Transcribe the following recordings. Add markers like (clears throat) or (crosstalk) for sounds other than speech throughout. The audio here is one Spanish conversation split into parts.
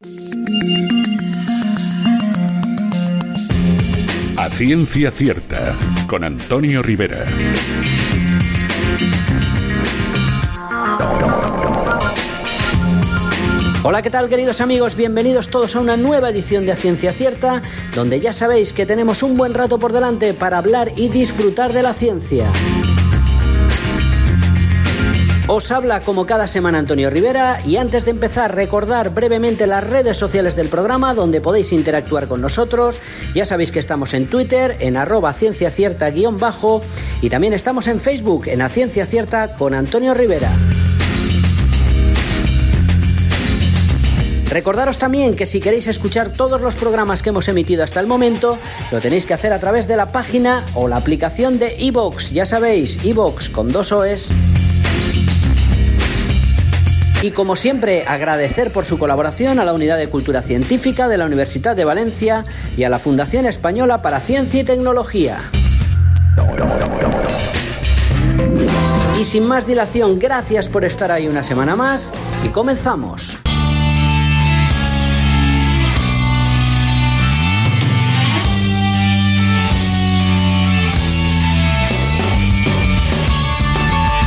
A ciencia cierta, con Antonio Rivera. Hola, ¿qué tal queridos amigos? Bienvenidos todos a una nueva edición de A Ciencia Cierta, donde ya sabéis que tenemos un buen rato por delante para hablar y disfrutar de la ciencia. Os habla como cada semana Antonio Rivera y antes de empezar recordar brevemente las redes sociales del programa donde podéis interactuar con nosotros. Ya sabéis que estamos en Twitter en arroba ciencia cierta guion bajo y también estamos en Facebook en A Ciencia Cierta con Antonio Rivera. Recordaros también que si queréis escuchar todos los programas que hemos emitido hasta el momento, lo tenéis que hacer a través de la página o la aplicación de iVoox. Ya sabéis, iVoox con dos OEs. Y como siempre, agradecer por su colaboración a la Unidad de Cultura Científica de la Universidad de Valencia y a la Fundación Española para Ciencia y Tecnología. Y sin más dilación, gracias por estar ahí una semana más y comenzamos.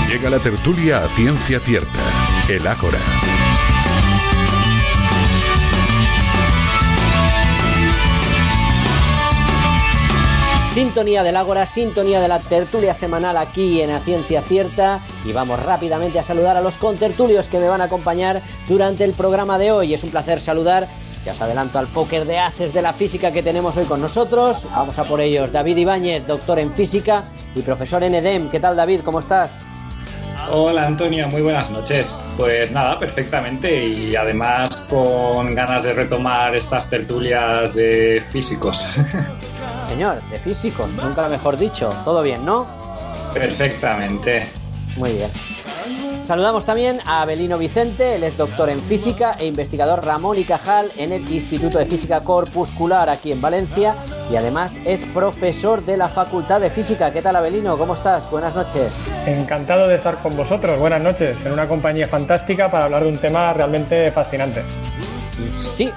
Llega la tertulia a ciencia cierta, el Ágora. Sintonía del Ágora, sintonía de la tertulia semanal aquí en A Ciencia Cierta y vamos rápidamente a saludar a los contertulios que me van a acompañar durante el programa de hoy. Es un placer saludar, ya os adelanto al póker de ases de la física que tenemos hoy con nosotros. Vamos a por ellos. David Ibáñez, doctor en física y profesor en EDEM. ¿Qué tal David? ¿Cómo estás? Hola Antonio, muy buenas noches. Pues nada, perfectamente y además con ganas de retomar estas tertulias de físicos. (laughs) Señor, de físicos, nunca lo mejor dicho. Todo bien, ¿no? Perfectamente. Muy bien. Saludamos también a Abelino Vicente, él es doctor en física e investigador Ramón y Cajal en el Instituto de Física Corpuscular aquí en Valencia y además es profesor de la Facultad de Física. ¿Qué tal Abelino? ¿Cómo estás? Buenas noches. Encantado de estar con vosotros. Buenas noches. En una compañía fantástica para hablar de un tema realmente fascinante. Sí,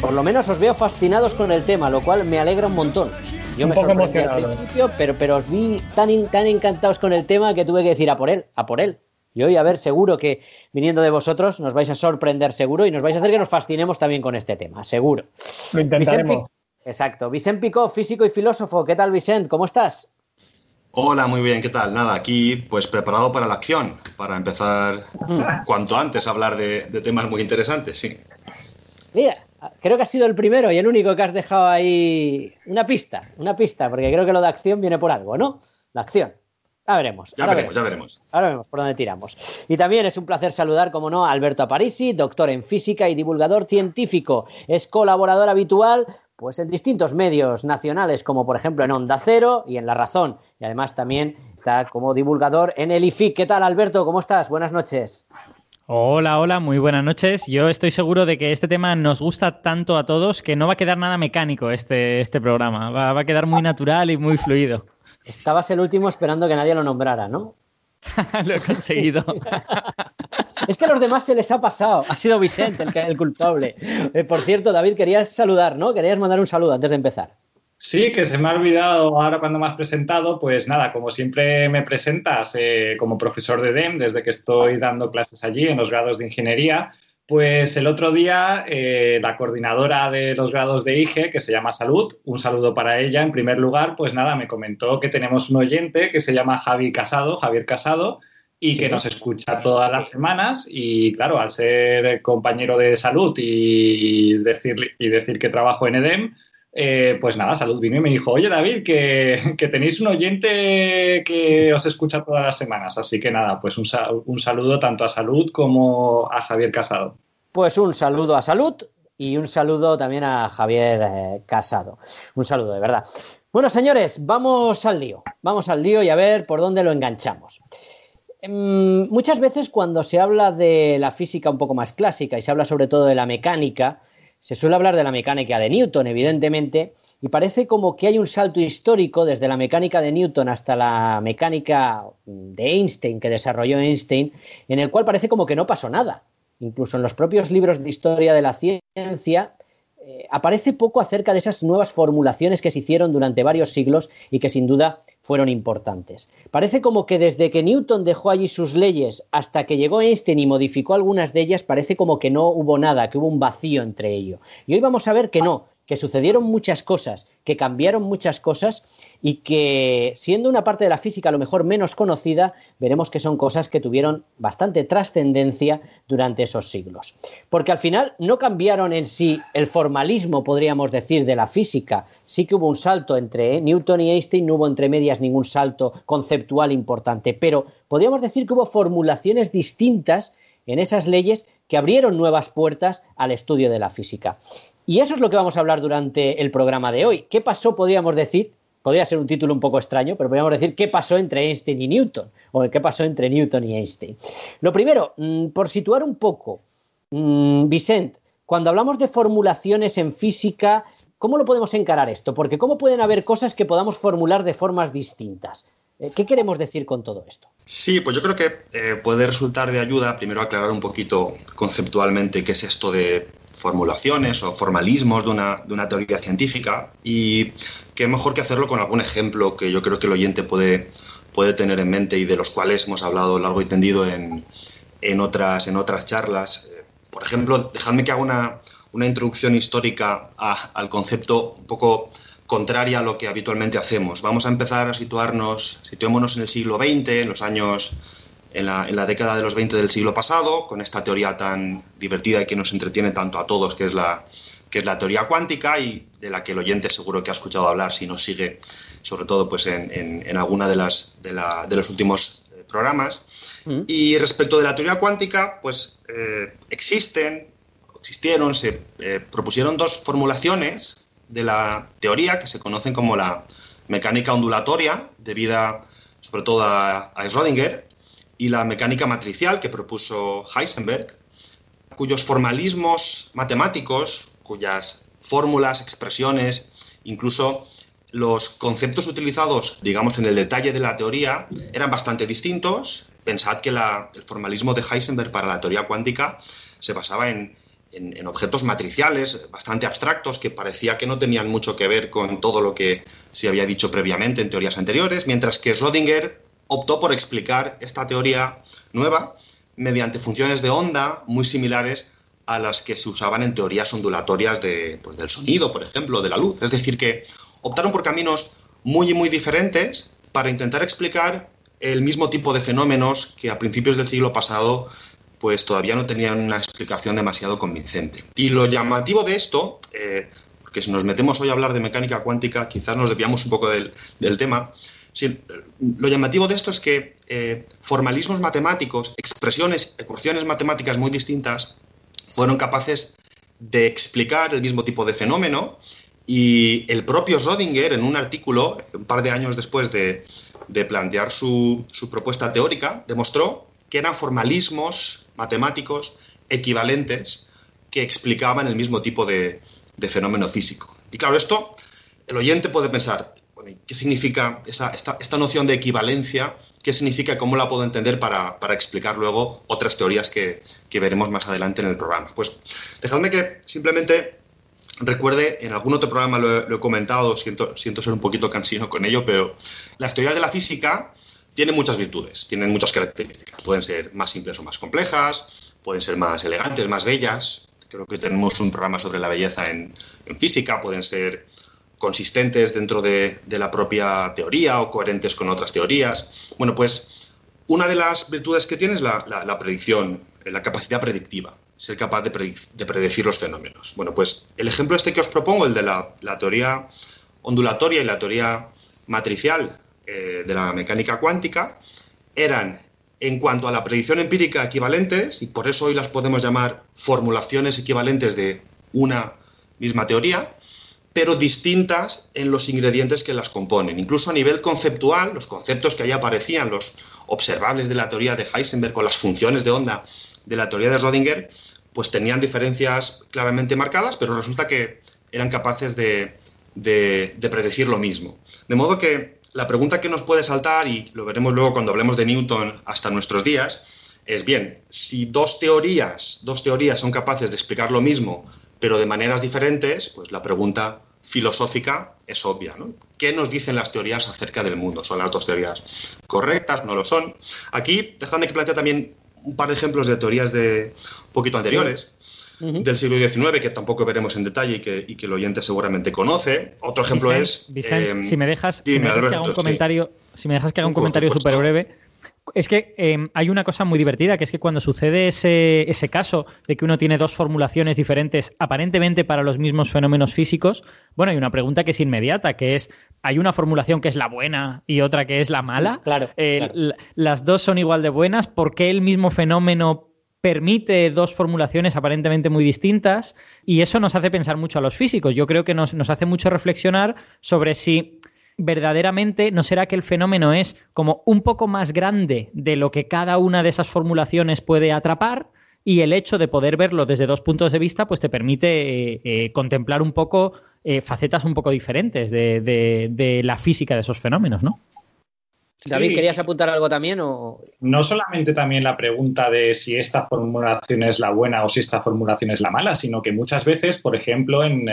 por lo menos os veo fascinados con el tema, lo cual me alegra un montón. Yo Un me poco sorprendí al principio, pero, pero os vi tan, tan encantados con el tema que tuve que decir a por él, a por él. Y hoy, a ver, seguro que viniendo de vosotros nos vais a sorprender seguro y nos vais a hacer que nos fascinemos también con este tema, seguro. Lo intentaremos. Exacto. Vicent Picó, físico y filósofo. ¿Qué tal, Vicent? ¿Cómo estás? Hola, muy bien, ¿qué tal? Nada, aquí pues preparado para la acción, para empezar cuanto antes a hablar de, de temas muy interesantes, sí. Mira, creo que has sido el primero y el único que has dejado ahí una pista, una pista, porque creo que lo de acción viene por algo, ¿no? La acción. Ya veremos. Ya veremos, ya veremos. Ahora vemos por dónde tiramos. Y también es un placer saludar, como no, a Alberto Aparici, doctor en física y divulgador científico. Es colaborador habitual pues en distintos medios nacionales, como por ejemplo en Onda Cero y en La Razón. Y además también está como divulgador en el IFIC. ¿Qué tal, Alberto? ¿Cómo estás? Buenas noches. Hola, hola, muy buenas noches. Yo estoy seguro de que este tema nos gusta tanto a todos que no va a quedar nada mecánico este, este programa. Va, va a quedar muy natural y muy fluido. Estabas el último esperando que nadie lo nombrara, ¿no? (laughs) Lo he conseguido. (laughs) Es que a los demás se les ha pasado. Ha sido Vicente el, que- el culpable. Eh, por cierto, David, querías saludar, ¿no? Querías mandar un saludo antes de empezar. Sí, que se me ha olvidado ahora cuando me has presentado, pues nada, como siempre me presentas eh, como profesor de DEM desde que estoy dando clases allí en los grados de ingeniería, pues el otro día eh, la coordinadora de los grados de IGE, que se llama Salud, un saludo para ella en primer lugar, pues nada, me comentó que tenemos un oyente que se llama Javi Casado, Javier Casado, y Sí. que nos escucha todas las semanas y claro, al ser compañero de salud y decir, y decir que trabajo en EDEM, eh, pues nada, Salud vino y me dijo, oye David, que, tenéis un oyente que os escucha todas las semanas. Así que nada, pues un saludo tanto a Salud como a Javier Casado. Pues un saludo a Salud y un saludo también a Javier eh, Casado. Un saludo, de verdad. Bueno, señores, vamos al lío. Vamos al lío y a ver por dónde lo enganchamos. Mm, Muchas veces cuando se habla de la física un poco más clásica y se habla sobre todo de la mecánica, se suele hablar de la mecánica de Newton, evidentemente, y parece como que hay un salto histórico desde la mecánica de Newton hasta la mecánica de Einstein, que desarrolló Einstein, en el cual parece como que no pasó nada. incluso en los propios libros de historia de la ciencia, eh, aparece poco acerca de esas nuevas formulaciones que se hicieron durante varios siglos y que sin duda fueron importantes. Parece como que desde que Newton dejó allí sus leyes hasta que llegó Einstein y modificó algunas de ellas, parece como que no hubo nada, que hubo un vacío entre ello. Y hoy vamos a ver que no, que sucedieron muchas cosas, que cambiaron muchas cosas y que, siendo una parte de la física a lo mejor menos conocida, veremos que son cosas que tuvieron bastante trascendencia durante esos siglos. Porque al final no cambiaron en sí el formalismo, podríamos decir, de la física. Sí que hubo un salto entre Newton y Einstein, no hubo entre medias ningún salto conceptual importante, pero podríamos decir que hubo formulaciones distintas en esas leyes que abrieron nuevas puertas al estudio de la física. Y eso es lo que vamos a hablar durante el programa de hoy. ¿Qué pasó, podríamos decir? Podría ser un título un poco extraño, pero podríamos decir qué pasó entre Einstein y Newton, o qué pasó entre Newton y Einstein. Lo primero, mm, por situar un poco, mm, Vicent, cuando hablamos de formulaciones en física, ¿cómo lo podemos encarar esto? Porque ¿cómo pueden haber cosas que podamos formular de formas distintas? Eh, ¿Qué queremos decir con todo esto? Sí, pues yo creo que eh, puede resultar de ayuda primero aclarar un poquito conceptualmente qué es esto de formulaciones o formalismos de una, de una teoría científica y qué mejor que hacerlo con algún ejemplo que yo creo que el oyente puede, puede tener en mente y de los cuales hemos hablado largo y tendido en, en otras, en otras charlas. Por ejemplo, dejadme que haga una, una introducción histórica al concepto un poco contraria a lo que habitualmente hacemos. Vamos a empezar a situarnos, situémonos en el siglo XX, en los años en la, década de los 20 del siglo pasado, con esta teoría tan divertida y que nos entretiene tanto a todos, que es la, que es la teoría cuántica y de la que el oyente seguro que ha escuchado hablar si nos sigue, sobre todo pues en, alguna de, las, de, los últimos eh, programas. Mm. Y respecto de la teoría cuántica, pues eh, existen, existieron, se eh, propusieron dos formulaciones de la teoría que se conocen como la mecánica ondulatoria, debida sobre todo a, a Schrödinger, y la mecánica matricial que propuso Heisenberg, cuyos formalismos matemáticos, cuyas fórmulas, expresiones, incluso los conceptos utilizados, digamos, en el detalle de la teoría eran bastante distintos. Pensad que el formalismo de Heisenberg para la teoría cuántica se basaba en, en, objetos matriciales bastante abstractos que parecía que no tenían mucho que ver con todo lo que se había dicho previamente en teorías anteriores, mientras que Schrödinger optó por explicar esta teoría nueva mediante funciones de onda muy similares a las que se usaban en teorías ondulatorias de, pues, del sonido, por ejemplo, de la luz. Es decir, que optaron por caminos muy, muy diferentes para intentar explicar el mismo tipo de fenómenos que a principios del siglo pasado pues todavía no tenían una explicación demasiado convincente. Y lo llamativo de esto, eh, porque si nos metemos hoy a hablar de mecánica cuántica, quizás nos desviamos un poco del, tema, lo llamativo de esto es que eh, formalismos matemáticos, expresiones, ecuaciones matemáticas muy distintas, fueron capaces de explicar el mismo tipo de fenómeno y el propio Schrödinger, en un artículo, un par de años después de, plantear su, su, propuesta teórica, demostró que eran formalismos matemáticos equivalentes que explicaban el mismo tipo de, fenómeno físico. Y claro, esto el oyente puede pensar, ¿qué significa esta, noción de equivalencia? ¿Qué significa? ¿Cómo la puedo entender para, explicar luego otras teorías que, veremos más adelante en el programa? Pues dejadme que simplemente recuerde, en algún otro programa lo, he comentado, siento, siento ser un poquito cansino con ello, pero las teorías de la física tienen muchas virtudes, tienen muchas características. Pueden ser más simples o más complejas, pueden ser más elegantes, más bellas. Creo que tenemos un programa sobre la belleza en, física, pueden ser consistentes dentro de, la propia teoría o coherentes con otras teorías. Bueno, pues una de las virtudes que tiene es la, predicción, la capacidad predictiva, ser capaz de, predecir los fenómenos. Bueno, pues el ejemplo este que os propongo, el de la, teoría ondulatoria y la teoría matricial, eh, de la mecánica cuántica eran, en cuanto a la predicción empírica, equivalentes, y por eso hoy las podemos llamar formulaciones equivalentes de una misma teoría, pero distintas en los ingredientes que las componen. Incluso a nivel conceptual, los conceptos que ahí aparecían, los observables de la teoría de Heisenberg con las funciones de onda de la teoría de Schrödinger, pues tenían diferencias claramente marcadas, pero resulta que eran capaces de predecir lo mismo. De modo que la pregunta que nos puede saltar, y lo veremos luego cuando hablemos de Newton hasta nuestros días, es bien, si dos teorías, dos teorías son capaces de explicar lo mismo, pero de maneras diferentes, pues la pregunta filosófica es obvia. ¿no? ¿Qué nos dicen las teorías acerca del mundo? ¿Son las dos teorías correctas? ¿No lo son? Aquí, déjame que plantee también un par de ejemplos de teorías de un poquito anteriores. del siglo XIX, que tampoco veremos en detalle y que, y que el oyente seguramente conoce. Otro ejemplo es... Vicent, si me dejas, si me dejas que haga un comentario, si me dejas que haga un comentario súper breve, es que em, hay una cosa muy divertida, que es que cuando sucede ese, ese, caso de que uno tiene dos formulaciones diferentes aparentemente para los mismos fenómenos físicos, bueno, hay una pregunta que es inmediata, que es, ¿hay una formulación que es la buena y otra que es la mala? claro, Las dos son igual de buenas, ¿por qué el mismo fenómeno permite dos formulaciones aparentemente muy distintas? Y eso nos hace pensar mucho a los físicos. Yo creo que nos, nos hace mucho reflexionar sobre si verdaderamente no será que el fenómeno es como un poco más grande de lo que cada una de esas formulaciones puede atrapar y el hecho de poder verlo desde dos puntos de vista pues te permite eh, eh, contemplar un poco eh, facetas un poco diferentes de, la física de esos fenómenos, ¿no? David, ¿querías apuntar algo también? O... No solamente también la pregunta de si esta formulación es la buena o si esta formulación es la mala, sino que muchas veces, por ejemplo, en,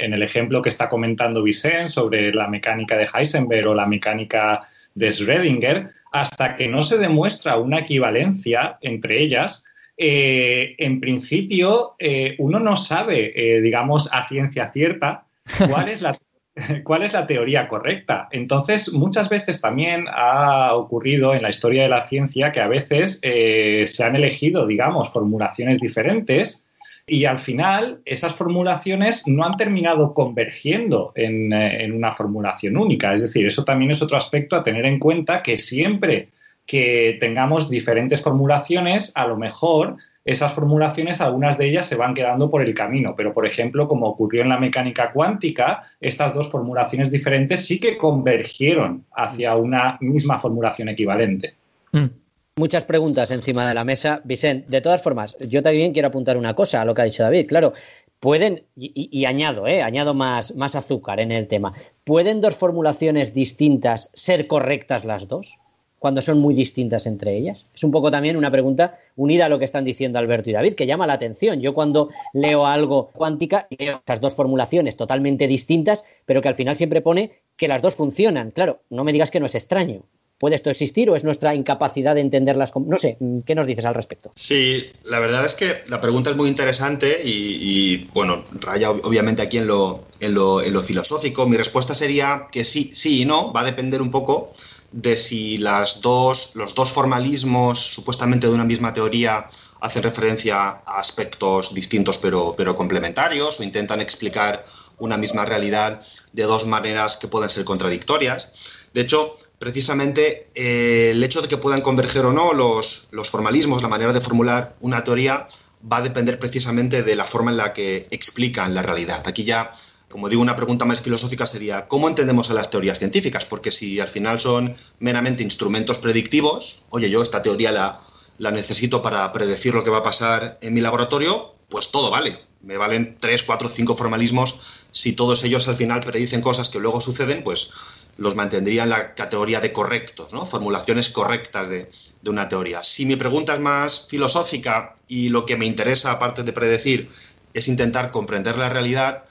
en el ejemplo que está comentando Vicent sobre la mecánica de Heisenberg o la mecánica de Schrödinger, hasta que no se demuestra una equivalencia entre ellas, eh, en principio eh, uno no sabe, eh, digamos, a ciencia cierta cuál es la (laughs) cuál es la teoría correcta. Entonces, muchas veces también ha ocurrido en la historia de la ciencia que a veces se han elegido, digamos, formulaciones diferentes y al final esas formulaciones no han terminado convergiendo eh, en, una formulación única. Es decir, eso también es otro aspecto a tener en cuenta que siempre que tengamos diferentes formulaciones, a lo mejor esas formulaciones, algunas de ellas se van quedando por el camino, pero por ejemplo, como ocurrió en la mecánica cuántica, estas dos formulaciones diferentes sí que convergieron hacia una misma formulación equivalente. Mm muchas preguntas encima de la mesa. Vicente, de todas formas, yo también quiero apuntar una cosa a lo que ha dicho David. Claro, pueden, y, añado, eh, añado más, más azúcar en el tema, ¿pueden dos formulaciones distintas ser correctas las dos? cuando son muy distintas entre ellas? Es un poco también una pregunta unida a lo que están diciendo Alberto y David, que llama la atención. Yo cuando leo algo cuántica, leo estas dos formulaciones totalmente distintas, pero que al final siempre pone que las dos funcionan. Claro, no me digas que no es extraño. ¿Puede esto existir o es nuestra incapacidad de entenderlas? No sé, ¿qué nos dices al respecto? Sí, la verdad es que la pregunta es muy interesante y, bueno, raya obviamente aquí en lo, en lo, en lo, filosófico. Mi respuesta sería que sí, sí y no, va a depender un poco de si las dos, los dos formalismos supuestamente de una misma teoría hacen referencia a aspectos distintos pero, pero complementarios o intentan explicar una misma realidad de dos maneras que pueden ser contradictorias. De hecho, precisamente eh, el hecho de que puedan converger o no los, formalismos, la manera de formular una teoría, va a depender precisamente de la forma en la que explican la realidad. Aquí ya, como digo, una pregunta más filosófica sería, ¿cómo entendemos a las teorías científicas? Porque si al final son meramente instrumentos predictivos, oye, yo esta teoría la, la necesito para predecir lo que va a pasar en mi laboratorio, pues todo vale. Me valen tres, cuatro, cinco formalismos. Si todos ellos al final predicen cosas que luego suceden, pues los mantendría en la categoría de correctos, ¿no? formulaciones correctas de, una teoría. Si mi pregunta es más filosófica y lo que me interesa, aparte de predecir, es intentar comprender la realidad,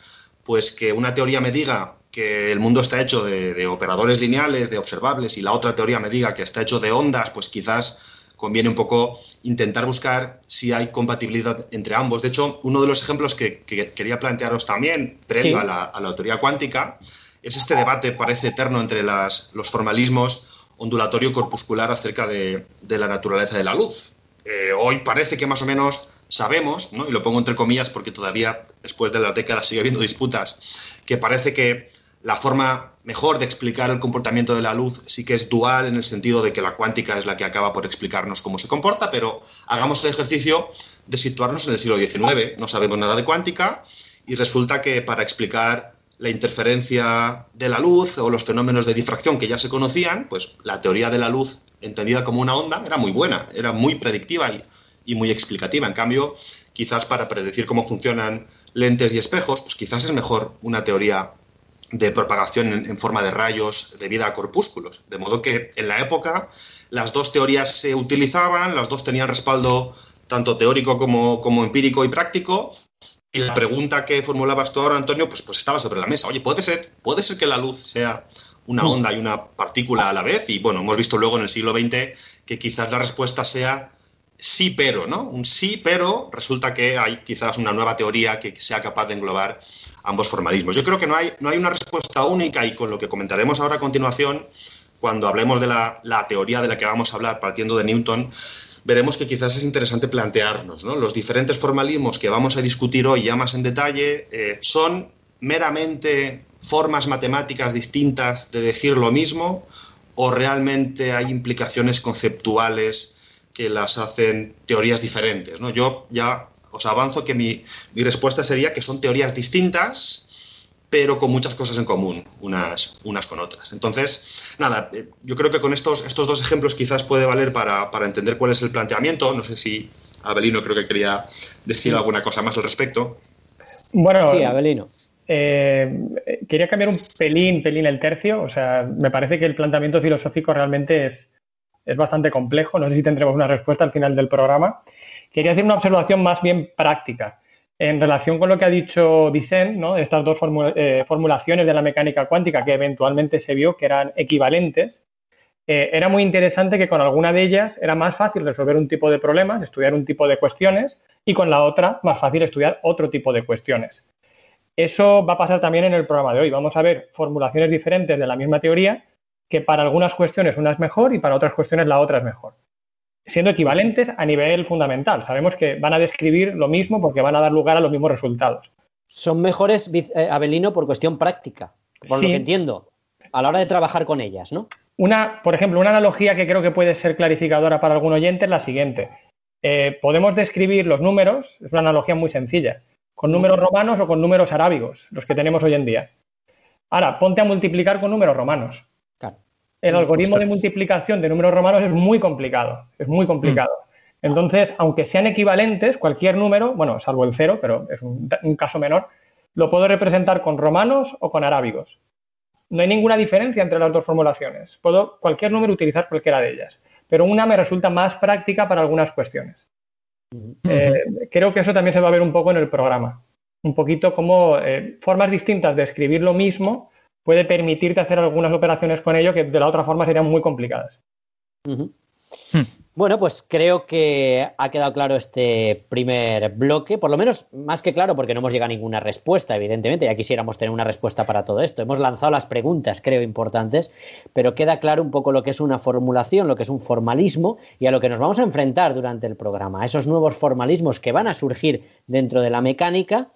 pues que una teoría me diga que el mundo está hecho de, operadores lineales, de observables, y la otra teoría me diga que está hecho de ondas, pues quizás conviene un poco intentar buscar si hay compatibilidad entre ambos. De hecho, uno de los ejemplos que, quería plantearos también, previo a, la, a la teoría cuántica, es este debate, parece eterno, entre los formalismos ondulatorio-corpuscular acerca de, la naturaleza de la luz. Eh, hoy parece que más o menos sabemos, y lo pongo entre comillas porque todavía después de las décadas sigue habiendo disputas, que parece que la forma mejor de explicar el comportamiento de la luz sí que es dual en el sentido de que la cuántica es la que acaba por explicarnos cómo se comporta, pero hagamos el ejercicio de situarnos en el siglo XIX. No sabemos nada de cuántica y resulta que para explicar la interferencia de la luz o los fenómenos de difracción que ya se conocían, pues la teoría de la luz entendida como una onda era muy buena, era muy predictiva y, muy explicativa. En cambio, quizás para predecir cómo funcionan lentes y espejos, pues quizás es mejor una teoría de propagación en, forma de rayos debido a corpúsculos. De modo que en la época las dos teorías se utilizaban, las dos tenían respaldo tanto teórico como, como empírico y práctico, y la pregunta que formulabas tú ahora, Antonio, pues, pues estaba sobre la mesa. Oye, ¿puede ser, ¿puede ser que la luz sea una mm. onda y una partícula a la vez? Y bueno, hemos visto luego en el siglo XX que quizás la respuesta sea sí, pero, ¿no? Un sí, pero resulta que hay quizás una nueva teoría que sea capaz de englobar ambos formalismos. Yo creo que no hay, no hay una respuesta única y con lo que comentaremos ahora a continuación, cuando hablemos de la, la teoría de la que vamos a hablar partiendo de Newton, veremos que quizás es interesante plantearnos. ¿no? Los diferentes formalismos que vamos a discutir hoy ya más en detalle eh, son meramente formas matemáticas distintas de decir lo mismo o realmente hay implicaciones conceptuales que las hacen teorías diferentes. ¿no? Yo ya os avanzo que mi, mi respuesta sería que son teorías distintas pero con muchas cosas en común, unas, unas con otras. Entonces, nada, eh, yo creo que con estos, estos dos ejemplos quizás puede valer para, entender cuál es el planteamiento. No sé si Abelino creo que quería decir alguna cosa más al respecto. Bueno, sí, Abelino. Eh, quería cambiar un pelín, pelín el tercio. O sea, me parece que el planteamiento filosófico realmente es, es bastante complejo. No sé si tendremos una respuesta al final del programa. Quería hacer una observación más bien práctica en relación con lo que ha dicho Vicent, ¿no? estas dos eh, formulaciones de la mecánica cuántica que eventualmente se vio que eran equivalentes, eh, era muy interesante que con alguna de ellas era más fácil resolver un tipo de problemas, estudiar un tipo de cuestiones, y con la otra más fácil estudiar otro tipo de cuestiones. Eso va a pasar también en el programa de hoy. Vamos a ver formulaciones diferentes de la misma teoría, que para algunas cuestiones una es mejor y para otras cuestiones la otra es mejor siendo equivalentes a nivel fundamental. Sabemos que van a describir lo mismo porque van a dar lugar a los mismos resultados. Son mejores, eh, Abelino, por cuestión práctica, por lo que entiendo, a la hora de trabajar con ellas, ¿no? Una, por ejemplo, una analogía que creo que puede ser clarificadora para algún oyente es la siguiente. Eh, podemos describir los números, es una analogía muy sencilla, con números romanos o con números arábigos, los que tenemos hoy en día. Ahora, ponte a multiplicar con números romanos el algoritmo de multiplicación de números romanos es muy complicado, es muy complicado. Mm. Entonces, aunque sean equivalentes, cualquier número, bueno, salvo el cero, pero es un, caso menor, lo puedo representar con romanos o con arábigos. No hay ninguna diferencia entre las dos formulaciones. Puedo cualquier número utilizar cualquiera de ellas, pero una me resulta más práctica para algunas cuestiones. Eh, creo que eso también se va a ver un poco en el programa. Un poquito como eh, formas distintas de escribir lo mismo puede permitirte hacer algunas operaciones con ello que de la otra forma serían muy complicadas. Bueno, pues creo que ha quedado claro este primer bloque, por lo menos más que claro, porque no hemos llegado a ninguna respuesta, evidentemente, ya quisiéramos tener una respuesta para todo esto. Hemos lanzado las preguntas, creo, importantes, pero queda claro un poco lo que es una formulación, lo que es un formalismo y a lo que nos vamos a enfrentar durante el programa, a esos nuevos formalismos que van a surgir dentro de la mecánica,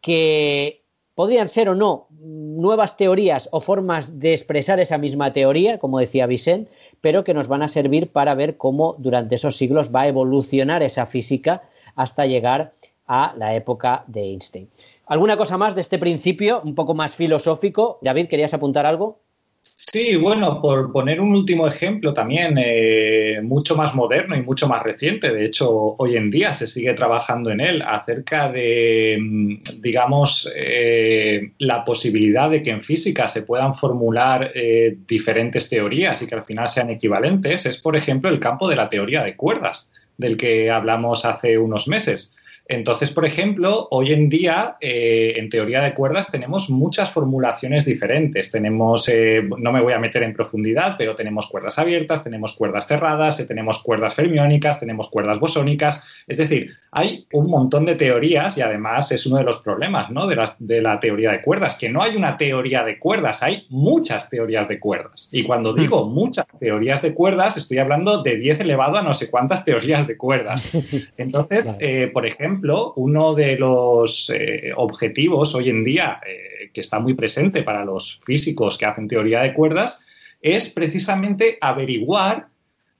que podrían ser o no nuevas teorías o formas de expresar esa misma teoría, como decía Vicent, pero que nos van a servir para ver cómo durante esos siglos va a evolucionar esa física hasta llegar a la época de Einstein. ¿Alguna cosa más de este principio, un poco más filosófico? David, ¿querías apuntar algo? Sí, bueno, por poner un último ejemplo también eh, mucho más moderno y mucho más reciente, de hecho hoy en día se sigue trabajando en él, acerca de, mm, digamos, eh, la posibilidad de que en física se puedan formular eh, diferentes teorías y que al final sean equivalentes, es por ejemplo el campo de la teoría de cuerdas, del que hablamos hace unos meses. Entonces, por ejemplo, hoy en día, eh, en teoría de cuerdas, tenemos muchas formulaciones diferentes. Tenemos, eh, no me voy a meter en profundidad, pero tenemos cuerdas abiertas, tenemos cuerdas cerradas, eh, tenemos cuerdas fermiónicas, tenemos cuerdas bosónicas. Es decir, hay un montón de teorías y además es uno de los problemas ¿no? de, de la teoría de cuerdas, que no hay una teoría de cuerdas, hay muchas teorías de cuerdas. Y cuando digo mm. muchas teorías de cuerdas, estoy hablando de 10 elevado a no sé cuántas teorías de cuerdas. (laughs) Entonces, por ejemplo, uno de los eh, objetivos hoy en día eh, que está muy presente para los físicos que hacen teoría de cuerdas es precisamente averiguar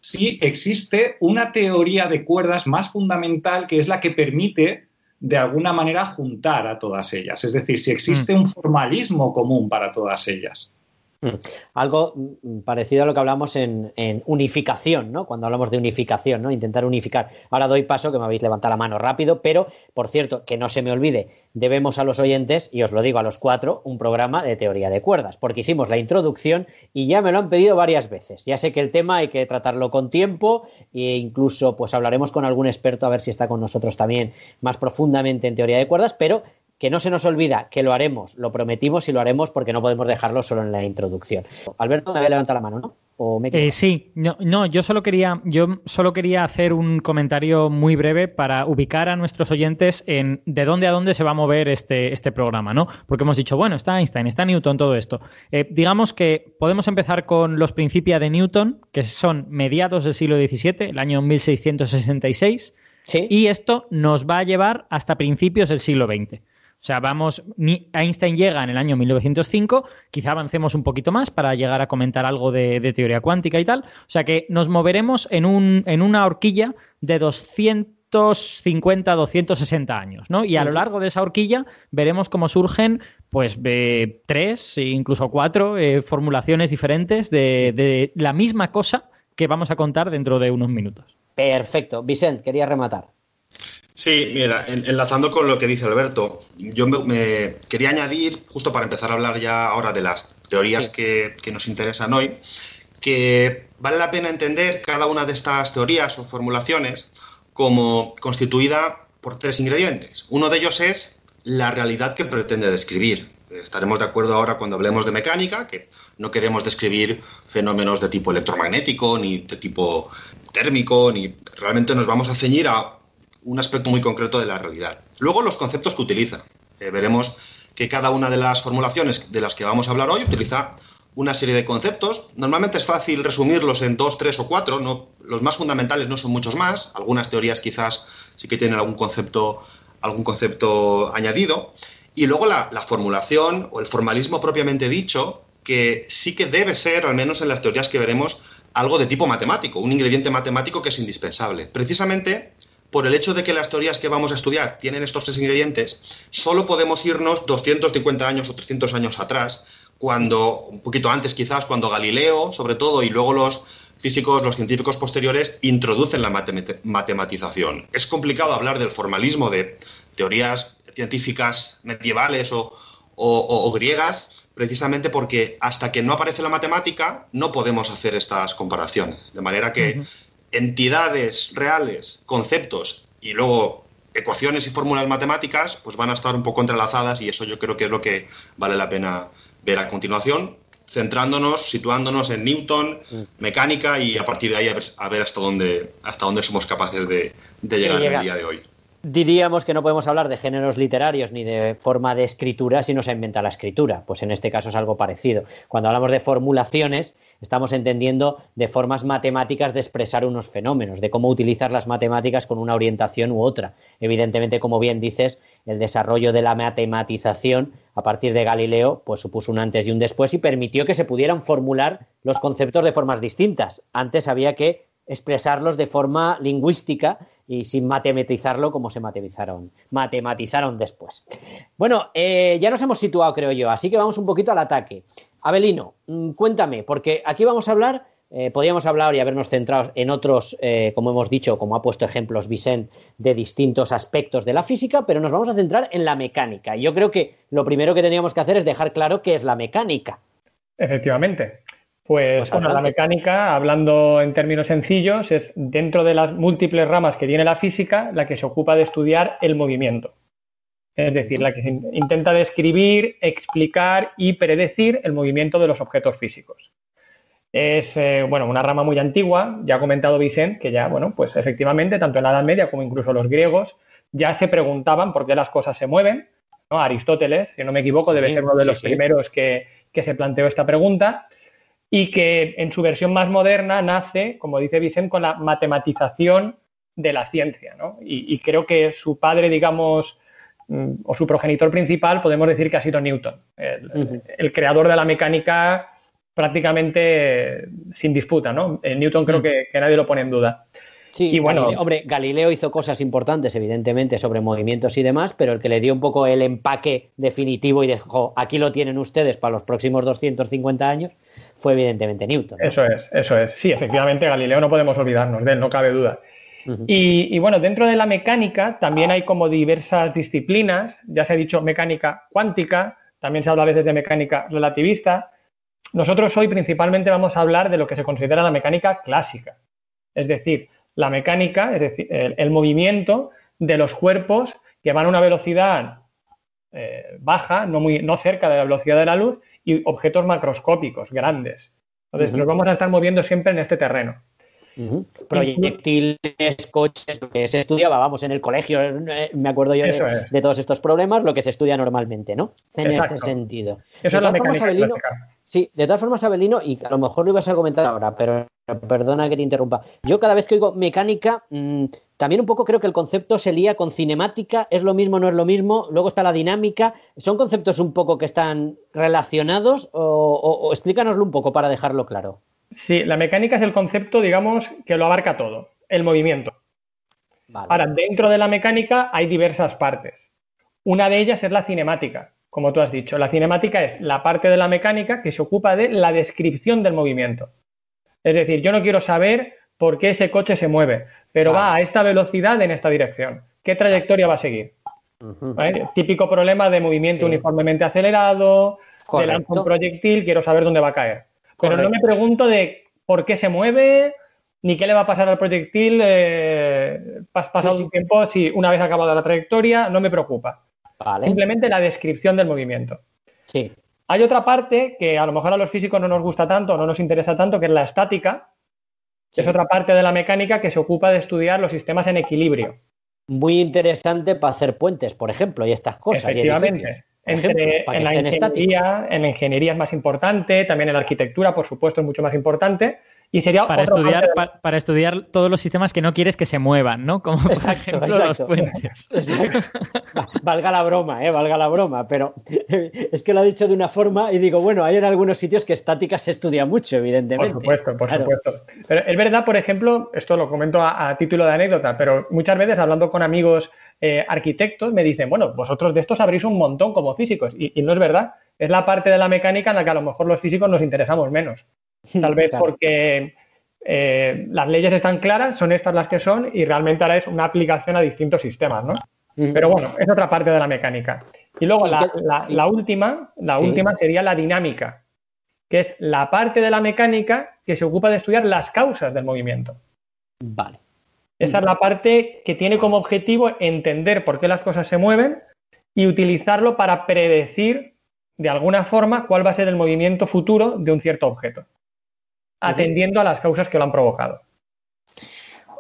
si existe una teoría de cuerdas más fundamental que es la que permite de alguna manera juntar a todas ellas. Es decir, si existe mm. un formalismo común para todas ellas. Mm. Algo mm, parecido a lo que hablamos en, unificación, ¿no? Cuando hablamos de unificación, ¿no? Intentar unificar. Ahora doy paso, que me habéis levantado la mano rápido, pero, por cierto, que no se me olvide, debemos a los oyentes, y os lo digo a los cuatro, un programa de teoría de cuerdas, porque hicimos la introducción y ya me lo han pedido varias veces. Ya sé que el tema hay que tratarlo con tiempo e incluso pues hablaremos con algún experto a ver si está con nosotros también más profundamente en teoría de cuerdas, pero que no se nos olvida que lo haremos, lo prometimos y lo haremos porque no podemos dejarlo solo en la introducción. Alberto, me había levantado la mano, ¿no? Eh, sí, no, yo solo quería, yo solo quería hacer un comentario muy breve para ubicar a nuestros oyentes en de dónde a dónde se va a mover este, este programa, ¿no? Porque hemos dicho, bueno, está Einstein, está Newton, todo esto. Eh, digamos que podemos empezar con los principios de Newton, que son mediados del siglo XVII, el año 1666, y esto nos va a llevar hasta principios del siglo XX. O sea, vamos, Einstein llega en el año 1905, quizá avancemos un poquito más para llegar a comentar algo de, teoría cuántica y tal. O sea que nos moveremos en, un, en una horquilla de 250, 260 años, ¿no? Y a lo largo de esa horquilla veremos cómo surgen, pues, tres, e incluso cuatro eh, formulaciones diferentes de, de la misma cosa que vamos a contar dentro de unos minutos. Perfecto. Vicente, quería rematar. Sí, mira, enlazando con lo que dice Alberto, yo me, quería añadir, justo para empezar a hablar ya ahora de las teorías que, nos interesan hoy, que vale la pena entender cada una de estas teorías o formulaciones como constituida por tres ingredientes. Uno de ellos es la realidad que pretende describir. Estaremos de acuerdo ahora cuando hablemos de mecánica, que no queremos describir fenómenos de tipo electromagnético, ni de tipo térmico, ni realmente nos vamos a ceñir a un aspecto muy concreto de la realidad. Luego los conceptos que utiliza. Eh, veremos que cada una de las formulaciones de las que vamos a hablar hoy utiliza una serie de conceptos. Normalmente es fácil resumirlos en dos, tres o cuatro. No, los más fundamentales no son muchos más. Algunas teorías quizás sí que tienen algún concepto, algún concepto añadido. Y luego la, la formulación o el formalismo propiamente dicho, que sí que debe ser, al menos en las teorías que veremos, algo de tipo matemático, un ingrediente matemático que es indispensable. Precisamente por el hecho de que las teorías que vamos a estudiar tienen estos tres ingredientes, solo podemos irnos 250 años o 300 años atrás, cuando, un poquito antes quizás, cuando Galileo, sobre todo, y luego los físicos, los científicos posteriores, introducen la matematización. Es complicado hablar del formalismo de teorías científicas medievales o, griegas, precisamente porque hasta que no aparece la matemática no podemos hacer estas comparaciones. De manera que entidades reales, conceptos y luego ecuaciones y fórmulas matemáticas, pues van a estar un poco entrelazadas y eso yo creo que es lo que vale la pena ver a continuación, centrándonos, situándonos en Newton, mm. mecánica y a partir de ahí a ver, hasta dónde hasta dónde somos capaces de, llegar en el día de hoy diríamos que no podemos hablar de géneros literarios ni de forma de escritura si no se inventa la escritura. Pues en este caso es algo parecido. Cuando hablamos de formulaciones, estamos entendiendo de formas matemáticas de expresar unos fenómenos, de cómo utilizar las matemáticas con una orientación u otra. Evidentemente, como bien dices, el desarrollo de la matematización a partir de Galileo pues supuso un antes y un después y permitió que se pudieran formular los conceptos de formas distintas. Antes había que expresarlos de forma lingüística y sin matematizarlo como se matematizaron, matematizaron después. Bueno, eh, ya nos hemos situado, creo yo, así que vamos un poquito al ataque. Abelino, mm, cuéntame, porque aquí vamos a hablar, eh, podríamos hablar y habernos centrado en otros, eh, como hemos dicho, como ha puesto ejemplos Vicent, de distintos aspectos de la física, pero nos vamos a centrar en la mecánica. Y yo creo que lo primero que tendríamos que hacer es dejar claro qué es la mecánica. Efectivamente. Pues, pues la mecánica, hablando en términos sencillos, es dentro de las múltiples ramas que tiene la física, la que se ocupa de estudiar el movimiento. Es decir, la que intenta describir, explicar y predecir el movimiento de los objetos físicos. Es eh, bueno, una rama muy antigua, ya ha comentado Vicente, que ya, bueno, pues efectivamente, tanto en la Edad Media como incluso los griegos, ya se preguntaban por qué las cosas se mueven. Aristóteles, si no me equivoco, debe ser uno de los primeros que, que se planteó esta pregunta y que en su versión más moderna nace, como dice Vicente, con la matematización de la ciencia. ¿no? Y, creo que su padre, digamos, mm, o su progenitor principal, podemos decir que ha sido Newton, el, creador de la mecánica prácticamente sin disputa. ¿no? Newton creo que, nadie lo pone en duda. Sí, y bueno, hombre, Galileo hizo cosas importantes, evidentemente, sobre movimientos y demás, pero el que le dio un poco el empaque definitivo y dijo, aquí lo tienen ustedes para los próximos 250 años, fue evidentemente Newton. Eso es, eso es. Sí, efectivamente, Galileo no podemos olvidarnos de él, no cabe duda. y, y, bueno, dentro de la mecánica también hay como diversas disciplinas, ya se ha dicho mecánica cuántica, también se habla a veces de mecánica relativista. Nosotros hoy principalmente vamos a hablar de lo que se considera la mecánica clásica, es decir, la mecánica, es decir, el, movimiento de los cuerpos que van a una velocidad eh, baja, no, muy, no cerca de la velocidad de la luz, y objetos macroscópicos, grandes. Entonces, nos vamos a estar moviendo siempre en este terreno. Proyectiles, coches, lo que se estudiaba, vamos, en el colegio, eh, me acuerdo yo de, todos estos problemas, lo que se estudia normalmente, ¿no? En este sentido. Eso es la mecánica Sí, de todas formas, Abelino, y a lo mejor lo ibas a comentar ahora, pero perdona que te interrumpa. Yo cada vez que oigo mecánica, mm, también un poco creo que el concepto se lía con cinemática, es lo mismo, no es lo mismo, luego está la dinámica, ¿son conceptos un poco que están relacionados o, explícanoslo un poco para dejarlo claro? Sí, la mecánica es el concepto, digamos, que lo abarca todo, el movimiento. Ahora, dentro de la mecánica hay diversas partes. Una de ellas es la cinemática como tú has dicho. La cinemática es la parte de la mecánica que se ocupa de la descripción del movimiento. Es decir, yo no quiero saber por qué ese coche se mueve, pero va a esta velocidad en esta dirección. ¿Qué trayectoria va a seguir? Típico problema de movimiento uniformemente acelerado, de un proyectil, quiero saber dónde va a caer. Pero no me pregunto de por qué se mueve, ni qué le va a pasar al proyectil eh, pasado un tiempo, si una vez acabada la trayectoria, no me preocupa. Simplemente la descripción del movimiento. Sí. Hay otra parte que a lo mejor a los físicos no nos gusta tanto, no nos interesa tanto, que es la estática. Es otra parte de la mecánica que se ocupa de estudiar los sistemas en equilibrio. Muy interesante para hacer puentes, por ejemplo, y estas cosas. Efectivamente. en, la ingeniería, en la ingeniería es más importante, también en la arquitectura, por supuesto, es mucho más importante. Y sería para estudiar, para, estudiar todos los sistemas que no quieres que se muevan, ¿no? Como por ejemplo los puentes. (laughs) Valga la broma, ¿eh? Valga la broma, pero (laughs) es que lo ha dicho de una forma y digo, bueno, hay en algunos sitios que estática se estudia mucho, evidentemente. Por supuesto, por supuesto. Pero es verdad, por ejemplo, esto lo comento a, título de anécdota, pero muchas veces hablando con amigos eh, arquitectos me dicen, bueno, vosotros de esto sabréis un montón como físicos, y, y no es verdad. Es la parte de la mecánica en la que a lo mejor los físicos nos interesamos menos. Tal vez porque eh, las leyes están claras, son estas las que son y realmente ahora es una aplicación a distintos sistemas, ¿no? Pero bueno, es otra parte de la mecánica. Y luego la, última, la última sería la dinámica, que es la parte de la mecánica que se ocupa de estudiar las causas del movimiento. Vale. Esa es la parte que tiene como objetivo entender por qué las cosas se mueven y utilizarlo para predecir de alguna forma cuál va a ser el movimiento futuro de un cierto objeto atendiendo a las causas que lo han provocado.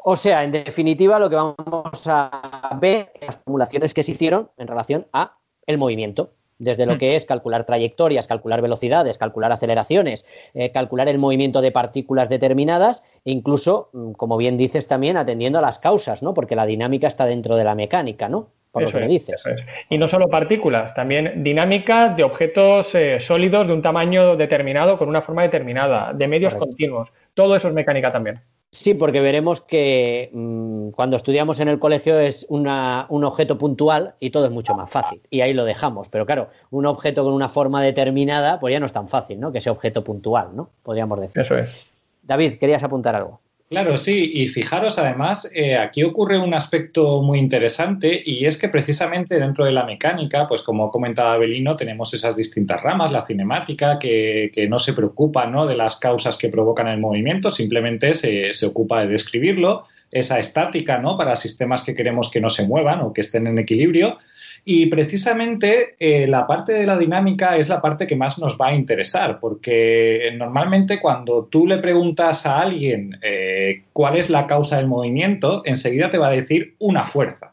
O sea, en definitiva, lo que vamos a ver en las formulaciones que se hicieron en relación a el movimiento, desde lo mm. que es calcular trayectorias, calcular velocidades, calcular aceleraciones, eh, calcular el movimiento de partículas determinadas e incluso, mm, como bien dices, también atendiendo a las causas, ¿no? Porque la dinámica está dentro de la mecánica, ¿no? Por lo que me dices. Y no solo partículas, también dinámica de objetos eh, sólidos de un tamaño determinado, con una forma determinada, de medios continuos. Todo eso es mecánica también. Sí, porque veremos que mm, cuando estudiamos en el colegio es un objeto puntual y todo es mucho más fácil. Y ahí lo dejamos. Pero claro, un objeto con una forma determinada, pues ya no es tan fácil, ¿no? Que ese objeto puntual, ¿no? Podríamos decir. Eso es. David, querías apuntar algo. Claro, sí, y fijaros además, eh, aquí ocurre un aspecto muy interesante y es que precisamente dentro de la mecánica, pues como comentaba Belino, tenemos esas distintas ramas, la cinemática, que, no se preocupa ¿no? de las causas que provocan el movimiento, simplemente se, se, ocupa de describirlo, esa estática ¿no? para sistemas que queremos que no se muevan o que estén en equilibrio, y precisamente eh, la parte de la dinámica es la parte que más nos va a interesar, porque normalmente cuando tú le preguntas a alguien eh, cuál es la causa del movimiento, enseguida te va a decir una fuerza.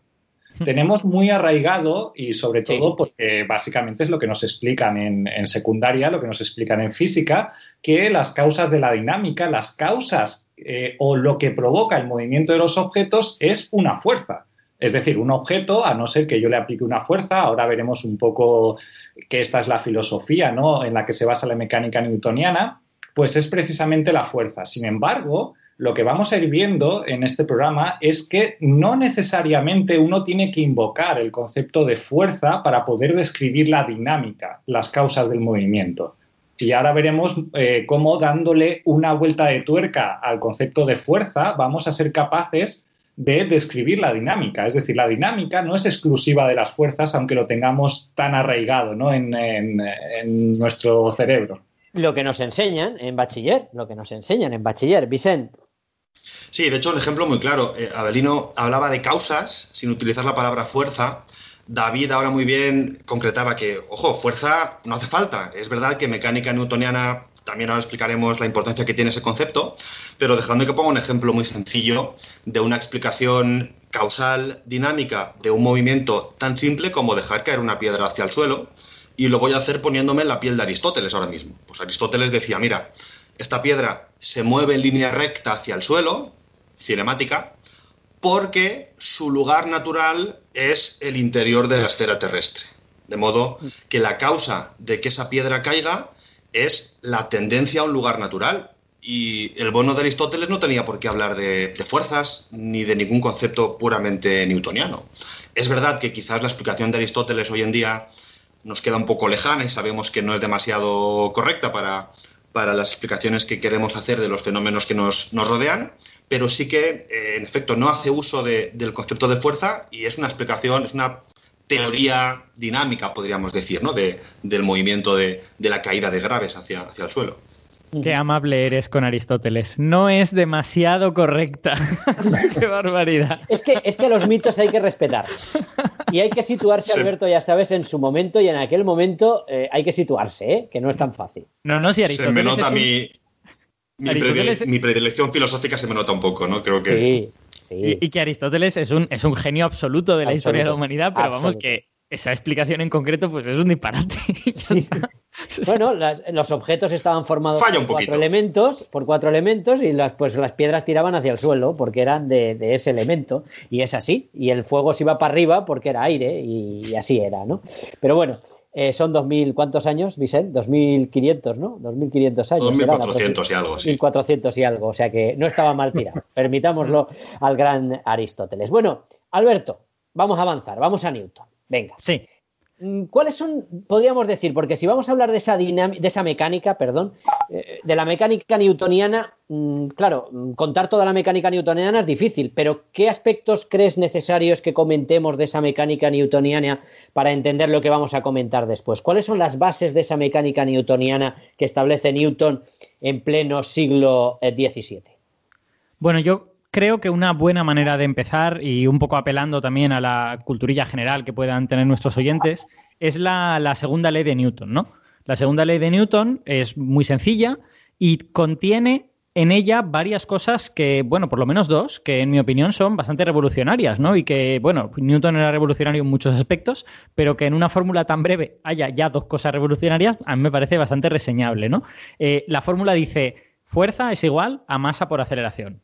Tenemos muy arraigado y sobre todo porque básicamente es lo que nos explican en, secundaria, lo que nos explican en física, que las causas de la dinámica, las causas eh, o lo que provoca el movimiento de los objetos es una fuerza. Es decir, un objeto, a no ser que yo le aplique una fuerza, ahora veremos un poco que esta es la filosofía ¿no? en la que se basa la mecánica newtoniana, pues es precisamente la fuerza. Sin embargo, lo que vamos a ir viendo en este programa es que no necesariamente uno tiene que invocar el concepto de fuerza para poder describir la dinámica, las causas del movimiento. Y ahora veremos eh, cómo dándole una vuelta de tuerca al concepto de fuerza vamos a ser capaces de describir la dinámica. Es decir, la dinámica no es exclusiva de las fuerzas, aunque lo tengamos tan arraigado en, nuestro cerebro. Lo que nos enseñan en bachiller, lo que nos enseñan en bachiller, Vicente. Sí, de hecho, el ejemplo muy claro. Eh, Abelino hablaba de causas sin utilizar la palabra fuerza. David ahora muy bien concretaba que, ojo, fuerza no hace falta. Es verdad que mecánica newtoniana también ahora explicaremos la importancia que tiene ese concepto, pero dejando que ponga un ejemplo muy sencillo de una explicación causal dinámica de un movimiento tan simple como dejar caer una piedra hacia el suelo, y lo voy a hacer poniéndome en la piel de Aristóteles ahora mismo. Pues Aristóteles decía, mira, esta piedra se mueve en línea recta hacia el suelo, cinemática, porque su lugar natural es el interior de la esfera terrestre. De modo que la causa de que esa piedra caiga es la tendencia a un lugar natural. Y el bono de Aristóteles no tenía por qué hablar de, fuerzas ni de ningún concepto puramente newtoniano. Es verdad que quizás la explicación de Aristóteles hoy en día nos queda un poco lejana y sabemos que no es demasiado correcta para, para las explicaciones que queremos hacer de los fenómenos que nos, rodean, pero sí que, eh, en efecto, no hace uso del concepto de fuerza y es una explicación, es una teoría dinámica, podríamos decir, ¿no? De, del movimiento de, la caída de graves hacia, hacia el suelo. Qué amable eres con Aristóteles. No es demasiado correcta. (laughs) Qué barbaridad. Es que, es que los mitos hay que respetar. Y hay que situarse, Alberto, ya sabes, en su momento y en aquel momento eh, hay que situarse, ¿eh? que no es tan fácil. No, no, si Aristóteles. Se me nota mi, mi, predilección filosófica, se me nota un poco, ¿no? Creo que. Sí. Y, que Aristóteles es un, es un genio absoluto de la historia de la humanidad, pero vamos que esa explicación en concreto pues es un disparate. (laughs) (laughs) bueno, los objetos estaban formados por cuatro elementos, por cuatro elementos y las, pues las piedras tiraban hacia el suelo porque eran de, ese elemento y es así. Y el fuego se iba para arriba porque era aire y, y así era, ¿no? Pero bueno, eh, son 2.000, ¿cuántos años, Vicente? 2.500, ¿no? 2.500 años. 2.400 y algo, sí. 1.400 y algo, o sea que no estaba mal tirado. (laughs) Permitámoslo al gran Aristóteles. Bueno, Alberto, vamos a avanzar, vamos a Newton. Venga. Sí. Mm, ¿Cuáles son, podríamos decir, porque si vamos a hablar de esa, de esa mecánica, perdón, eh, de la mecánica newtoniana, mm, claro, mm, contar toda la mecánica newtoniana es difícil, pero ¿qué aspectos crees necesarios que comentemos de esa mecánica newtoniana para entender lo que vamos a comentar después? ¿Cuáles son las bases de esa mecánica newtoniana que establece Newton en pleno siglo XVII? Eh, bueno, yo creo que una buena manera de empezar, y un poco apelando también a la culturilla general que puedan tener nuestros oyentes, es la, segunda ley de Newton, ¿no? La segunda ley de Newton es muy sencilla y contiene en ella varias cosas que, bueno, por lo menos dos, que en mi opinión son bastante revolucionarias, ¿no? Y que, bueno, Newton era revolucionario en muchos aspectos, pero que en una fórmula tan breve haya ya dos cosas revolucionarias, a mí me parece bastante reseñable, ¿no? Eh, la fórmula dice, fuerza es igual a masa por aceleración.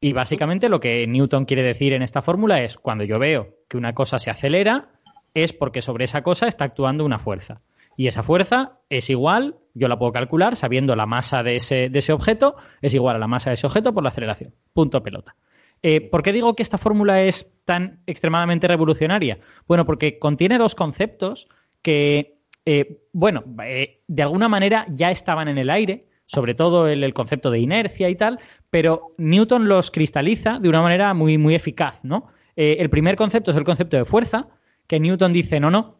Y básicamente lo que Newton quiere decir en esta fórmula es cuando yo veo que una cosa se acelera, es porque sobre esa cosa está actuando una fuerza. Y esa fuerza es igual, yo la puedo calcular sabiendo la masa de ese, de ese objeto, es igual a la masa de ese objeto por la aceleración. Punto pelota. Eh, ¿Por qué digo que esta fórmula es tan extremadamente revolucionaria? Bueno, porque contiene dos conceptos que, eh, bueno, eh, de alguna manera ya estaban en el aire, sobre todo el, concepto de inercia y tal, pero Newton los cristaliza de una manera muy, muy eficaz, ¿no? Eh, el primer concepto es el concepto de fuerza, que Newton dice, no, no,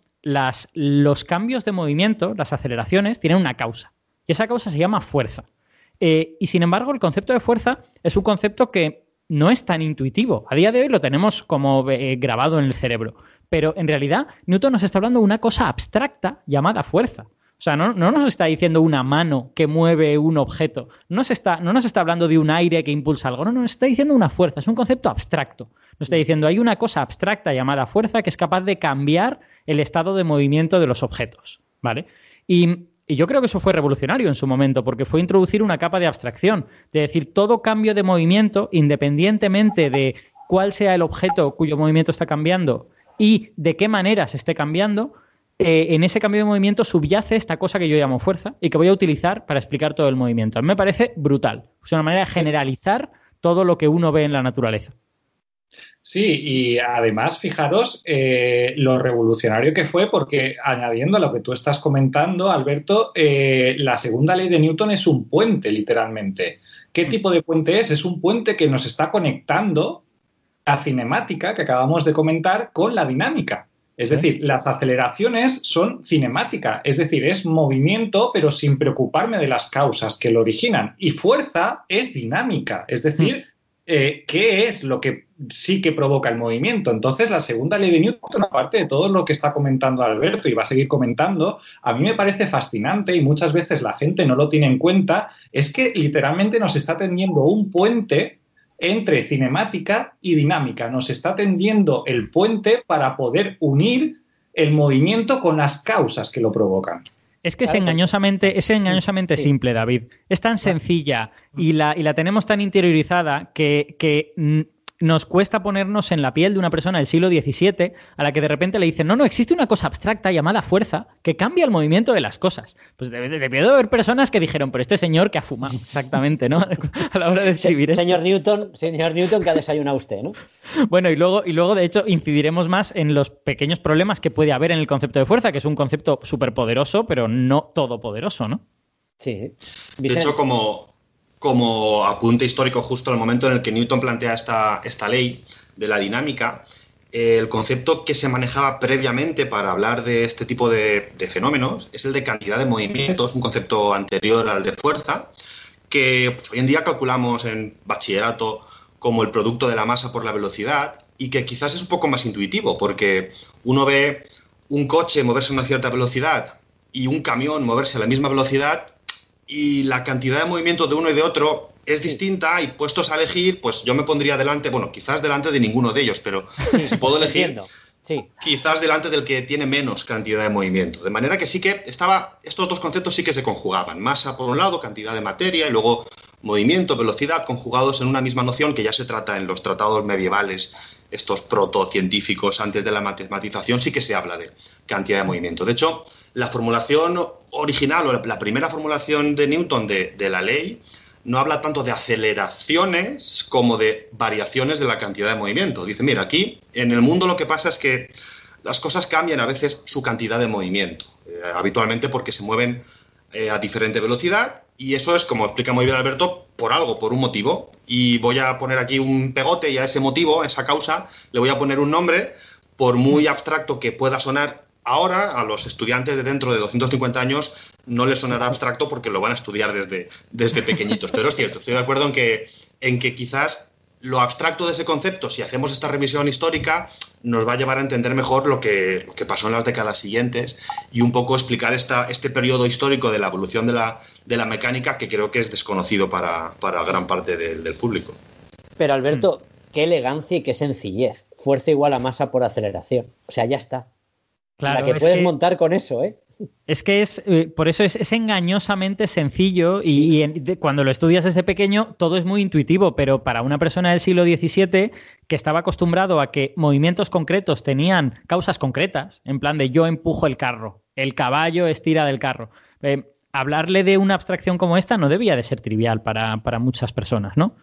los cambios de movimiento, las aceleraciones, tienen una causa. Y esa causa se llama fuerza. Eh, y sin embargo, el concepto de fuerza es un concepto que no es tan intuitivo. A día de hoy lo tenemos como eh, grabado en el cerebro. Pero en realidad, Newton nos está hablando de una cosa abstracta llamada fuerza. O sea, no, nos está diciendo una mano que mueve un objeto, no, está, no nos está hablando de un aire que impulsa algo, no, nos está diciendo una fuerza, es un concepto abstracto. Nos está diciendo hay una cosa abstracta llamada fuerza que es capaz de cambiar el estado de movimiento de los objetos, ¿vale? Y, y yo creo que eso fue revolucionario en su momento, porque fue introducir una capa de abstracción, de decir todo cambio de movimiento, independientemente de cuál sea el objeto cuyo movimiento está cambiando y de qué manera se esté cambiando, eh, en ese cambio de movimiento subyace esta cosa que yo llamo fuerza y que voy a utilizar para explicar todo el movimiento. A mí me parece brutal. Es una manera de generalizar todo lo que uno ve en la naturaleza. Sí, y además, fijaros eh, lo revolucionario que fue, porque añadiendo a lo que tú estás comentando, Alberto, eh, la segunda ley de Newton es un puente, literalmente. ¿Qué mm. tipo de puente es? Es un puente que nos está conectando la cinemática que acabamos de comentar con la dinámica. Es decir, las aceleraciones son cinemática, es decir, es movimiento, pero sin preocuparme de las causas que lo originan. Y fuerza es dinámica, es decir, mm. Eh, qué es lo que sí que provoca el movimiento. Entonces, la segunda ley de Newton, aparte de todo lo que está comentando Alberto y va a seguir comentando, a mí me parece fascinante y muchas veces la gente no lo tiene en cuenta, es que literalmente nos está tendiendo un puente entre cinemática y dinámica. Nos está tendiendo el puente para poder unir el movimiento con las causas que lo provocan. Es que es engañosamente, es engañosamente simple, David. Es tan sencilla y la, y la tenemos tan interiorizada que, que nos cuesta ponernos en la piel de una persona del siglo XVII a la que de repente le dicen, no, no, existe una cosa abstracta llamada fuerza que cambia el movimiento de las cosas. Pues debió haber personas que dijeron, pero este señor que ha fumado, (laughs) exactamente, ¿no? (laughs) a la hora de escribir. señor Newton, señor Newton, que ha desayunado usted, ¿no? (laughs) Bueno, y luego, y luego, de hecho, incidiremos más en los pequeños problemas que puede haber en el concepto de fuerza, que es un concepto súper poderoso, pero no todopoderoso, ¿no? Sí. De hecho, como, como apunte histórico justo al momento en el que Newton plantea esta, esta ley de la dinámica, el concepto que se manejaba previamente para hablar de este tipo de, fenómenos es el de cantidad de movimientos, un concepto anterior al de fuerza, que pues, hoy en día calculamos en bachillerato como el producto de la masa por la velocidad y que quizás es un poco más intuitivo, porque uno ve un coche moverse a una cierta velocidad y un camión moverse a la misma velocidad y la cantidad de movimiento de uno y de otro es distinta y puestos a elegir, pues yo me pondría delante, bueno, quizás delante de ninguno de ellos, pero (laughs) si puedo elegir, quizás delante del que tiene menos cantidad de movimiento. De manera que sí que estaba, estos dos conceptos sí que se conjugaban. Masa por un lado, cantidad de materia y luego movimiento, velocidad, conjugados en una misma noción que ya se trata en los tratados medievales, estos protocientíficos antes de la matematización, sí que se habla de cantidad de movimiento. De hecho, la formulación original o la primera formulación de Newton de, la ley no habla tanto de aceleraciones como de variaciones de la cantidad de movimiento. Dice, mira, aquí en el mundo lo que pasa es que las cosas cambian a veces su cantidad de movimiento, eh, habitualmente porque se mueven eh, a diferente velocidad y eso es, como explica muy bien Alberto, por algo, por un motivo. Y voy a poner aquí un pegote y a ese motivo, a esa causa, le voy a poner un nombre, por muy abstracto que pueda sonar Ahora, a los estudiantes de dentro de 250 años no les sonará (laughs) abstracto porque lo van a estudiar desde, desde pequeñitos. Pero es cierto, estoy de acuerdo en que, en que quizás lo abstracto de ese concepto, si hacemos esta revisión histórica, nos va a llevar a entender mejor lo que, pasó en las décadas siguientes y un poco explicar esta, este periodo histórico de la evolución de la, de la mecánica que creo que es desconocido para, gran parte del público. Pero Alberto, mm. qué elegancia y qué sencillez. Fuerza igual a masa por aceleración. O sea, ya está. Claro, la que puedes montar con eso, ¿eh? Es que es, eh, por eso es, engañosamente sencillo y, cuando lo estudias desde pequeño todo es muy intuitivo, pero para una persona del siglo XVII que estaba acostumbrado a que movimientos concretos tenían causas concretas, en plan de yo empujo el carro, el caballo estira del carro, eh, hablarle de una abstracción como esta no debía de ser trivial para, para muchas personas, ¿no?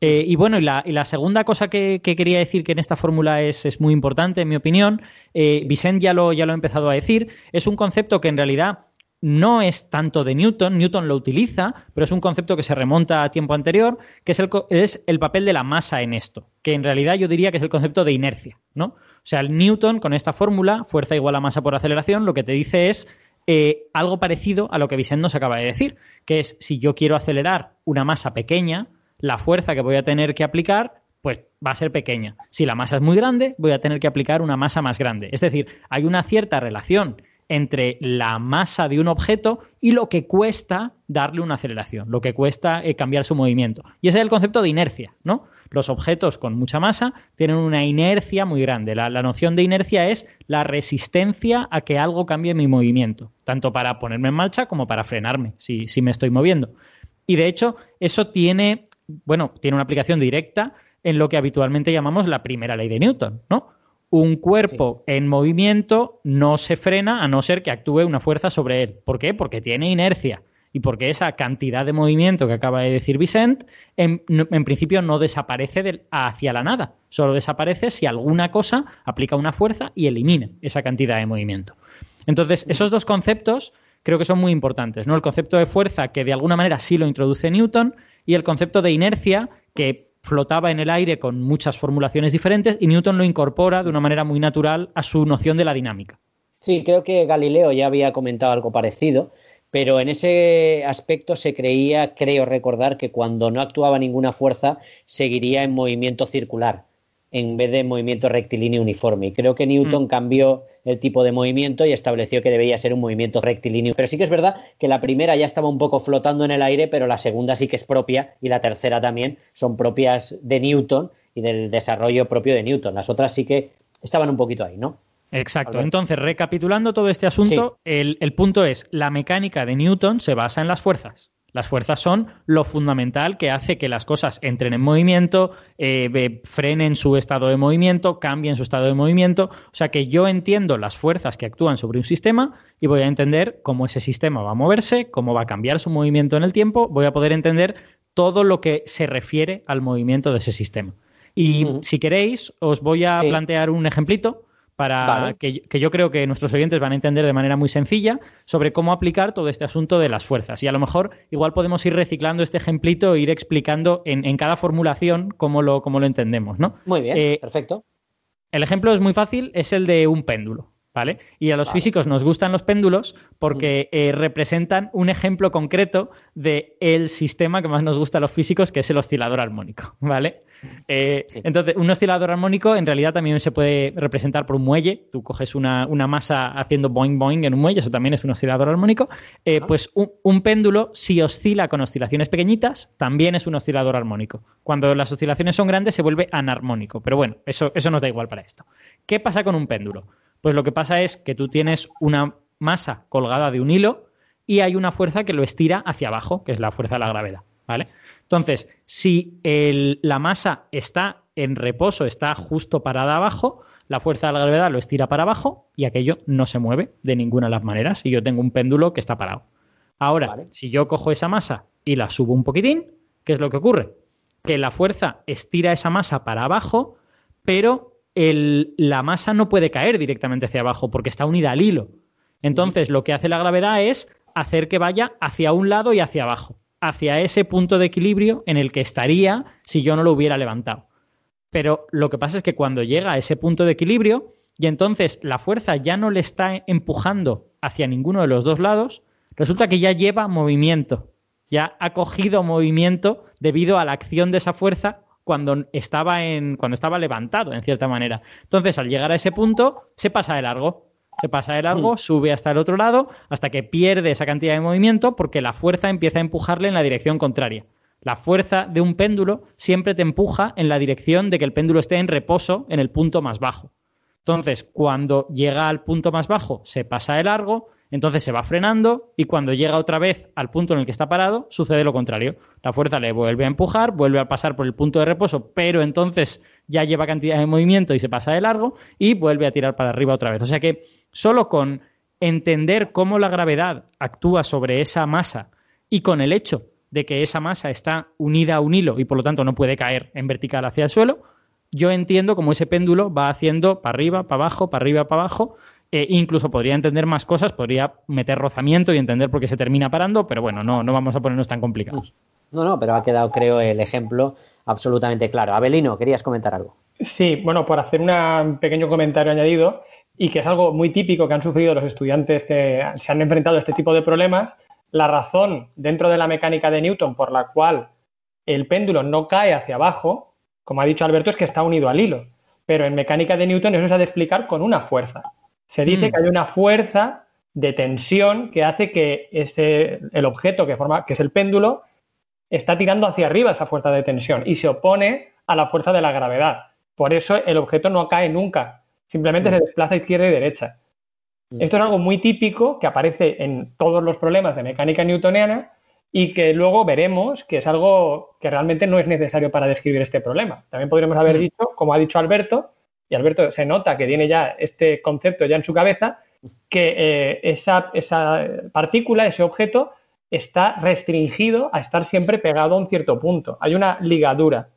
Eh, y bueno, y la, segunda cosa que, quería decir que en esta fórmula es, muy importante, en mi opinión, eh, Vicent ya lo, ya lo ha empezado a decir, es un concepto que en realidad no es tanto de Newton, Newton lo utiliza, pero es un concepto que se remonta a tiempo anterior, que es el, es el papel de la masa en esto, que en realidad yo diría que es el concepto de inercia, ¿no? O sea, Newton con esta fórmula, fuerza igual a masa por aceleración, lo que te dice es eh, algo parecido a lo que Vicent nos acaba de decir, que es si yo quiero acelerar una masa pequeña, la fuerza que voy a tener que aplicar pues va a ser pequeña. Si la masa es muy grande, voy a tener que aplicar una masa más grande. Es decir, hay una cierta relación entre la masa de un objeto y lo que cuesta darle una aceleración, lo que cuesta eh, cambiar su movimiento. Y ese es el concepto de inercia, ¿no? Los objetos con mucha masa tienen una inercia muy grande. La, noción de inercia es la resistencia a que algo cambie mi movimiento, tanto para ponerme en marcha como para frenarme, si, si me estoy moviendo. Y de hecho, eso tiene bueno, tiene una aplicación directa en lo que habitualmente llamamos la primera ley de Newton, ¿no? Un cuerpo en movimiento no se frena a no ser que actúe una fuerza sobre él. ¿Por qué? Porque tiene inercia. y porque esa cantidad de movimiento que acaba de decir Vicent, en, principio no desaparece hacia la nada, solo desaparece si alguna cosa aplica una fuerza y elimina esa cantidad de movimiento. Entonces, esos dos conceptos creo que son muy importantes, ¿no? El concepto de fuerza, que de alguna manera sí lo introduce Newton, y el concepto de inercia, que flotaba en el aire con muchas formulaciones diferentes, y Newton lo incorpora de una manera muy natural a su noción de la dinámica. Sí, creo que Galileo ya había comentado algo parecido, pero en ese aspecto se creía, creo recordar, que cuando no actuaba ninguna fuerza seguiría en movimiento circular en vez de movimiento rectilíneo uniforme. Y creo que Newton mm. cambió el tipo de movimiento y estableció que debía ser un movimiento rectilíneo. Pero sí que es verdad que la primera ya estaba un poco flotando en el aire, pero la segunda sí que es propia y la tercera también son propias de Newton y del desarrollo propio de Newton. Las otras sí que estaban un poquito ahí, ¿no? Exacto. Entonces, recapitulando todo este asunto, el, el punto es, la mecánica de Newton se basa en las fuerzas. Las fuerzas son lo fundamental que hace que las cosas entren en movimiento, eh, frenen su estado de movimiento, cambien su estado de movimiento. O sea que yo entiendo las fuerzas que actúan sobre un sistema y voy a entender cómo ese sistema va a moverse, cómo va a cambiar su movimiento en el tiempo, voy a poder entender todo lo que se refiere al movimiento de ese sistema. Y si queréis, os voy a plantear un ejemplito para que, yo creo que nuestros oyentes van a entender de manera muy sencilla sobre cómo aplicar todo este asunto de las fuerzas. Y a lo mejor igual podemos ir reciclando este ejemplito e ir explicando en, cada formulación cómo lo, cómo lo entendemos, ¿no? Muy bien, eh, perfecto. El ejemplo es muy fácil, es el de un péndulo. ¿Vale? Y a los físicos nos gustan los péndulos porque eh, representan un ejemplo concreto de el sistema que más nos gusta a los físicos, que es el oscilador armónico, (laughs) ¿vale? Eh, entonces, un oscilador armónico en realidad también se puede representar por un muelle. Tú coges una, masa haciendo boing boing en un muelle, eso también es un oscilador armónico. Eh, pues un, péndulo, si oscila con oscilaciones pequeñitas, también es un oscilador armónico. Cuando las oscilaciones son grandes, se vuelve anarmónico. Pero bueno, eso, eso nos da igual para esto. ¿Qué pasa con un péndulo? Pues lo que pasa es que tú tienes una masa colgada de un hilo y hay una fuerza que lo estira hacia abajo, que es la fuerza de la gravedad. ¿Vale? Entonces, si la masa está en reposo, está justo parada abajo, la fuerza de la gravedad lo estira para abajo y aquello no se mueve de ninguna de las maneras y yo tengo un péndulo que está parado. Ahora, si yo cojo esa masa y la subo un poquitín, ¿qué es lo que ocurre? Que la fuerza estira esa masa para abajo, pero la masa no puede caer directamente hacia abajo porque está unida al hilo. Entonces, lo que hace la gravedad es hacer que vaya hacia un lado y hacia abajo hacia ese punto de equilibrio en el que estaría si yo no lo hubiera levantado. Pero lo que pasa es que cuando llega a ese punto de equilibrio y entonces la fuerza ya no le está empujando hacia ninguno de los dos lados, resulta que ya lleva movimiento, ya ha cogido movimiento debido a la acción de esa fuerza cuando estaba en cuando estaba levantado en cierta manera. Entonces, al llegar a ese punto se pasa de largo se pasa de largo, mm. sube hasta el otro lado, hasta que pierde esa cantidad de movimiento porque la fuerza empieza a empujarle en la dirección contraria. La fuerza de un péndulo siempre te empuja en la dirección de que el péndulo esté en reposo en el punto más bajo. Entonces, cuando llega al punto más bajo, se pasa de largo, entonces se va frenando y cuando llega otra vez al punto en el que está parado, sucede lo contrario. La fuerza le vuelve a empujar, vuelve a pasar por el punto de reposo, pero entonces ya lleva cantidad de movimiento y se pasa de largo y vuelve a tirar para arriba otra vez. O sea que Solo con entender cómo la gravedad actúa sobre esa masa y con el hecho de que esa masa está unida a un hilo y por lo tanto no puede caer en vertical hacia el suelo, yo entiendo cómo ese péndulo va haciendo para arriba, para abajo, para arriba, para abajo. E incluso podría entender más cosas, podría meter rozamiento y entender por qué se termina parando, pero bueno, no, no vamos a ponernos tan complicados. No, no, pero ha quedado, creo, el ejemplo absolutamente claro. Abelino, querías comentar algo. Sí, bueno, por hacer un pequeño comentario añadido, y que es algo muy típico que han sufrido los estudiantes que se han enfrentado a este tipo de problemas, la razón dentro de la mecánica de Newton por la cual el péndulo no cae hacia abajo, como ha dicho Alberto, es que está unido al hilo. Pero en mecánica de Newton eso se ha de explicar con una fuerza. Se dice hmm. que hay una fuerza de tensión que hace que ese, el objeto que forma, que es el péndulo, está tirando hacia arriba esa fuerza de tensión y se opone a la fuerza de la gravedad. Por eso el objeto no cae nunca, simplemente se mm. desplaza izquierda y derecha. Mm. Esto es algo muy típico que aparece en todos los problemas de mecánica newtoniana y que luego veremos que es algo que realmente no es necesario para describir este problema. También podríamos haber dicho, como ha dicho Alberto, y Alberto se nota que tiene ya este concepto ya en su cabeza, que eh, esa, esa, partícula, ese objeto, está restringido a estar siempre pegado a un cierto punto. Hay una ligadura.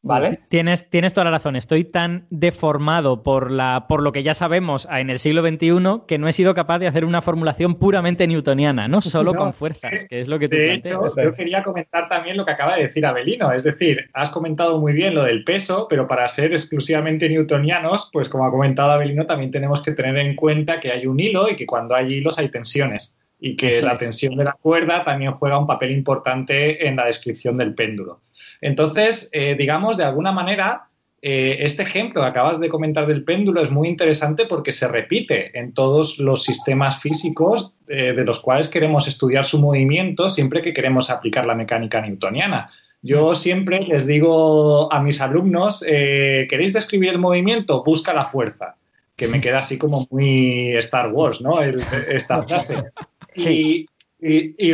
¿Vale? Tienes, tienes toda la razón. Estoy tan deformado por, la, por lo que ya sabemos en el siglo XXI que no he sido capaz de hacer una formulación puramente newtoniana, no (laughs) solo con fuerzas, que es lo que tú De hecho, yo quería comentar también lo que acaba de decir Abelino. Es decir, has comentado muy bien lo del peso, pero para ser exclusivamente newtonianos, pues como ha comentado Abelino, también tenemos que tener en cuenta que hay un hilo y que cuando hay hilos hay tensiones y que la tensión de la cuerda también juega un papel importante en la descripción del péndulo. Entonces, eh, digamos, de alguna manera, eh, este ejemplo que acabas de comentar del péndulo es muy interesante porque se repite en todos los sistemas físicos eh, de los cuales queremos estudiar su movimiento siempre que queremos aplicar la mecánica newtoniana. Yo siempre les digo a mis alumnos, ¿queréis describir el movimiento? Busca la fuerza que me (laughs) queda así como muy Star Wars, ¿no? esta frase. (laughs) Y, (laughs) y,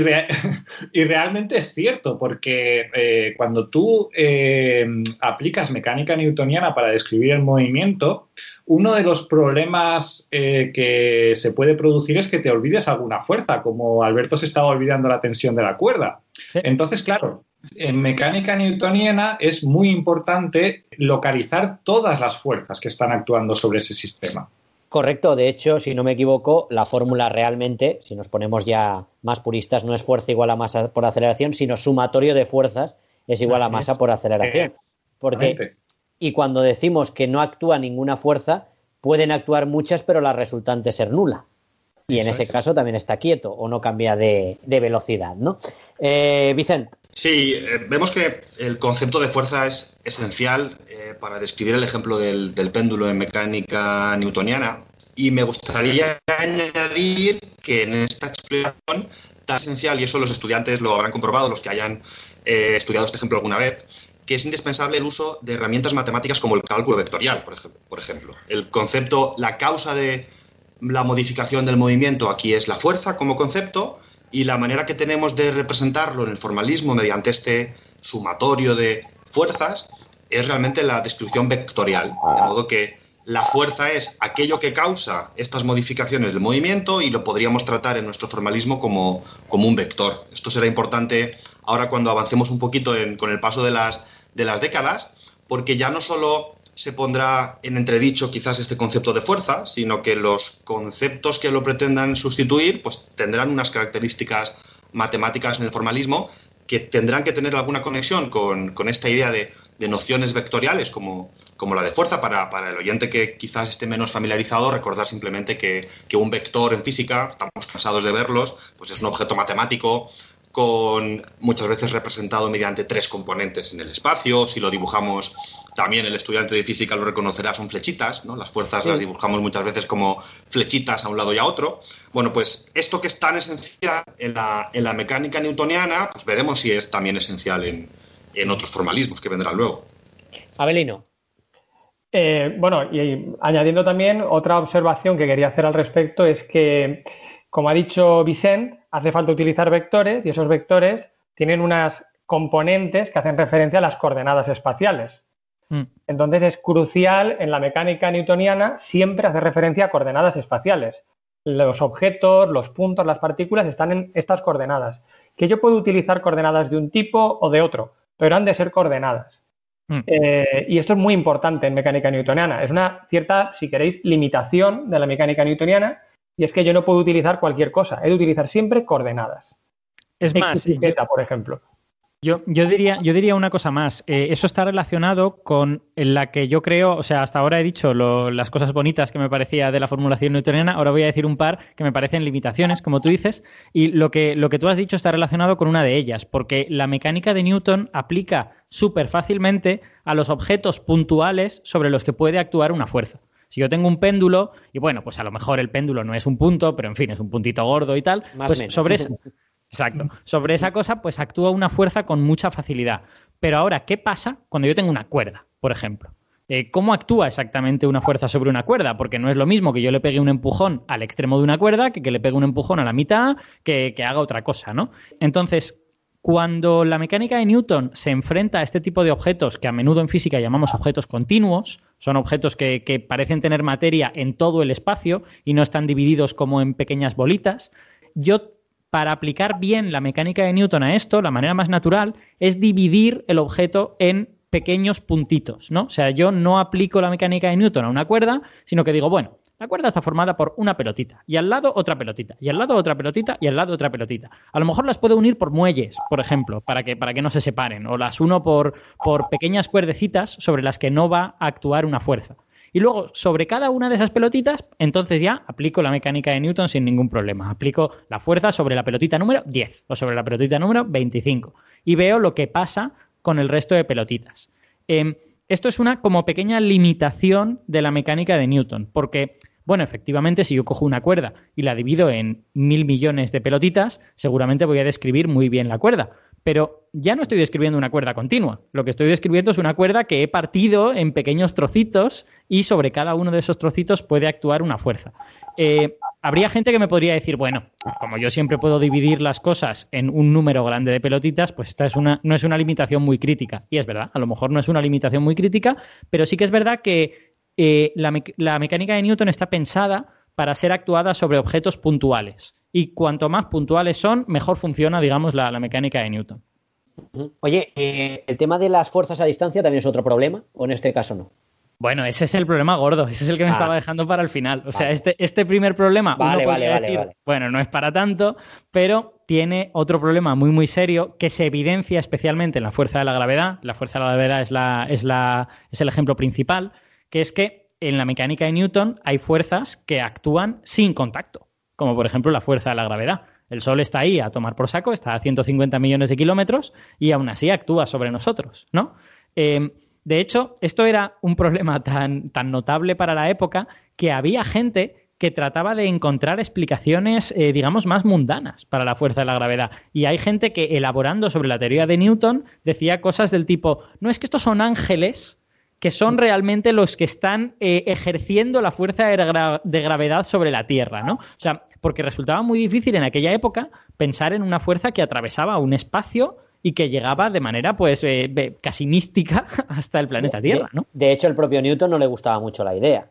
realmente es cierto, porque eh, cuando tú eh, aplicas mecánica newtoniana para describir el movimiento, uno de los problemas eh, que se puede producir es que te olvides alguna fuerza, como Alberto se estaba olvidando la tensión de la cuerda. Entonces, claro, en mecánica newtoniana es muy importante localizar todas las fuerzas que están actuando sobre ese sistema. Correcto, de hecho, si no me equivoco, la fórmula realmente, si nos ponemos ya más puristas, no es fuerza igual a masa por aceleración, sino sumatorio de fuerzas es igual a masa por aceleración. Eh, Porque, y cuando decimos que no actúa ninguna fuerza, pueden actuar muchas, pero la resultante ser nula. Y en ese caso también está quieto o no cambia de, velocidad, ¿no? Eh, Vicente. Sí, eh, vemos que el concepto de fuerza es esencial eh, para describir el ejemplo del, péndulo en mecánica newtoniana y me gustaría añadir que en esta explicación tan esencial, y eso los estudiantes lo habrán comprobado, los que hayan eh, estudiado este ejemplo alguna vez, que es indispensable el uso de herramientas matemáticas como el cálculo vectorial, por ejemplo. El concepto, la causa de la modificación del movimiento aquí es la fuerza como concepto, y la manera que tenemos de representarlo en el formalismo mediante este sumatorio de fuerzas es realmente la descripción vectorial, de modo que la fuerza es aquello que causa estas modificaciones del movimiento y lo podríamos tratar en nuestro formalismo como, como un vector. Esto será importante ahora cuando avancemos un poquito con el paso de las, de las décadas, porque ya no solo se pondrá en entredicho quizás este concepto de fuerza, sino que los conceptos que lo pretendan sustituir pues tendrán unas características matemáticas en el formalismo que tendrán que tener alguna conexión con, esta idea de, nociones vectoriales como, como, la de fuerza. Para, el oyente que quizás esté menos familiarizado, recordar simplemente que, que, un vector en física, estamos cansados de verlos, pues es un objeto matemático con muchas veces representado mediante tres componentes en el espacio. Si lo dibujamos, también el estudiante de física lo reconocerá, son flechitas, ¿no? Las fuerzas las dibujamos muchas veces como flechitas a un lado y a otro. Bueno, pues esto que es tan esencial en la, en la mecánica newtoniana, pues veremos si es también esencial en, en otros formalismos que vendrán luego. Abelino. Eh, bueno, y añadiendo también otra observación que quería hacer al respecto es que, como ha dicho Vicente, hace falta utilizar vectores y esos vectores tienen unas componentes que hacen referencia a las coordenadas espaciales. Mm. Entonces es crucial en la mecánica newtoniana siempre hacer referencia a coordenadas espaciales. Los objetos, los puntos, las partículas están en estas coordenadas. Que yo puedo utilizar coordenadas de un tipo o de otro, pero han de ser coordenadas. Mm. Eh, y esto es muy importante en mecánica newtoniana. Es una cierta, si queréis, limitación de la mecánica newtoniana y es que yo no puedo utilizar cualquier cosa, he de utilizar siempre coordenadas. Es más, por ejemplo. Yo, yo, diría, yo diría una cosa más. Eh, eso está relacionado con la que yo creo, o sea, hasta ahora he dicho las cosas bonitas que me parecía de la formulación newtoniana, ahora voy a decir un par que me parecen limitaciones, como tú dices, y lo que, lo que tú has dicho está relacionado con una de ellas, porque la mecánica de Newton aplica súper fácilmente a los objetos puntuales sobre los que puede actuar una fuerza. Si yo tengo un péndulo, y bueno, pues a lo mejor el péndulo no es un punto, pero en fin, es un puntito gordo y tal, pues sobre (laughs) esa, exacto, sobre esa cosa pues actúa una fuerza con mucha facilidad. Pero ahora, ¿qué pasa cuando yo tengo una cuerda, por ejemplo? Eh, ¿Cómo actúa exactamente una fuerza sobre una cuerda? Porque no es lo mismo que yo le pegue un empujón al extremo de una cuerda que que le pegue un empujón a la mitad, que, que haga otra cosa, ¿no? Entonces, cuando la mecánica de Newton se enfrenta a este tipo de objetos que a menudo en física llamamos objetos continuos, son objetos que, parecen tener materia en todo el espacio y no están divididos como en pequeñas bolitas, yo para aplicar bien la mecánica de Newton a esto, la manera más natural es dividir el objeto en pequeños puntitos, ¿no? O sea, yo no aplico la mecánica de Newton a una cuerda, sino que digo, bueno, la cuerda está formada por una pelotita, y al lado otra pelotita, y al lado otra pelotita, y al lado otra pelotita. A lo mejor las puedo unir por muelles, por ejemplo, para que, para que no se separen, o las uno por, por pequeñas cuerdecitas sobre las que no va a actuar una fuerza. Y luego, sobre cada una de esas pelotitas, entonces ya aplico la mecánica de Newton sin ningún problema. Aplico la fuerza sobre la pelotita número 10 o sobre la pelotita número 25. Y veo lo que pasa con el resto de pelotitas. Em, esto es una como pequeña limitación de la mecánica de Newton, porque bueno, efectivamente, si yo cojo una cuerda y la divido en mil millones de pelotitas, seguramente voy a describir muy bien la cuerda. Pero ya no estoy describiendo una cuerda continua. Lo que estoy describiendo es una cuerda que he partido en pequeños trocitos y sobre cada uno de esos trocitos puede actuar una fuerza. Eh, habría gente que me podría decir, bueno, como yo siempre puedo dividir las cosas en un número grande de pelotitas, pues esta es una, no es una limitación muy crítica. Y es verdad, a lo mejor no es una limitación muy crítica, pero sí que es verdad que eh, la, mecánica de Newton está pensada para ser actuada sobre objetos puntuales. Y cuanto más puntuales son, mejor funciona, digamos, la, mecánica de Newton. Oye, eh, ¿el tema de las fuerzas a distancia también es otro problema? ¿O en este caso no? Bueno, ese es el problema gordo, ese es el que me ah. estaba dejando para el final. O sea, este, este primer problema, vale, uno decir, bueno, no es para tanto, pero tiene otro problema muy, muy serio que se evidencia especialmente en la fuerza de la gravedad. La fuerza de la gravedad es, la, es, la, es el ejemplo principal que es que en la mecánica de Newton hay fuerzas que actúan sin contacto, como por ejemplo la fuerza de la gravedad. El Sol está ahí a tomar por saco, está a 150 millones de kilómetros y aún así actúa sobre nosotros, ¿no? Eh, de hecho, esto era un problema (laughs) tan, tan notable para la época que había gente que trataba de encontrar explicaciones, eh, digamos, más mundanas para la fuerza de la gravedad. Y hay gente que, elaborando sobre la teoría de Newton, decía cosas del tipo, no es que estos son ángeles que son realmente los que están eh, ejerciendo la fuerza de, gravedad sobre la Tierra, ¿no? O sea, porque resultaba muy difícil en aquella época pensar en una fuerza que atravesaba un espacio y que llegaba de manera pues eh, casi mística (laughs) hasta el planeta Tierra, ¿no? De, hecho, el propio Newton no le gustaba mucho la idea.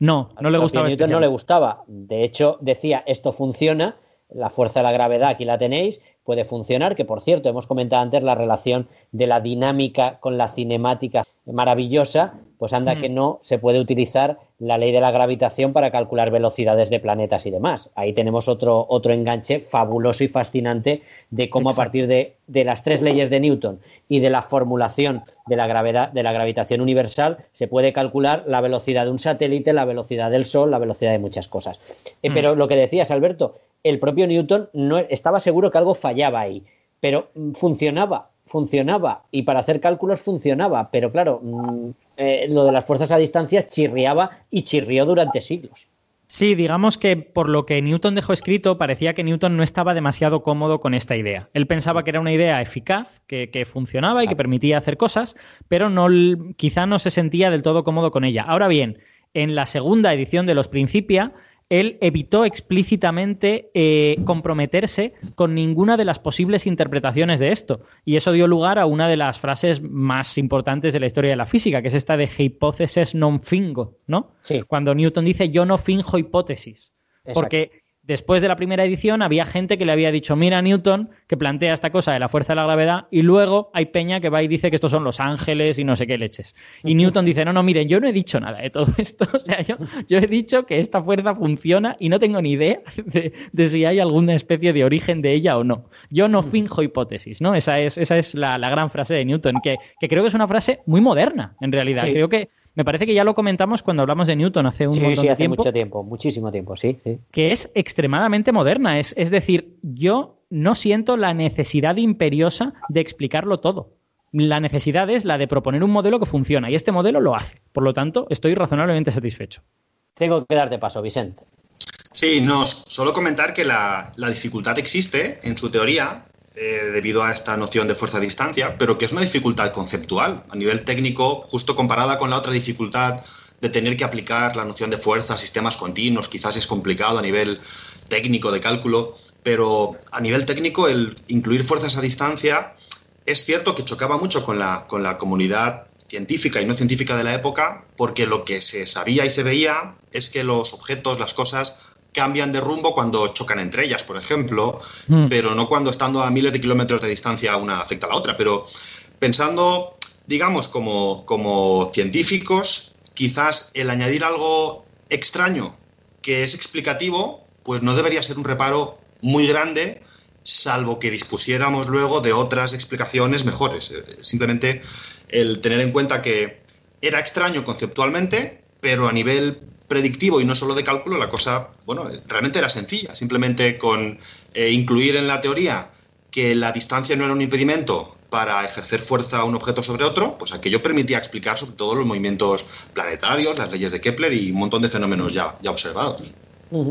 No, no le gustaba. Newton no le gustaba. De hecho, decía esto funciona, la fuerza de la gravedad aquí la tenéis, puede funcionar, que por cierto hemos comentado antes la relación de la dinámica con la cinemática maravillosa, pues anda mm. que no se puede utilizar la ley de la gravitación para calcular velocidades de planetas y demás. Ahí tenemos otro, otro enganche fabuloso y fascinante de cómo a partir de, de, las tres leyes de Newton y de la formulación de la gravedad, de la gravitación universal, se puede calcular la velocidad de un satélite, la velocidad del Sol, la velocidad de muchas cosas. Eh, mm. Pero lo que decías, Alberto, el propio Newton no estaba seguro que algo fallaba ahí, pero funcionaba funcionaba y para hacer cálculos funcionaba, pero claro, mm, eh, lo de las fuerzas a distancia chirriaba y chirrió durante siglos. Sí, digamos que por lo que Newton dejó escrito, parecía que Newton no estaba demasiado cómodo con esta idea. Él pensaba que era una idea eficaz, que, funcionaba y que permitía hacer cosas, pero no, quizá no se sentía del todo cómodo con ella. Ahora bien, en la segunda edición de los Principia, él evitó explícitamente eh, comprometerse con ninguna de las posibles interpretaciones de esto. Y eso dio lugar a una de las frases más importantes de la historia de la física, que es esta de hipótesis non fingo, ¿no? Sí. Cuando Newton dice yo no finjo hipótesis. Porque después de la primera edición había gente que le había dicho, mira Newton, que plantea esta cosa de la fuerza de la gravedad, y luego hay Peña que va y dice que estos son los ángeles y no sé qué leches. Y Newton dice, no, no, miren, yo no he dicho nada de todo (laughs) esto. O sea, yo, yo he dicho que esta fuerza funciona y no tengo ni idea de, si hay alguna especie de origen de ella o no. Yo no finjo hipótesis, ¿no? Esa es, esa es la, gran frase de Newton, que, creo que es una frase muy moderna, en realidad. Creo que me parece que ya lo comentamos cuando hablamos de Newton hace un sí, sí, hace mucho tiempo, muchísimo tiempo, sí, Que es extremadamente moderna. Es, es decir, yo no siento la necesidad imperiosa de explicarlo todo. La necesidad es la de proponer un modelo que funciona y este modelo lo hace. Por lo tanto, estoy razonablemente satisfecho. Tengo que darte paso, Vicente. Sí, no, solo comentar que la, la dificultad existe en su teoría eh, debido a esta noción de fuerza a distancia, pero que es una dificultad conceptual. A nivel técnico, justo comparada con la otra dificultad de tener que aplicar la noción de fuerza a sistemas continuos, quizás es complicado a nivel técnico de cálculo, pero a nivel técnico el incluir fuerzas a distancia es cierto que chocaba mucho con la, con la comunidad científica y no científica de la época, porque lo que se sabía y se veía es que los objetos, las cosas, cambian de rumbo cuando chocan entre ellas, por ejemplo, Mm. pero no cuando estando a miles de kilómetros de distancia una afecta a la otra. Pero pensando, digamos, como, como científicos, quizás el añadir algo extraño que es explicativo, pues no debería ser un reparo muy grande, salvo que dispusiéramos luego de otras explicaciones mejores. Eh, Simplemente el tener en cuenta que era extraño conceptualmente, pero a nivel predictivo y no solo de cálculo, la cosa, bueno, realmente era sencilla. Simplemente con eh, incluir en la teoría que la distancia no era un impedimento para ejercer fuerza a un objeto sobre otro, pues aquello permitía explicar sobre todo los movimientos planetarios, las leyes de Kepler y un montón de fenómenos ya, ya observados.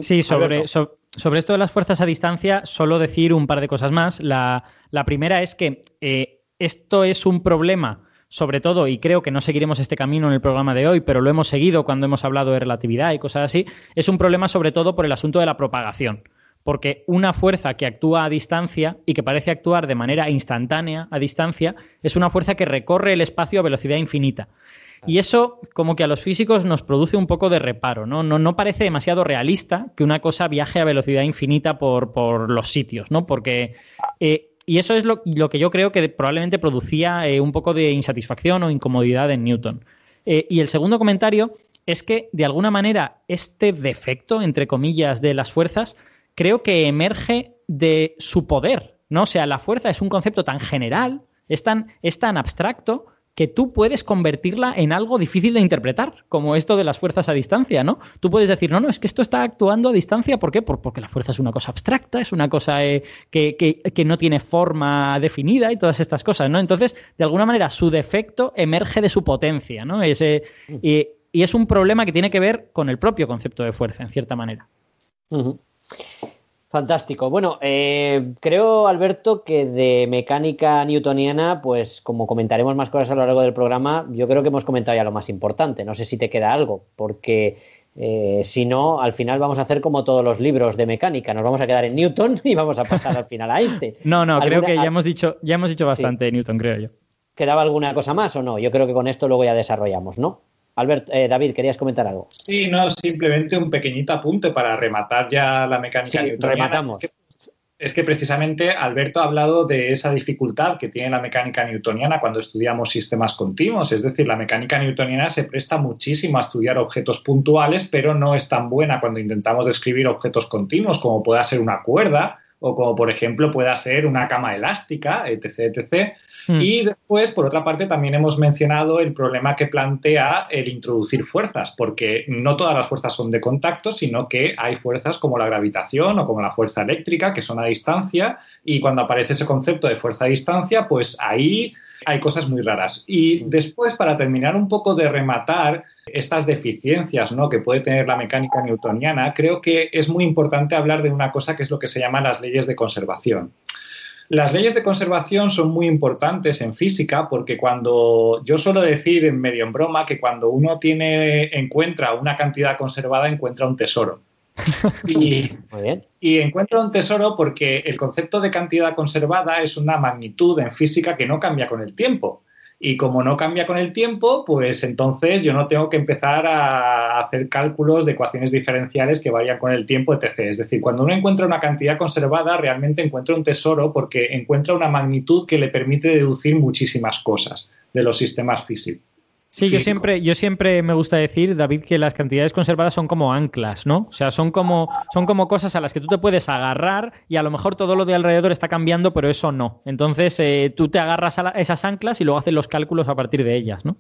Sí, sobre, so- sobre esto de las fuerzas a distancia, solo decir un par de cosas más. La, la primera es que eh, esto es un problema, sobre todo, y creo que no seguiremos este camino en el programa de hoy, pero lo hemos seguido cuando hemos hablado de relatividad y cosas así, es un problema sobre todo por el asunto de la propagación. Porque una fuerza que actúa a distancia y que parece actuar de manera instantánea a distancia es una fuerza que recorre el espacio a velocidad infinita. Y eso como que a los físicos nos produce un poco de reparo, ¿no? No, no parece demasiado realista que una cosa viaje a velocidad infinita por, por los sitios, ¿no? Porque... eh, y eso es lo, lo que yo creo que probablemente producía eh, un poco de insatisfacción o incomodidad en Newton. Eh, y el segundo comentario es que, de alguna manera, este defecto, entre comillas, de las fuerzas, creo que emerge de su poder, ¿no? O sea, la fuerza es un concepto tan general, es tan, es tan abstracto, que tú puedes convertirla en algo difícil de interpretar, como esto de las fuerzas a distancia, ¿no? Tú puedes decir, no, no, es que esto está actuando a distancia, ¿por qué? Por- porque la fuerza es una cosa abstracta, es una cosa eh, que, que- que no tiene forma definida y todas estas cosas, ¿no? Entonces, de alguna manera, su defecto emerge de su potencia, ¿no? Ese, y, y es un problema que tiene que ver con el propio concepto de fuerza, en cierta manera. Fantástico. Bueno, eh, creo, Alberto, que de mecánica newtoniana, pues como comentaremos más cosas a lo largo del programa, yo creo que hemos comentado ya lo más importante. No sé si te queda algo, porque eh, si no, al final vamos a hacer como todos los libros de mecánica. Nos vamos a quedar en Newton (laughs) y vamos a pasar al final a Einstein. No, no, creo ¿Alguna- que ya hemos dicho, ya hemos dicho bastante de Newton, creo yo. ¿Quedaba alguna cosa más o no? Yo creo que con esto luego ya desarrollamos, ¿no? Albert, eh, David, ¿querías comentar algo? Sí, no, simplemente un pequeñito apunte para rematar ya la mecánica Sí, newtoniana. rematamos. Es que, es que precisamente Alberto ha hablado de esa dificultad que tiene la mecánica newtoniana cuando estudiamos sistemas continuos. Es decir, la mecánica newtoniana se presta muchísimo a estudiar objetos puntuales, pero no es tan buena cuando intentamos describir objetos continuos, como pueda ser una cuerda o como, por ejemplo, pueda ser una cama elástica, etc., etc. Mm. Y después, por otra parte, también hemos mencionado el problema que plantea el introducir fuerzas, porque no todas las fuerzas son de contacto, sino que hay fuerzas como la gravitación o como la fuerza eléctrica, que son a distancia, y cuando aparece ese concepto de fuerza a distancia, pues ahí hay cosas muy raras. Y después, para terminar un poco de rematar estas deficiencias ¿no? que puede tener la mecánica newtoniana, creo que es muy importante hablar de una cosa que es lo que se llama las leyes de conservación. Las leyes de conservación son muy importantes en física porque cuando yo suelo decir en medio en broma que cuando uno tiene encuentra una cantidad conservada encuentra un tesoro. Y, Muy bien. y encuentra un tesoro porque el concepto de cantidad conservada es una magnitud en física que no cambia con el tiempo. Y como no cambia con el tiempo, pues entonces yo no tengo que empezar a hacer cálculos de ecuaciones diferenciales que vayan con el tiempo, etc. Es decir, cuando uno encuentra una cantidad conservada, realmente encuentra un tesoro porque encuentra una magnitud que le permite deducir muchísimas cosas de los sistemas físicos. Sí, yo siempre, yo siempre me gusta decir, David, que las cantidades conservadas son como anclas, ¿no? O sea, son como, son como cosas a las que tú te puedes agarrar y a lo mejor todo lo de alrededor está cambiando, pero eso no. Entonces, eh, tú te agarras a la- esas anclas y luego haces los cálculos a partir de ellas, ¿no?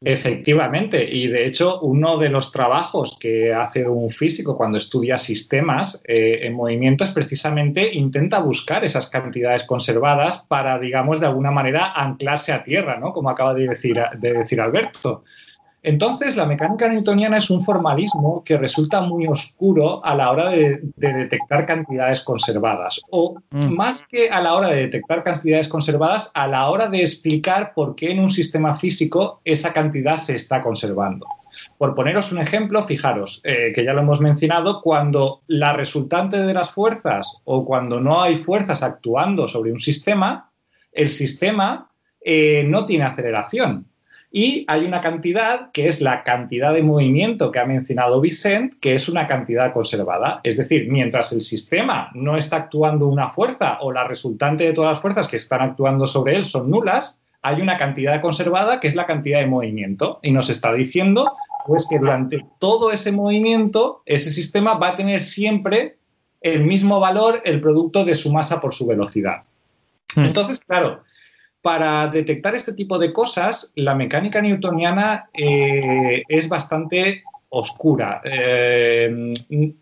Efectivamente, y de hecho uno de los trabajos que hace un físico cuando estudia sistemas eh, en movimiento es precisamente intenta buscar esas cantidades conservadas para, digamos, de alguna manera anclarse a tierra, ¿no? Como acaba de decir, de decir Alberto. Entonces, la mecánica newtoniana es un formalismo que resulta muy oscuro a la hora de, de detectar cantidades conservadas. O Mm. más que a la hora de detectar cantidades conservadas, a la hora de explicar por qué en un sistema físico esa cantidad se está conservando. Por poneros un ejemplo, fijaros, eh, que ya lo hemos mencionado, cuando la resultante de las fuerzas o cuando no hay fuerzas actuando sobre un sistema, el sistema eh, no tiene aceleración. Y hay una cantidad que es la cantidad de movimiento que ha mencionado Vicent, que es una cantidad conservada. Es decir, mientras el sistema no está actuando una fuerza o la resultante de todas las fuerzas que están actuando sobre él son nulas, hay una cantidad conservada que es la cantidad de movimiento. Y nos está diciendo pues, que durante todo ese movimiento, ese sistema va a tener siempre el mismo valor, el producto de su masa por su velocidad. Hmm. Entonces, claro, para detectar este tipo de cosas, la mecánica newtoniana eh, es bastante oscura. Eh,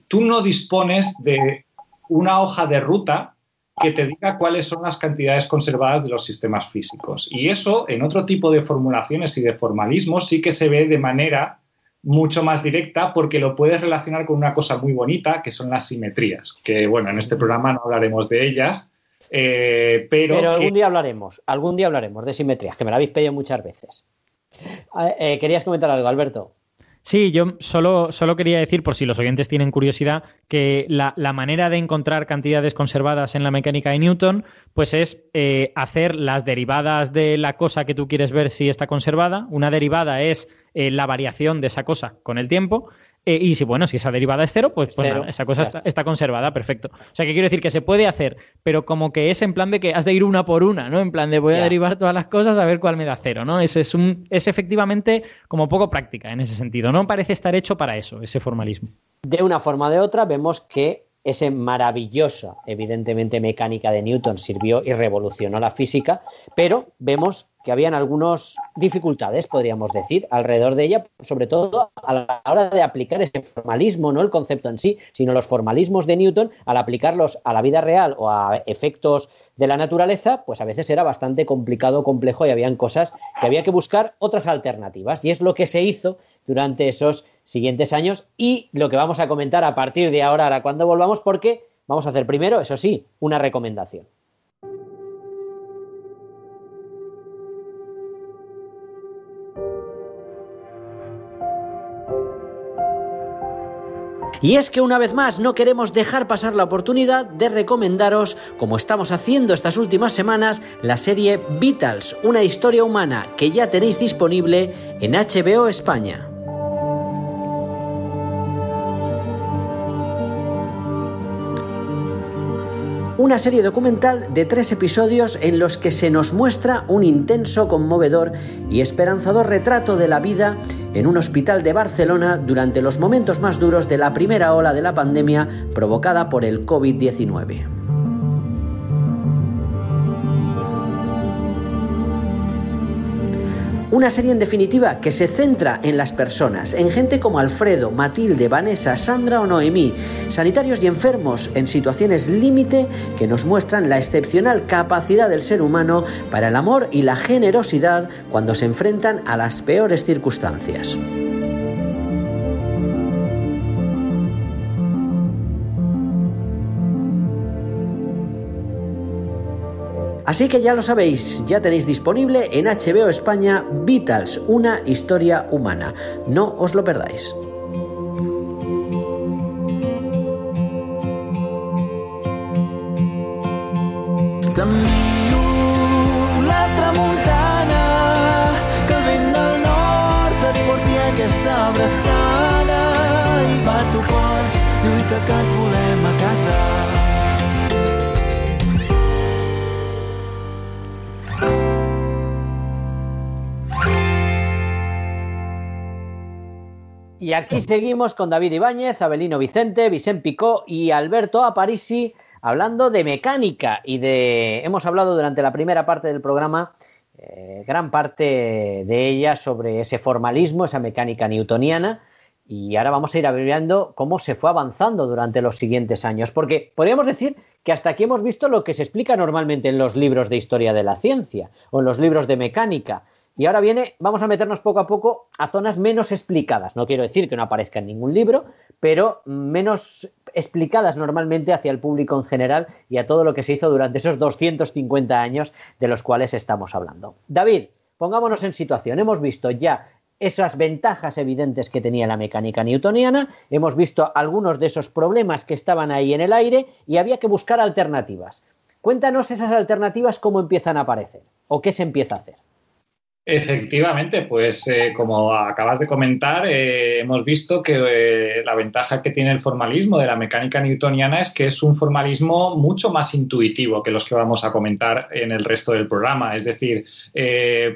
tú no dispones de una hoja de ruta que te diga cuáles son las cantidades conservadas de los sistemas físicos. Y eso, en otro tipo de formulaciones y de formalismos, sí que se ve de manera mucho más directa porque lo puedes relacionar con una cosa muy bonita, que son las simetrías, que bueno, en este programa no hablaremos de ellas, eh, pero, algún día hablaremos, algún día hablaremos de simetrías, que me la habéis pedido muchas veces. Eh, ¿Querías comentar algo, Alberto? Sí, yo solo, solo quería decir, por si los oyentes tienen curiosidad, que la, manera de encontrar cantidades conservadas en la mecánica de Newton, pues es eh, hacer las derivadas de la cosa que tú quieres ver si está conservada. Una derivada es la variación de esa cosa con el tiempo eh, y si, bueno, si esa derivada es cero, pues, pues esa cosa está, conservada, perfecto. O sea, que quiero decir que se puede hacer, pero como que es en plan de que has de ir una por una, ¿no? En plan de voy a derivar todas las cosas a ver cuál me da cero, ¿no? Es, es, un, es efectivamente como poco práctica en ese sentido. No parece estar hecho para eso, ese formalismo. De una forma o de otra, vemos que ese maravillosa, evidentemente, mecánica de Newton sirvió y revolucionó la física, pero vemos que habían algunas dificultades, podríamos decir, alrededor de ella, sobre todo a la hora de aplicar ese formalismo, no el concepto en sí, sino los formalismos de Newton, al aplicarlos a la vida real o a efectos de la naturaleza, pues a veces era bastante complicado, complejo y habían cosas que había que buscar otras alternativas. Y es lo que se hizo durante esos siguientes años y lo que vamos a comentar a partir de ahora, ahora cuando volvamos, porque vamos a hacer primero, eso sí, una recomendación. Y es que una vez más no queremos dejar pasar la oportunidad de recomendaros, como estamos haciendo estas últimas semanas, la serie Beatles, una historia humana que ya tenéis disponible en HBO España. Una serie documental de tres episodios en los que se nos muestra un intenso, conmovedor y esperanzador retrato de la vida en un hospital de Barcelona durante los momentos más duros de la primera ola de la pandemia provocada por el COVID-19. Una serie en definitiva que se centra en las personas, en gente como Alfredo, Matilde, Vanessa, Sandra o Noemí, sanitarios y enfermos en situaciones límite que nos muestran la excepcional capacidad del ser humano para el amor y la generosidad cuando se enfrentan a las peores circunstancias. Así que ya lo sabéis, ya tenéis disponible en HBO España Beatles, una historia humana. No os lo perdáis. la tramuntana, que el abraçada i va tu pots, lluita que et volem a casa. Y aquí seguimos con David Ibáñez, Abelino Vicente, Vicente Picó y Alberto Aparisi hablando de mecánica y de... Hemos hablado durante la primera parte del programa, eh, gran parte de ella sobre ese formalismo, esa mecánica newtoniana, y ahora vamos a ir viendo cómo se fue avanzando durante los siguientes años, porque podríamos decir que hasta aquí hemos visto lo que se explica normalmente en los libros de historia de la ciencia o en los libros de mecánica, y ahora viene, vamos a meternos poco a poco a zonas menos explicadas. No quiero decir que no aparezca en ningún libro, pero menos explicadas normalmente hacia el público en general y a todo lo que se hizo durante esos 250 años de los cuales estamos hablando. David, pongámonos en situación. Hemos visto ya esas ventajas evidentes que tenía la mecánica newtoniana, hemos visto algunos de esos problemas que estaban ahí en el aire y había que buscar alternativas. Cuéntanos esas alternativas cómo empiezan a aparecer o qué se empieza a hacer. Efectivamente, pues eh, como acabas de comentar, eh, hemos visto que eh, la ventaja que tiene el formalismo de la mecánica newtoniana es que es un formalismo mucho más intuitivo que los que vamos a comentar en el resto del programa. Es decir,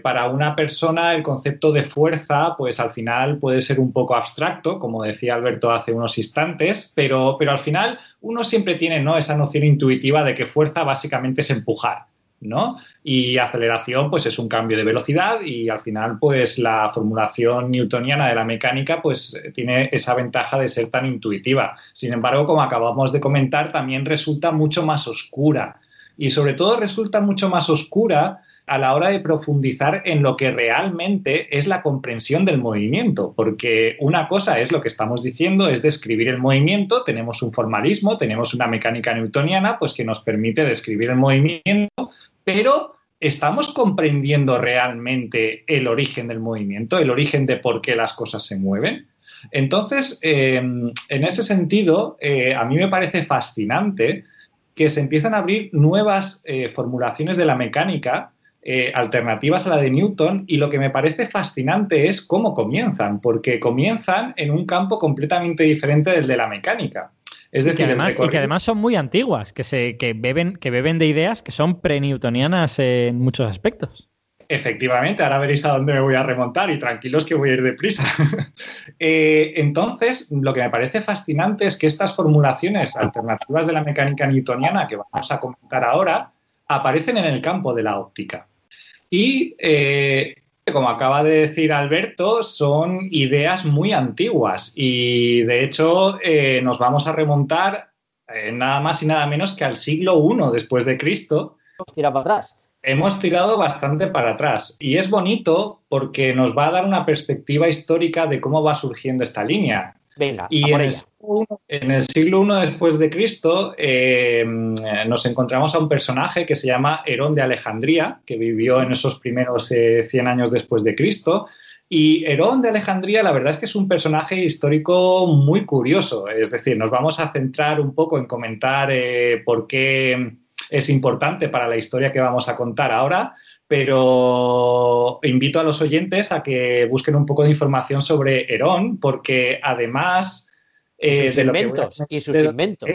para una persona el concepto de fuerza, pues al final puede ser un poco abstracto, como decía Alberto hace unos instantes, pero, pero al final uno siempre tiene ¿no? esa noción intuitiva de que fuerza básicamente es empujar. ¿No? Y aceleración, pues es un cambio de velocidad y al final, pues la formulación newtoniana de la mecánica, pues tiene esa ventaja de ser tan intuitiva. Sin embargo, como acabamos de comentar, también resulta mucho más oscura y sobre todo resulta mucho más oscura a la hora de profundizar en lo que realmente es la comprensión del movimiento, porque una cosa es lo que estamos diciendo, es describir el movimiento, tenemos un formalismo, tenemos una mecánica newtoniana, pues que nos permite describir el movimiento, pero ¿estamos comprendiendo realmente el origen del movimiento, el origen de por qué las cosas se mueven? Entonces, eh, en ese sentido, eh, a mí me parece fascinante que se empiezan a abrir nuevas eh, formulaciones de la mecánica eh, alternativas a la de Newton y lo que me parece fascinante es cómo comienzan, porque comienzan en un campo completamente diferente del de la mecánica. Es decir, y que, además, y que además son muy antiguas, que, se, que, beben, que beben de ideas que son pre-newtonianas en muchos aspectos. Efectivamente, ahora veréis a dónde me voy a remontar y tranquilos que voy a ir deprisa. (laughs) eh, entonces, lo que me parece fascinante es que estas formulaciones alternativas de la mecánica newtoniana que vamos a comentar ahora aparecen en el campo de la óptica. Y, eh, como acaba de decir Alberto, son ideas muy antiguas y, de hecho, eh, nos vamos a remontar eh, nada más y nada menos que al siglo I después de Cristo. Tira para atrás hemos tirado bastante para atrás y es bonito porque nos va a dar una perspectiva histórica de cómo va surgiendo esta línea. Venga, y en el, siglo I, en el, siglo I después de Cristo eh, nos encontramos a un personaje que se llama Herón de Alejandría, que vivió en esos primeros eh, 100 años después de Cristo. Y Herón de Alejandría, la verdad es que es un personaje histórico muy curioso. Es decir, nos vamos a centrar un poco en comentar eh, por qué es importante para la historia que vamos a contar ahora, pero invito a los oyentes a que busquen un poco de información sobre Herón, porque además... Eh, sus de inventos, y sus inventos.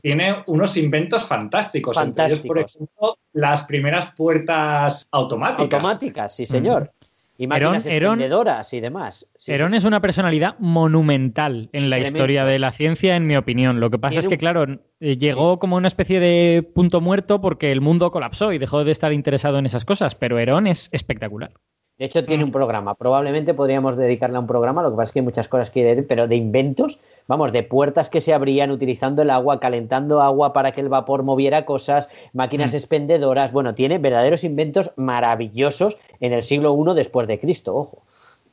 Tiene unos inventos fantásticos. fantásticos. Entre ellos, por ejemplo, las primeras puertas automáticas. Automáticas, sí, señor. Mm. Y máquinas Herón, expendedoras y demás. Sí, Herón sí. es una personalidad monumental en la historia de la ciencia, en mi opinión. Lo que pasa es que, claro, eh, llegó sí. como una especie de punto muerto porque el mundo colapsó y dejó de estar interesado en esas cosas, pero Herón es espectacular. De hecho, tiene un programa. Probablemente podríamos dedicarle a un programa, lo que pasa es que hay muchas cosas que decir, pero de inventos, vamos, de puertas que se abrían utilizando el agua, calentando agua para que el vapor moviera cosas, máquinas mm. expendedoras. Bueno, tiene verdaderos inventos maravillosos en el siglo I después de Cristo, ojo.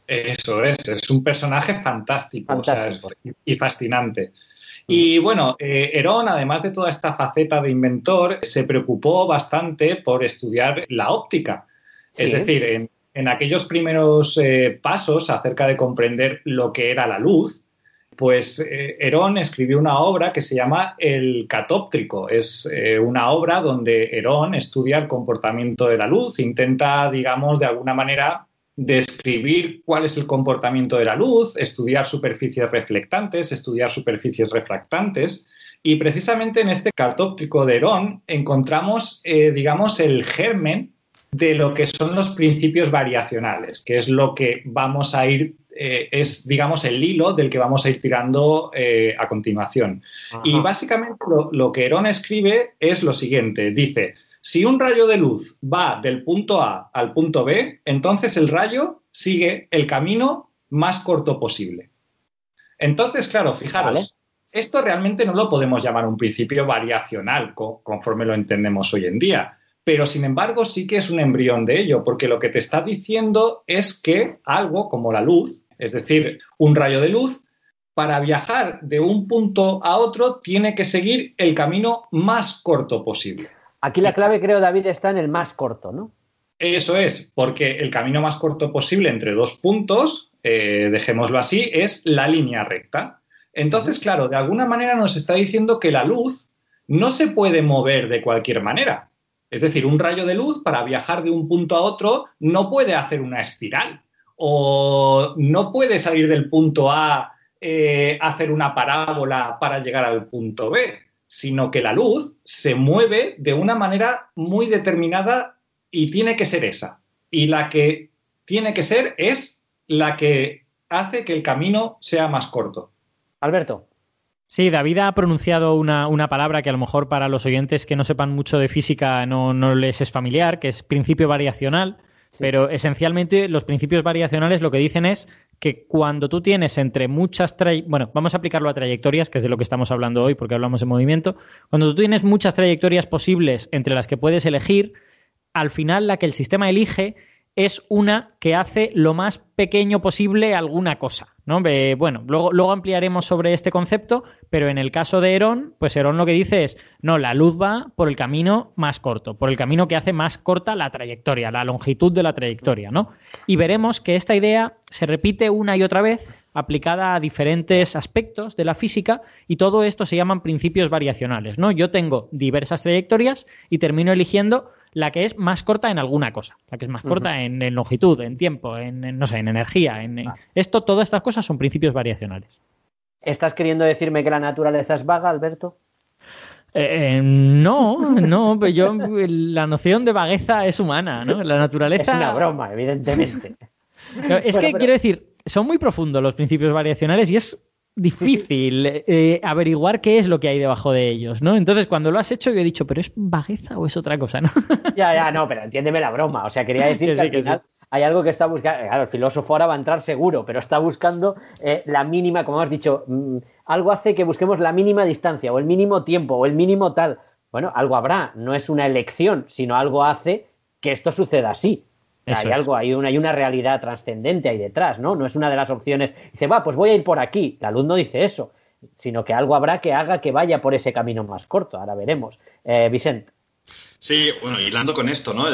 Eso es, es un personaje fantástico, fantástico. O sea, y fascinante. Y bueno, eh, Herón, además de toda esta faceta de inventor, se preocupó bastante por estudiar la óptica. Sí. Es decir, en, en aquellos primeros eh, pasos acerca de comprender lo que era la luz, pues eh, Herón escribió una obra que se llama El Catóptrico. Es eh, una obra donde Herón estudia el comportamiento de la luz, intenta, digamos, de alguna manera describir cuál es el comportamiento de la luz, estudiar superficies reflectantes, estudiar superficies refractantes. Y precisamente en este catóptrico de Herón encontramos, digamos, el germen de lo que son los principios variacionales, que es lo que vamos a ir, eh, es digamos el hilo del que vamos a ir tirando eh, a continuación. Ajá. Y básicamente lo, lo, que Herón escribe es lo siguiente, dice, si un rayo de luz va del punto A al punto B, entonces el rayo sigue el camino más corto posible. Entonces, claro, fijaros, vale. esto realmente no lo podemos llamar un principio variacional co conforme lo entendemos hoy en día pero sin embargo sí que es un embrión de ello, porque lo que te está diciendo es que algo como la luz, es decir, un rayo de luz, para viajar de un punto a otro tiene que seguir el camino más corto posible. Aquí la clave, creo, David, está en el más corto, ¿no? Eso es, porque el camino más corto posible entre dos puntos, eh, dejémoslo así, es la línea recta. Entonces, claro, de alguna manera nos está diciendo que la luz no se puede mover de cualquier manera, Es decir, un rayo de luz para viajar de un punto a otro no puede hacer una espiral o no puede salir del punto A, eh, hacer una parábola para llegar al punto B, sino que la luz se mueve de una manera muy determinada y tiene que ser esa. Y la que tiene que ser es la que hace que el camino sea más corto. Alberto. Sí, David ha pronunciado una, palabra que a lo mejor para los oyentes que no sepan mucho de física no, les es familiar, que es principio variacional, pero esencialmente los principios variacionales lo que dicen es que cuando tú tienes entre muchas bueno, vamos a aplicarlo a trayectorias, que es de lo que estamos hablando hoy porque hablamos de movimiento, cuando tú tienes muchas trayectorias posibles entre las que puedes elegir, al final la que el sistema elige es una que hace lo más pequeño posible alguna cosa. ¿no? bueno, luego, luego ampliaremos sobre este concepto, pero en el caso de Herón, pues Herón lo que dice es, no, la luz va por el camino más corto, por el camino que hace más corta la trayectoria, la longitud de la trayectoria, ¿no? Y veremos que esta idea se repite una y otra vez aplicada a diferentes aspectos de la física y todo esto se llaman principios variacionales, ¿no? Yo tengo diversas trayectorias y termino eligiendo la que es más corta en alguna cosa, la que es más corta en, longitud, en tiempo, en, no sé, en energía, en, esto, todas estas cosas son principios variacionales. ¿Estás queriendo decirme que la naturaleza es vaga, Alberto? Eh, eh, no, no, yo la noción de vagueza es humana, ¿no? La naturaleza. Es una broma, evidentemente. (laughs) es que quiero decir, son muy profundos los principios variacionales y es difícil eh, averiguar qué es lo que hay debajo de ellos, ¿no? Entonces, cuando lo has hecho, yo he dicho, ¿pero es vagueza o es otra cosa, no? (laughs) ya, ya, no, pero entiéndeme la broma. O sea, quería (laughs) decir que, al final hay algo que está buscando. Claro, el filósofo ahora va a entrar seguro, pero está buscando eh, la mínima, como has dicho, mm, algo hace que busquemos la mínima distancia, o el mínimo tiempo, o el mínimo tal. Bueno, algo habrá, no es una elección, sino algo hace que esto suceda así hay algo, hay una, hay una realidad trascendente ahí detrás, ¿no? No es una de las opciones. Dice, va, pues voy a ir por aquí. La luz no dice eso, sino que algo habrá que haga que vaya por ese camino más corto. Ahora veremos. Eh, Vicente. Sí, bueno, hilando con esto, ¿no?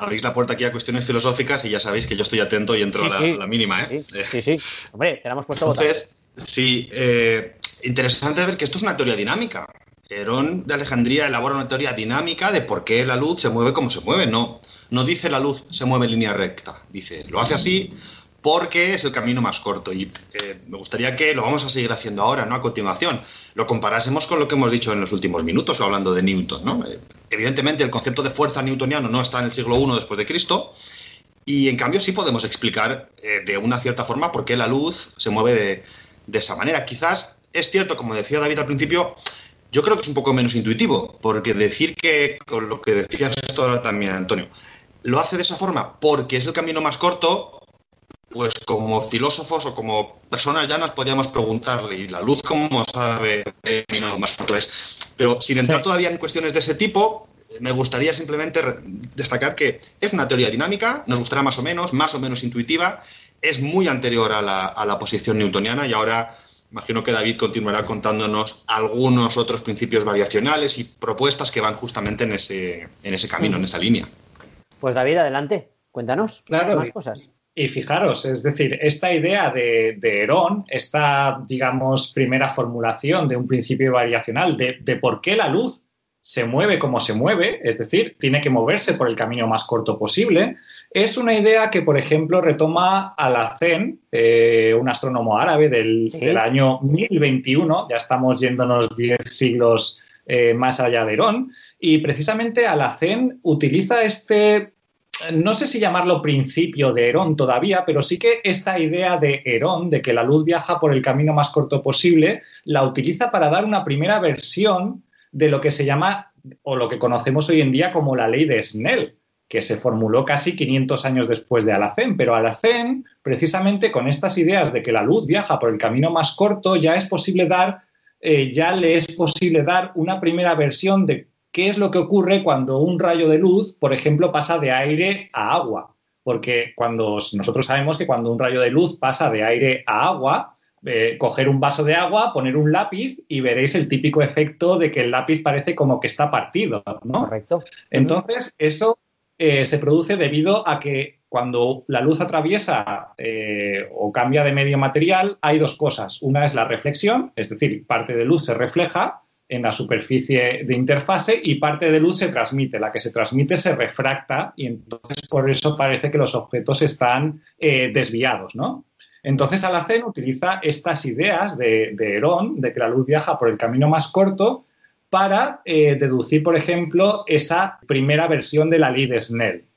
abrís la puerta aquí a cuestiones filosóficas y ya sabéis que yo estoy atento y entro a, la, mínima, ¿eh? Sí, sí, Hombre, te la hemos puesto Entonces, sí, eh, interesante ver que esto es una teoría dinámica. Herón de Alejandría elabora una teoría dinámica de por qué la luz se mueve como se mueve, no no dice la luz se mueve en línea recta, dice, lo hace así porque es el camino más corto y eh, me gustaría que lo vamos a seguir haciendo ahora, ¿no? A continuación, lo comparásemos con lo que hemos dicho en los últimos minutos hablando de Newton, ¿no? Eh, evidentemente el concepto de fuerza newtoniano no está en el siglo I después de Cristo y en cambio sí podemos explicar eh, de una cierta forma por qué la luz se mueve de, de esa manera. Quizás es cierto, como decía David al principio, yo creo que es un poco menos intuitivo, porque decir que, con lo que decías esto ahora también, Antonio, lo hace de esa forma porque es el camino más corto, pues como filósofos o como personas llanas podríamos preguntarle, ¿y la luz cómo sabe el camino más corto es? Pero sin entrar todavía en cuestiones de ese tipo, me gustaría simplemente destacar que es una teoría dinámica, nos gustará más o menos, más o menos intuitiva, es muy anterior a la, a la posición newtoniana y ahora imagino que David continuará contándonos algunos otros principios variacionales y propuestas que van justamente en ese, en ese camino, en esa línea. Pues David, adelante, cuéntanos claro, más cosas. Y fijaros, es decir, esta idea de, de Herón, esta, digamos, primera formulación de un principio variacional, de, por qué la luz se mueve como se mueve, es decir, tiene que moverse por el camino más corto posible, es una idea que, por ejemplo, retoma Alacén, eh, un astrónomo árabe del, año 1021, ya estamos yéndonos 10 siglos eh, más allá de Herón, y precisamente Alacén utiliza este, no sé si llamarlo principio de Herón todavía, pero sí que esta idea de Herón, de que la luz viaja por el camino más corto posible, la utiliza para dar una primera versión de lo que se llama o lo que conocemos hoy en día como la ley de Snell, que se formuló casi 500 años después de Alacén. Pero Alacén, precisamente con estas ideas de que la luz viaja por el camino más corto, ya es posible dar, eh, ya le es posible dar una primera versión de qué es lo que ocurre cuando un rayo de luz, por ejemplo, pasa de aire a agua. Porque cuando nosotros sabemos que cuando un rayo de luz pasa de aire a agua, eh, coger un vaso de agua, poner un lápiz y veréis el típico efecto de que el lápiz parece como que está partido, ¿no? Correcto. Entonces, eso eh, se produce debido a que cuando la luz atraviesa eh, o cambia de medio material, hay dos cosas. Una es la reflexión, es decir, parte de luz se refleja en la superficie de interfase y parte de luz se transmite. La que se transmite se refracta y entonces por eso parece que los objetos están eh, desviados, ¿no? Entonces Alacén utiliza estas ideas de, Herón, de que la luz viaja por el camino más corto, para eh, deducir, por ejemplo, esa primera versión de la ley de Snell.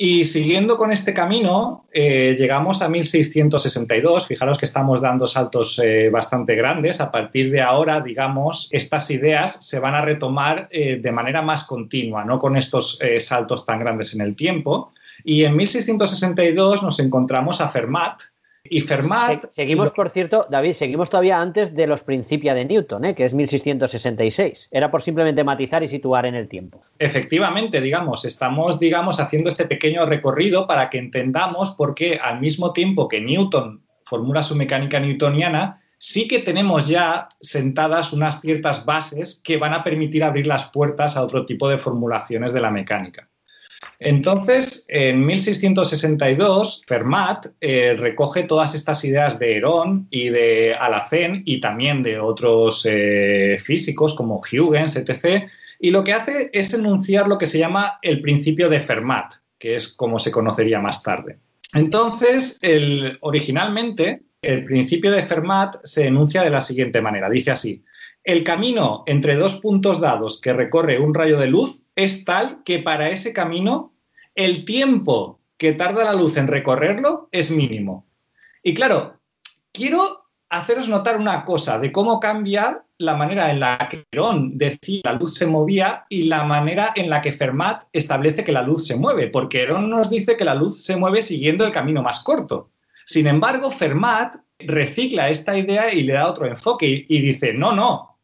Y siguiendo con este camino, eh, llegamos a 1662. Fijaros que estamos dando saltos eh, bastante grandes. A partir de ahora, digamos, estas ideas se van a retomar de manera más continua, no con estos saltos tan grandes en el tiempo. Y en 1662 nos encontramos a Fermat, y Fermat. seguimos, por cierto, David, seguimos todavía antes de los principios de Newton, ¿eh? que es 1666. Era por simplemente matizar y situar en el tiempo. Efectivamente, digamos, estamos, digamos, haciendo este pequeño recorrido para que entendamos por qué al mismo tiempo que Newton formula su mecánica newtoniana, sí que tenemos ya sentadas unas ciertas bases que van a permitir abrir las puertas a otro tipo de formulaciones de la mecánica. Entonces, en 1662, Fermat eh, recoge todas estas ideas de Herón y de Alacén y también de otros eh, físicos como Huygens, etc. Y lo que hace es enunciar lo que se llama el principio de Fermat, que es como se conocería más tarde. Entonces, originalmente, el principio de Fermat se enuncia de la siguiente manera. Dice así, el camino entre dos puntos dados que recorre un rayo de luz es tal que para ese camino el tiempo que tarda la luz en recorrerlo es mínimo. Y claro, quiero haceros notar una cosa de cómo cambia la manera en la que Herón decía la luz se movía y la manera en la que Fermat establece que la luz se mueve, porque Herón nos dice que la luz se mueve siguiendo el camino más corto. Sin embargo, Fermat recicla esta idea y le da otro enfoque y, dice, no, no,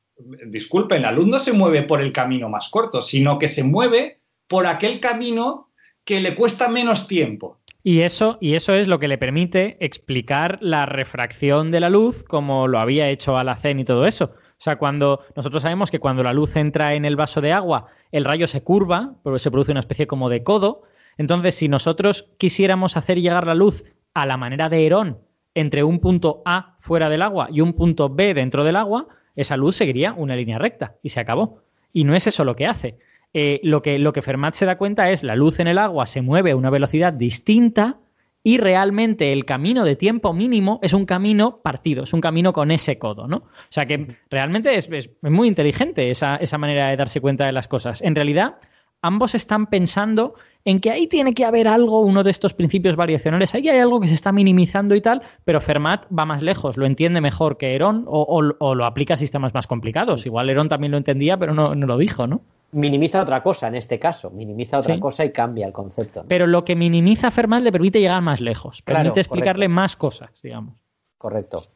disculpen, la luz no se mueve por el camino más corto, sino que se mueve por aquel camino que le cuesta menos tiempo. Y eso, y eso es lo que le permite explicar la refracción de la luz como lo había hecho Alacén y todo eso. O sea, cuando nosotros sabemos que cuando la luz entra en el vaso de agua, el rayo se curva, porque se produce una especie como de codo. Entonces, si nosotros quisiéramos hacer llegar la luz a la manera de Herón entre un punto A fuera del agua y un punto B dentro del agua, esa luz seguiría una línea recta y se acabó. Y no es eso lo que hace. Eh, lo, que, lo que Fermat se da cuenta es la luz en el agua se mueve a una velocidad distinta y realmente el camino de tiempo mínimo es un camino partido, es un camino con ese codo, ¿no? O sea que realmente es, muy inteligente esa, esa, manera de darse cuenta de las cosas. En realidad, ambos están pensando en que ahí tiene que haber algo, uno de estos principios variacionales, ahí hay algo que se está minimizando y tal, pero Fermat va más lejos, lo entiende mejor que Herón o, lo aplica a sistemas más complicados. Igual Herón también lo entendía, pero no, lo dijo, ¿no? Minimiza otra cosa en este caso, minimiza otra cosa y cambia el concepto. Pero lo que minimiza Fermat le permite llegar más lejos, permite explicarle más cosas, digamos. Correcto.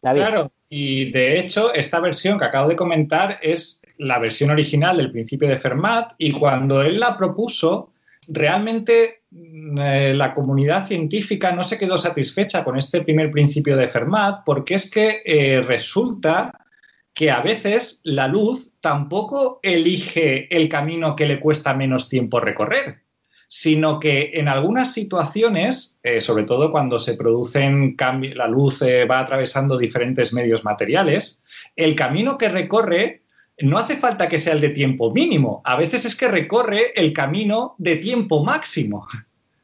Claro, y de hecho, esta versión que acabo de comentar es la versión original del principio de Fermat y cuando él la propuso, realmente mm, eh, la comunidad científica no se quedó satisfecha con este primer principio de Fermat porque es que eh, resulta que a veces la luz tampoco elige el camino que le cuesta menos tiempo recorrer, sino que en algunas situaciones, eh, sobre todo cuando se producen cambios, la luz va atravesando diferentes medios materiales, el camino que recorre no hace falta que sea el de tiempo mínimo, a veces es que recorre el camino de tiempo máximo.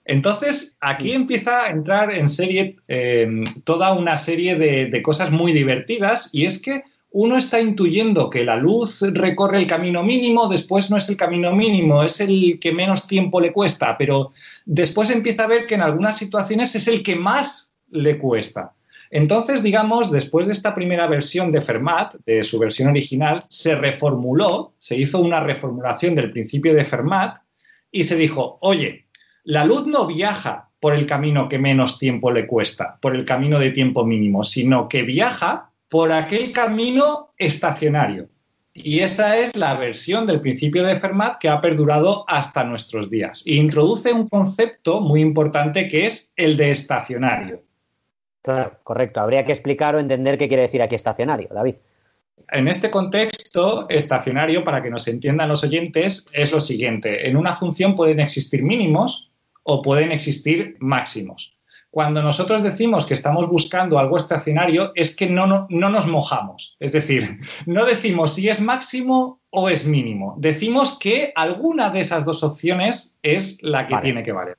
Entonces, aquí empieza a entrar en serie eh, toda una serie de, cosas muy divertidas y es que uno está intuyendo que la luz recorre el camino mínimo, después no es el camino mínimo, es el que menos tiempo le cuesta, pero después empieza a ver que en algunas situaciones es el que más le cuesta. Entonces, digamos, después de esta primera versión de Fermat, de su versión original, se reformuló, se hizo una reformulación del principio de Fermat y se dijo, oye, la luz no viaja por el camino que menos tiempo le cuesta, por el camino de tiempo mínimo, sino que viaja por aquel camino estacionario. Y esa es la versión del principio de Fermat que ha perdurado hasta nuestros días. E introduce un concepto muy importante que es el de estacionario. Claro, correcto. Habría que explicar o entender qué quiere decir aquí estacionario, David. En este contexto, estacionario, para que nos entiendan los oyentes, es lo siguiente. En una función pueden existir mínimos o pueden existir máximos. cuando nosotros decimos que estamos buscando algo estacionario es que no, no, no, nos mojamos. Es decir, no decimos si es máximo o es mínimo. Decimos que alguna de esas dos opciones es la que Vale. tiene que valer.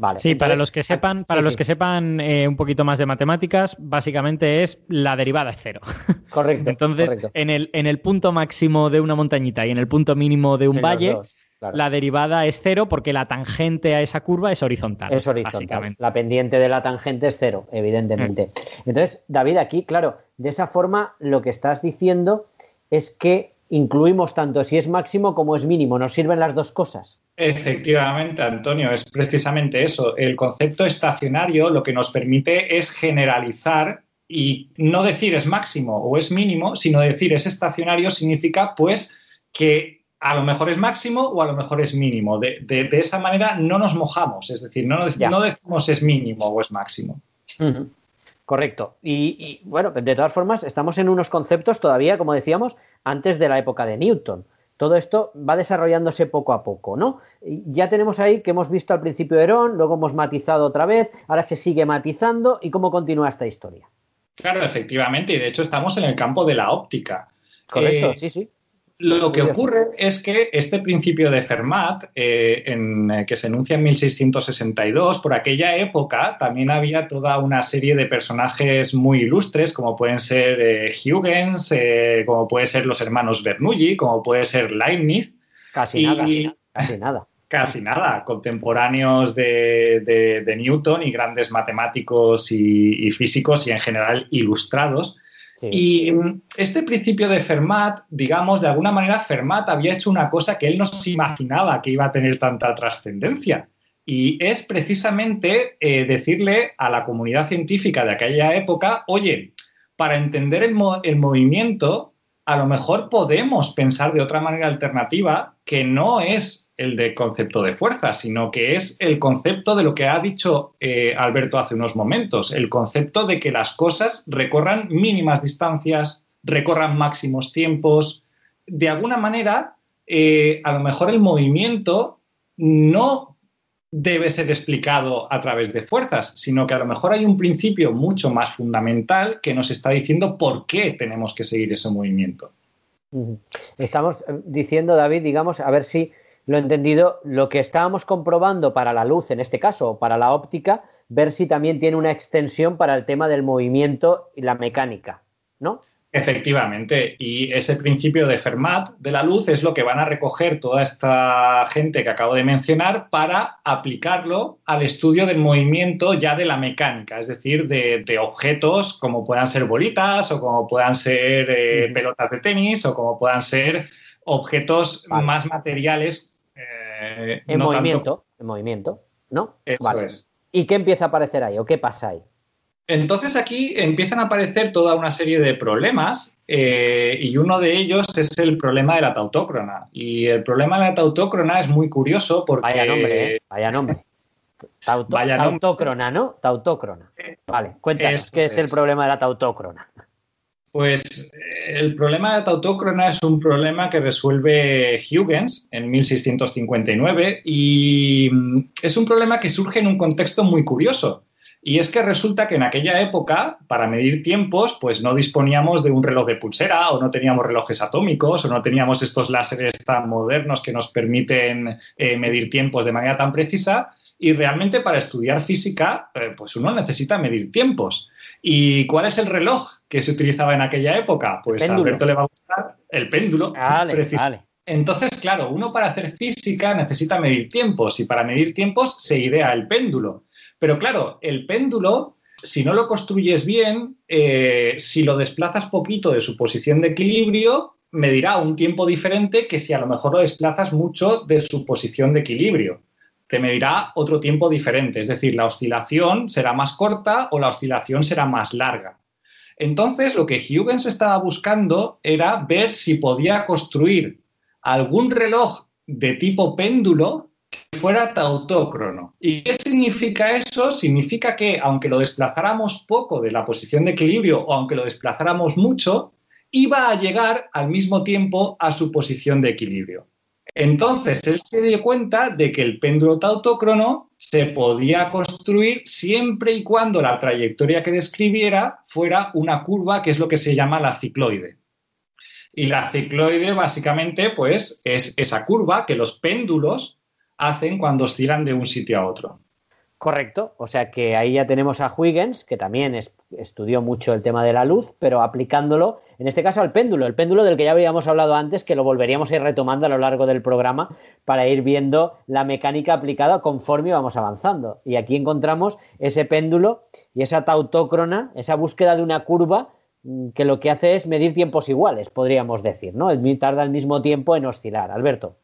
Vale. Sí, para los que sepan, para sí, los sí, que sepan eh, un poquito más de matemáticas, básicamente es la derivada es cero. (laughs) Correcto. Entonces, correcto. en el, en el punto máximo de una montañita y en el punto mínimo de un En valle, dos, claro. la derivada es cero porque la tangente a esa curva es horizontal. Es horizontal. Básicamente. La pendiente de la tangente es cero, evidentemente. Mm. Entonces, David, aquí, claro, de esa forma lo que estás diciendo es que incluimos tanto si es máximo como es mínimo. Nos sirven las dos cosas. Efectivamente, Antonio, es precisamente eso. El concepto estacionario lo que nos permite es generalizar y no decir es máximo o es mínimo, sino decir es estacionario significa pues que a lo mejor es máximo o a lo mejor es mínimo. De, de- de esa manera no nos mojamos, es decir, no, Ya. no decimos es mínimo o es máximo. Correcto. Y, y, bueno, de todas formas, estamos en unos conceptos todavía, como decíamos, antes de la época de Newton. Todo esto va desarrollándose poco a poco, ¿no? Y Ya tenemos ahí que hemos visto al principio Herón, luego hemos matizado otra vez, ahora se sigue matizando. ¿Y cómo continúa esta historia? Claro, efectivamente, y de hecho estamos en el campo de la óptica. Correcto, Eh, sí, sí. Lo que ocurre es que este principio de Fermat, eh, en, eh, que se enuncia en 1662, por aquella época también había toda una serie de personajes muy ilustres, como pueden ser eh, Huygens, eh, como pueden ser los hermanos Bernoulli, como puede ser Leibniz, Casi y- nada, casi nada. casi nada, contemporáneos de, de- de Newton y grandes matemáticos y- y físicos y en general ilustrados. Sí. Y mm, este principio de Fermat, digamos, de alguna manera Fermat había hecho una cosa que él no se imaginaba que iba a tener tanta trascendencia. Y es precisamente eh, decirle a la comunidad científica de aquella época, oye, para entender el, mo- el movimiento, a lo mejor podemos pensar de otra manera alternativa que no es el de concepto de fuerza, sino que es el concepto de lo que ha dicho eh, Alberto hace unos momentos, el concepto de que las cosas recorran mínimas distancias, recorran máximos tiempos. De alguna manera, eh, a lo mejor el movimiento no debe ser explicado a través de fuerzas, sino que a lo mejor hay un principio mucho más fundamental que nos está diciendo por qué tenemos que seguir ese movimiento. Estamos eh, diciendo, David, digamos, a ver si lo he entendido, lo que estábamos comprobando para la luz, en este caso, o para la óptica, ver si también tiene una extensión para el tema del movimiento y la mecánica, ¿no? Efectivamente, y ese principio de Fermat de la luz es lo que van a recoger toda esta gente que acabo de mencionar para aplicarlo al estudio del movimiento ya de la mecánica, es decir, de, de objetos como puedan ser bolitas o como puedan ser eh, pelotas de tenis o como puedan ser objetos Vale. más materiales. eh, En no movimiento, tanto- en movimiento, ¿no? Eso Vale. es. ¿Y qué empieza a aparecer ahí o qué pasa ahí? Entonces aquí empiezan a aparecer toda una serie de problemas eh, y uno de ellos es el problema de la tautócrona. Y el problema de la tautócrona es muy curioso porque... Vaya nombre, ¿eh? Vaya nombre. (laughs) Tauto- Vaya tautócrona, ¿no? Tautócrona. Vale, cuéntanos, ¿qué es el problema de la tautócrona? Pues eh, el problema de la tautócrona es un problema que resuelve Huygens en 1659 y mm, es un problema que surge en un contexto muy curioso. Y es que resulta que en aquella época, para medir tiempos, pues no disponíamos de un reloj de pulsera o no teníamos relojes atómicos o no teníamos estos láseres tan modernos que nos permiten eh, medir tiempos de manera tan precisa. Y realmente para estudiar física, eh, pues uno necesita medir tiempos. ¿Y cuál es el reloj que se utilizaba en aquella época? Pues a. Alberto le va a gustar el péndulo. Vale. Entonces, claro, uno para hacer física necesita medir tiempos y para medir tiempos se idea el péndulo. Pero claro, el péndulo, si no lo construyes bien, eh, si lo desplazas poquito de su posición de equilibrio, medirá un tiempo diferente que si a lo mejor lo desplazas mucho de su posición de equilibrio. Te medirá otro tiempo diferente, es decir, la oscilación será más corta o la oscilación será más larga. Entonces, lo que Huygens estaba buscando era ver si podía construir algún reloj de tipo péndulo que fuera tautócrono. ¿Y qué significa eso? Significa que aunque lo desplazáramos poco de la posición de equilibrio o aunque lo desplazáramos mucho, iba a llegar al mismo tiempo a su posición de equilibrio. Entonces, él se dio cuenta de que el péndulo tautócrono se podía construir siempre y cuando la trayectoria que describiera fuera una curva, que es lo que se llama la cicloide. Y la cicloide básicamente pues es esa curva que los péndulos hacen cuando oscilan de un sitio a otro. Correcto, o sea que ahí ya tenemos a Huygens, que también estudió mucho el tema de la luz, pero aplicándolo, en este caso al péndulo, el péndulo del que ya habíamos hablado antes, que lo volveríamos a ir retomando a lo largo del programa para ir viendo la mecánica aplicada conforme vamos avanzando. Y aquí encontramos ese péndulo y esa tautócrona, esa búsqueda de una curva mm, que lo que hace es medir tiempos iguales, podríamos decir, ¿no? Tarda el mismo tiempo en oscilar. Alberto.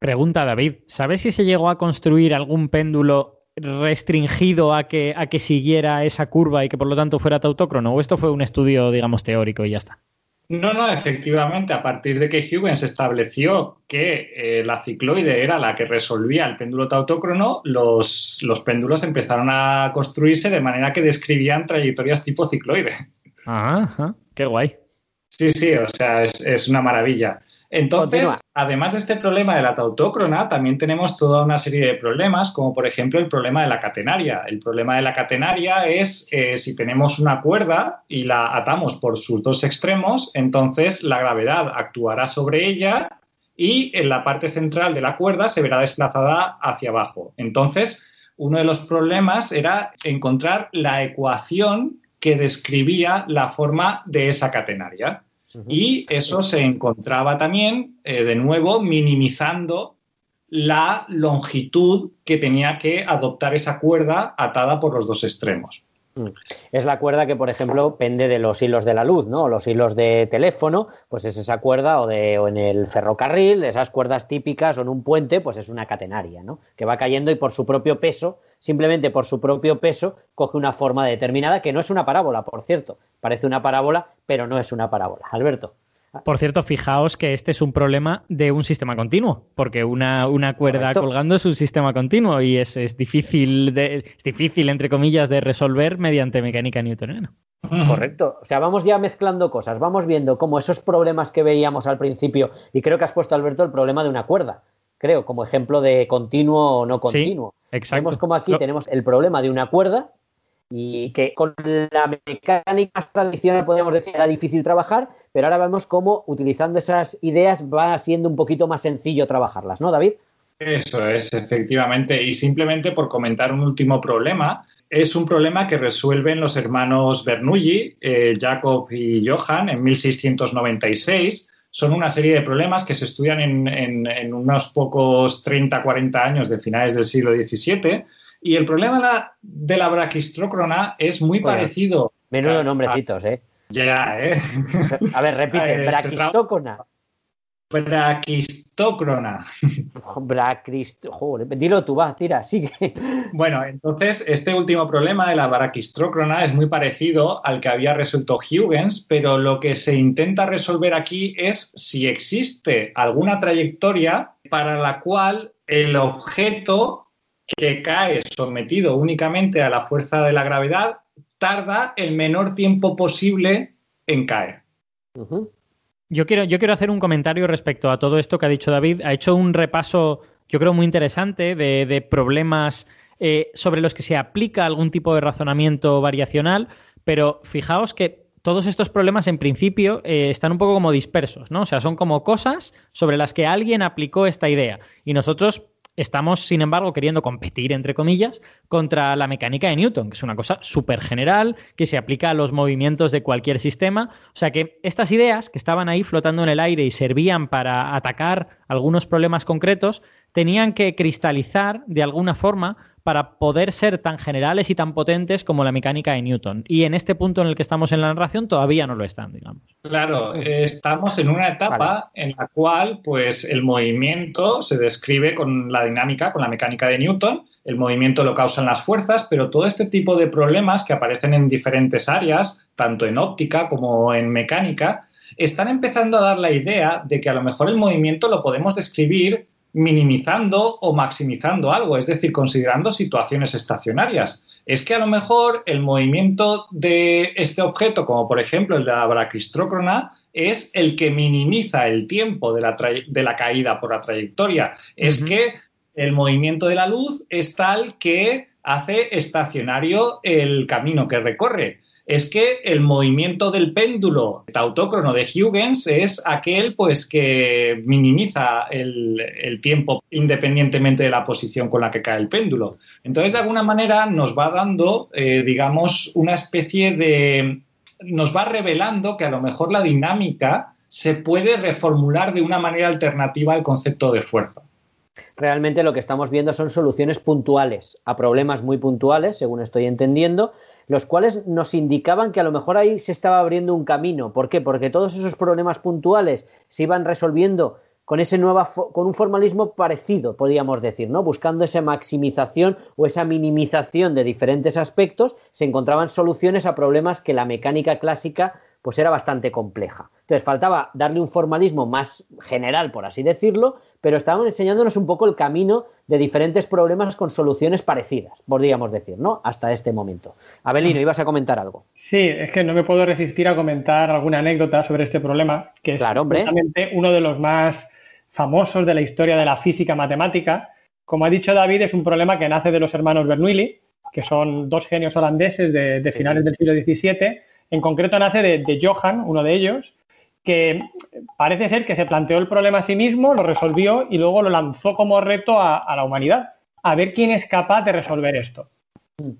Pregunta David, ¿sabes si se llegó a construir algún péndulo restringido a que, a que siguiera esa curva y que por lo tanto fuera tautócrono? ¿O esto fue un estudio, digamos, teórico y ya está? No, no, efectivamente, a partir de que Huygens estableció que eh, la cicloide era la que resolvía el péndulo tautócrono, los, los péndulos empezaron a construirse de manera que describían trayectorias tipo cicloide. Ajá, qué guay. Sí, sí, o sea, es, es una maravilla. Entonces, además de este problema de la tautócrona, también tenemos toda una serie de problemas, como por ejemplo el problema de la catenaria. El problema de la catenaria es eh, si tenemos una cuerda y la atamos por sus dos extremos, entonces la gravedad actuará sobre ella y en la parte central de la cuerda se verá desplazada hacia abajo. Entonces, uno de los problemas era encontrar la ecuación que describía la forma de esa catenaria. Y eso se encontraba también, eh, de nuevo, minimizando la longitud que tenía que adoptar esa cuerda atada por los dos extremos. Mm. Es la cuerda que, por ejemplo, pende de los hilos de la luz, ¿no? Los hilos de teléfono, pues es esa cuerda, o, de, o en el ferrocarril, esas cuerdas típicas, o en un puente, pues es una catenaria, ¿no? Que va cayendo y por su propio peso, simplemente por su propio peso, coge una forma determinada, que no es una parábola, por cierto. Parece una parábola, pero no es una parábola. Alberto. Por cierto, fijaos que este es un problema de un sistema continuo, porque una, cuerda colgando es un sistema continuo y es, difícil, de, es difícil, entre comillas, de resolver mediante mecánica newtoniana. Correcto. O sea, vamos ya mezclando cosas, vamos viendo cómo esos problemas que veíamos al principio, y creo que has puesto, Alberto, el problema de una cuerda, creo, como ejemplo de continuo o no continuo. Sí, exacto. Vemos como aquí tenemos el problema de una cuerda y que con la mecánica tradicional podríamos decir era difícil trabajar, pero ahora vemos cómo utilizando esas ideas va siendo un poquito más sencillo trabajarlas, ¿no, David? Eso es, efectivamente. Y simplemente por comentar un último problema, es un problema que resuelven los hermanos Bernoulli, eh, Jacob y Johann, en 1696. Son una serie de problemas que se estudian en, en unos pocos 30, 40 años de finales del siglo XVII y el problema de la braquistrócrona es muy parecido. Menudo nombrecitos, ¿eh? Ya, ¿eh? A ver, repite, (laughs) este braquistócrona. Braquistócrona. (laughs) Joder, dilo tú, va, tira, sigue. Bueno, entonces este último problema de la braquistrócrona es muy parecido al que había resuelto Huygens, pero lo que se intenta resolver aquí es si existe alguna trayectoria para la cual el objeto que cae sometido únicamente a la fuerza de la gravedad tarda el menor tiempo posible en caer. yo, quiero, yo quiero hacer un comentario respecto a todo esto que ha dicho David. Ha hecho un repaso, yo creo, muy interesante de, problemas eh, sobre los que se aplica algún tipo de razonamiento variacional, pero fijaos que todos estos problemas en principio eh, están un poco como dispersos, ¿no? O sea, son como cosas sobre las que alguien aplicó esta idea y nosotros Estamos, sin embargo, queriendo competir, entre comillas, contra la mecánica de Newton, que es una cosa súper general, que se aplica a los movimientos de cualquier sistema. O sea que estas ideas que estaban ahí flotando en el aire y servían para atacar algunos problemas concretos, tenían que cristalizar de alguna forma para poder ser tan generales y tan potentes como la mecánica de Newton. Y en este punto en el que estamos en la narración todavía no lo están, digamos. Claro, estamos en una etapa en la cual pues el movimiento se describe con la dinámica, con la mecánica de Newton, el movimiento lo causan las fuerzas, pero todo este tipo de problemas que aparecen en diferentes áreas, tanto en óptica como en mecánica, están empezando a dar la idea de que a lo mejor el movimiento lo podemos describir minimizando o maximizando algo, es decir, considerando situaciones estacionarias. Es que a lo mejor el movimiento de este objeto, como por ejemplo el de la braquistrócrona, es el que minimiza el tiempo de la, de la caída por la trayectoria. Es que el movimiento de la luz es tal que hace estacionario el camino que recorre es que el movimiento del péndulo tautócrono de Huygens es aquel pues que minimiza el, tiempo independientemente de la posición con la que cae el péndulo. Entonces, de alguna manera nos va dando, eh, digamos, una especie de... nos va revelando que a lo mejor la dinámica se puede reformular de una manera alternativa al concepto de fuerza realmente lo que estamos viendo son soluciones puntuales a problemas muy puntuales, según estoy entendiendo, los cuales nos indicaban que a lo mejor ahí se estaba abriendo un camino. ¿Por qué? Porque todos esos problemas puntuales se iban resolviendo con ese nueva con un formalismo parecido, podríamos decir, ¿no? Buscando esa maximización o esa minimización de diferentes aspectos, se encontraban soluciones a problemas que la mecánica clásica pues era bastante compleja. Entonces faltaba darle un formalismo más general, por así decirlo, pero estaban enseñándonos un poco el camino de diferentes problemas con soluciones parecidas, podríamos decir, ¿no? Hasta este momento. Abelino, ibas a comentar algo. Sí, es que no me puedo resistir a comentar alguna anécdota sobre este problema, que es precisamente uno de los más famosos de la historia de la física matemática. Como ha dicho David, es un problema que nace de los hermanos Bernoulli, que son dos genios holandeses de, finales del siglo XVII. En concreto nace de, de Johann, uno de ellos, que parece ser que se planteó el problema a sí mismo, lo resolvió y luego lo lanzó como reto a, la humanidad, a ver quién es capaz de resolver esto.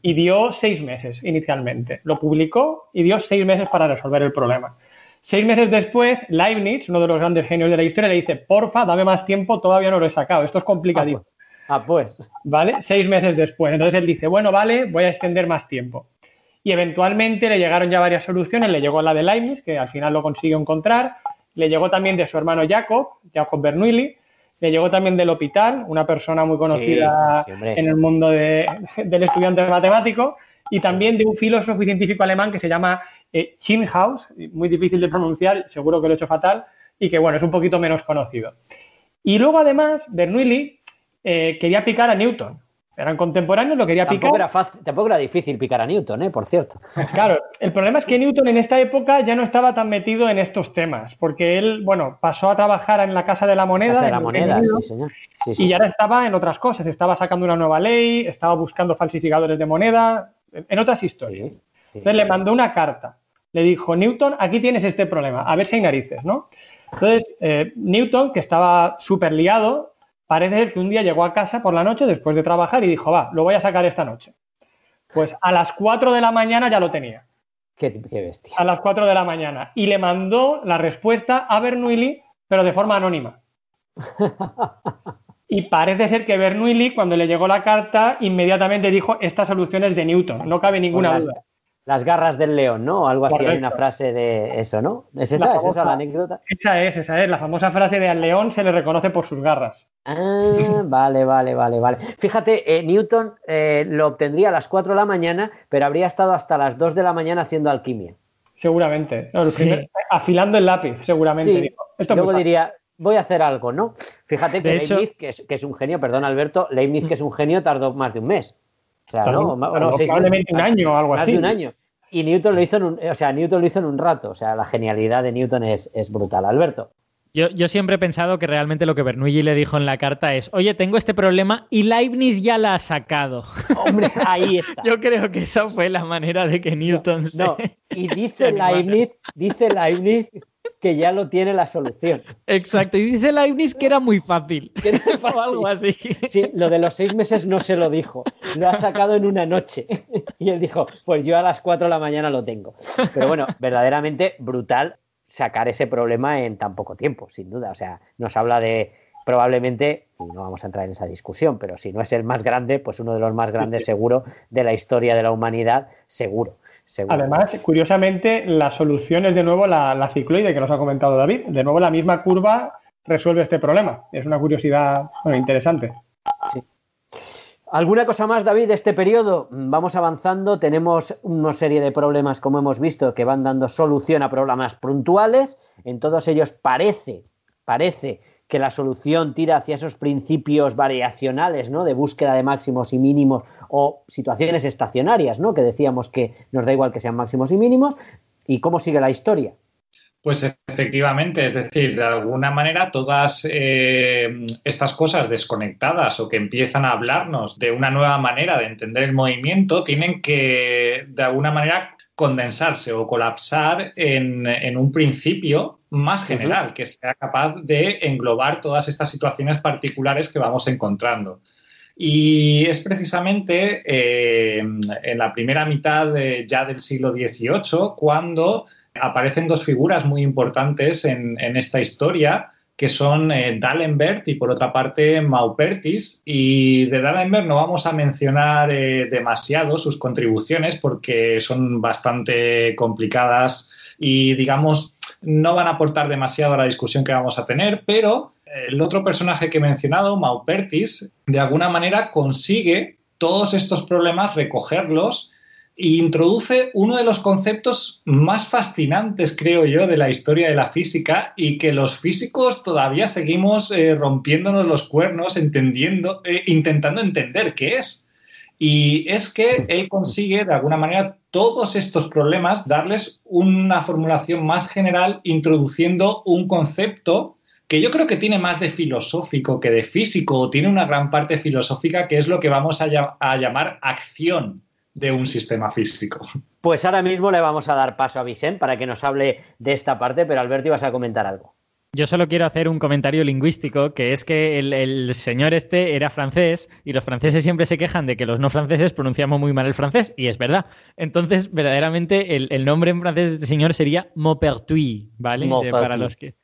Y dio seis meses inicialmente. Lo publicó y dio seis meses para resolver el problema. Seis meses después, Leibniz, uno de los grandes genios de la historia, le dice, porfa, dame más tiempo, todavía no lo he sacado, esto es complicadísimo. Ah, pues. ah, pues. ¿Vale? Seis meses después. Entonces él dice, bueno, vale, voy a extender más tiempo y eventualmente le llegaron ya varias soluciones, le llegó la de Leibniz, que al final lo consiguió encontrar, le llegó también de su hermano Jacob, Jacob Bernoulli, le llegó también del Hospital, una persona muy conocida en el mundo (laughs) del estudiante matemático, y también de un filósofo y científico alemán que se llama eh, muy difícil de pronunciar, seguro que lo he hecho fatal, y que bueno, es un poquito menos conocido. Y luego además, Bernoulli eh, quería picar a Newton, eran contemporáneos, lo quería tampoco picar. Era fácil, tampoco era difícil picar a Newton, ¿eh? por cierto. (laughs) Claro, el problema es que Newton en esta época ya no estaba tan metido en estos temas, porque él, bueno, pasó a trabajar en la Casa de la Moneda. Casa de la Moneda, sí, señor. Y ya estaba en otras cosas, estaba sacando una nueva ley, estaba buscando falsificadores de moneda, en otras historias. Entonces le mandó una carta, le dijo, Newton, aquí tienes este problema, a ver si hay narices, ¿no? Entonces, eh, Newton, que estaba súper liado, Parece que un día llegó a casa por la noche después de trabajar y dijo, va, lo voy a sacar esta noche. Pues a las 4 de la mañana ya lo tenía. Qué, bestia. A las 4 de la mañana. Y le mandó la respuesta a Bernoulli, pero de forma anónima. (laughs) y parece ser que Bernoulli, cuando le llegó la carta, inmediatamente dijo, esta solución es de Newton, no cabe ninguna duda las garras del león, ¿no? Algo así, hay una frase de eso, ¿no? ¿Es esa? ¿Es esa la anécdota? Esa es, esa es. La famosa frase de al león se le reconoce por sus garras. Ah, (laughs) vale, vale, vale, vale. Fíjate, eh, Newton eh, lo obtendría a las 4 de la mañana, pero habría estado hasta las 2 de la mañana haciendo alquimia. Seguramente. afilando el lápiz, seguramente. Luego diría, voy a hacer algo, ¿no? Fíjate que Leibniz, que es, que es, un genio, perdón Alberto, Leibniz, que es un genio, tardó más de un mes. Claro, probablemente un año o algo así. de un año. Y Newton lo hizo en un, o sea, Newton lo hizo en un rato. O sea, la genialidad de Newton es, brutal. Alberto. Yo, yo, siempre he pensado que realmente lo que Bernoulli le dijo en la carta es, oye, tengo este problema y Leibniz ya la ha sacado. (laughs) Hombre, ahí está. yo creo que esa fue la manera de que Newton se... No, y dice (laughs) Leibniz, dice Leibniz que ya lo tiene la solución. Exacto, y dice Leibniz que era muy fácil. (laughs) (laughs) o algo así. Sí, lo de los seis meses no se lo dijo, lo ha sacado en una noche. Y él dijo, pues yo a las cuatro de la mañana lo tengo. Pero bueno, verdaderamente brutal sacar ese problema en tan poco tiempo, sin duda. O sea, nos habla de probablemente, y no vamos a entrar en esa discusión, pero si no es el más grande, pues uno de los más grandes seguro de la historia de la humanidad, seguro. Además, curiosamente, la solución es de nuevo la, cicloide que nos ha comentado David. De nuevo, la misma curva resuelve este problema. Es una curiosidad interesante. ¿Alguna cosa más, David, de este periodo? Vamos avanzando. Tenemos una serie de problemas, como hemos visto, que van dando solución a problemas puntuales. En todos ellos parece, parece que la solución tira hacia esos principios variacionales, ¿no? De búsqueda de máximos y mínimos o situaciones estacionarias, ¿no? Que decíamos que nos da igual que sean máximos y mínimos. ¿Y cómo sigue la historia? Pues efectivamente, es decir, de alguna manera todas eh, estas cosas desconectadas o que empiezan a hablarnos de una nueva manera de entender el movimiento tienen que de alguna manera condensarse o colapsar en, un principio más general, que sea capaz de englobar todas estas situaciones particulares que vamos encontrando. Y es precisamente eh, en la primera mitad ya del siglo XVIII cuando aparecen dos figuras muy importantes en, esta historia, que son eh, y por otra parte Maupertis. Y de D'Alembert no vamos a mencionar eh, demasiado sus contribuciones porque son bastante complicadas y digamos no van a aportar demasiado a la discusión que vamos a tener, pero el otro personaje que he mencionado, Maupertis, de alguna manera consigue todos estos problemas recogerlos introduce uno de los conceptos más fascinantes, creo yo, de la historia de la física y que los físicos todavía seguimos eh, rompiéndonos los cuernos, eh, intentando entender qué es. Y es que él consigue, de alguna manera, todos estos problemas, darles una formulación más general, introduciendo un concepto que yo creo que tiene más de filosófico que de físico, o tiene una gran parte filosófica, que es lo que vamos a llamar acción de un sistema físico. Pues ahora mismo le vamos a dar paso a Vicente para que nos hable de esta parte, pero Alberto ibas a comentar algo. Yo solo quiero hacer un comentario lingüístico, que es que el, señor este era francés y los franceses siempre se quejan de que los no franceses pronunciamos muy mal el francés, y es verdad. Entonces, verdaderamente, el, nombre en francés de este señor sería Maupertuis, ¿vale? para los que...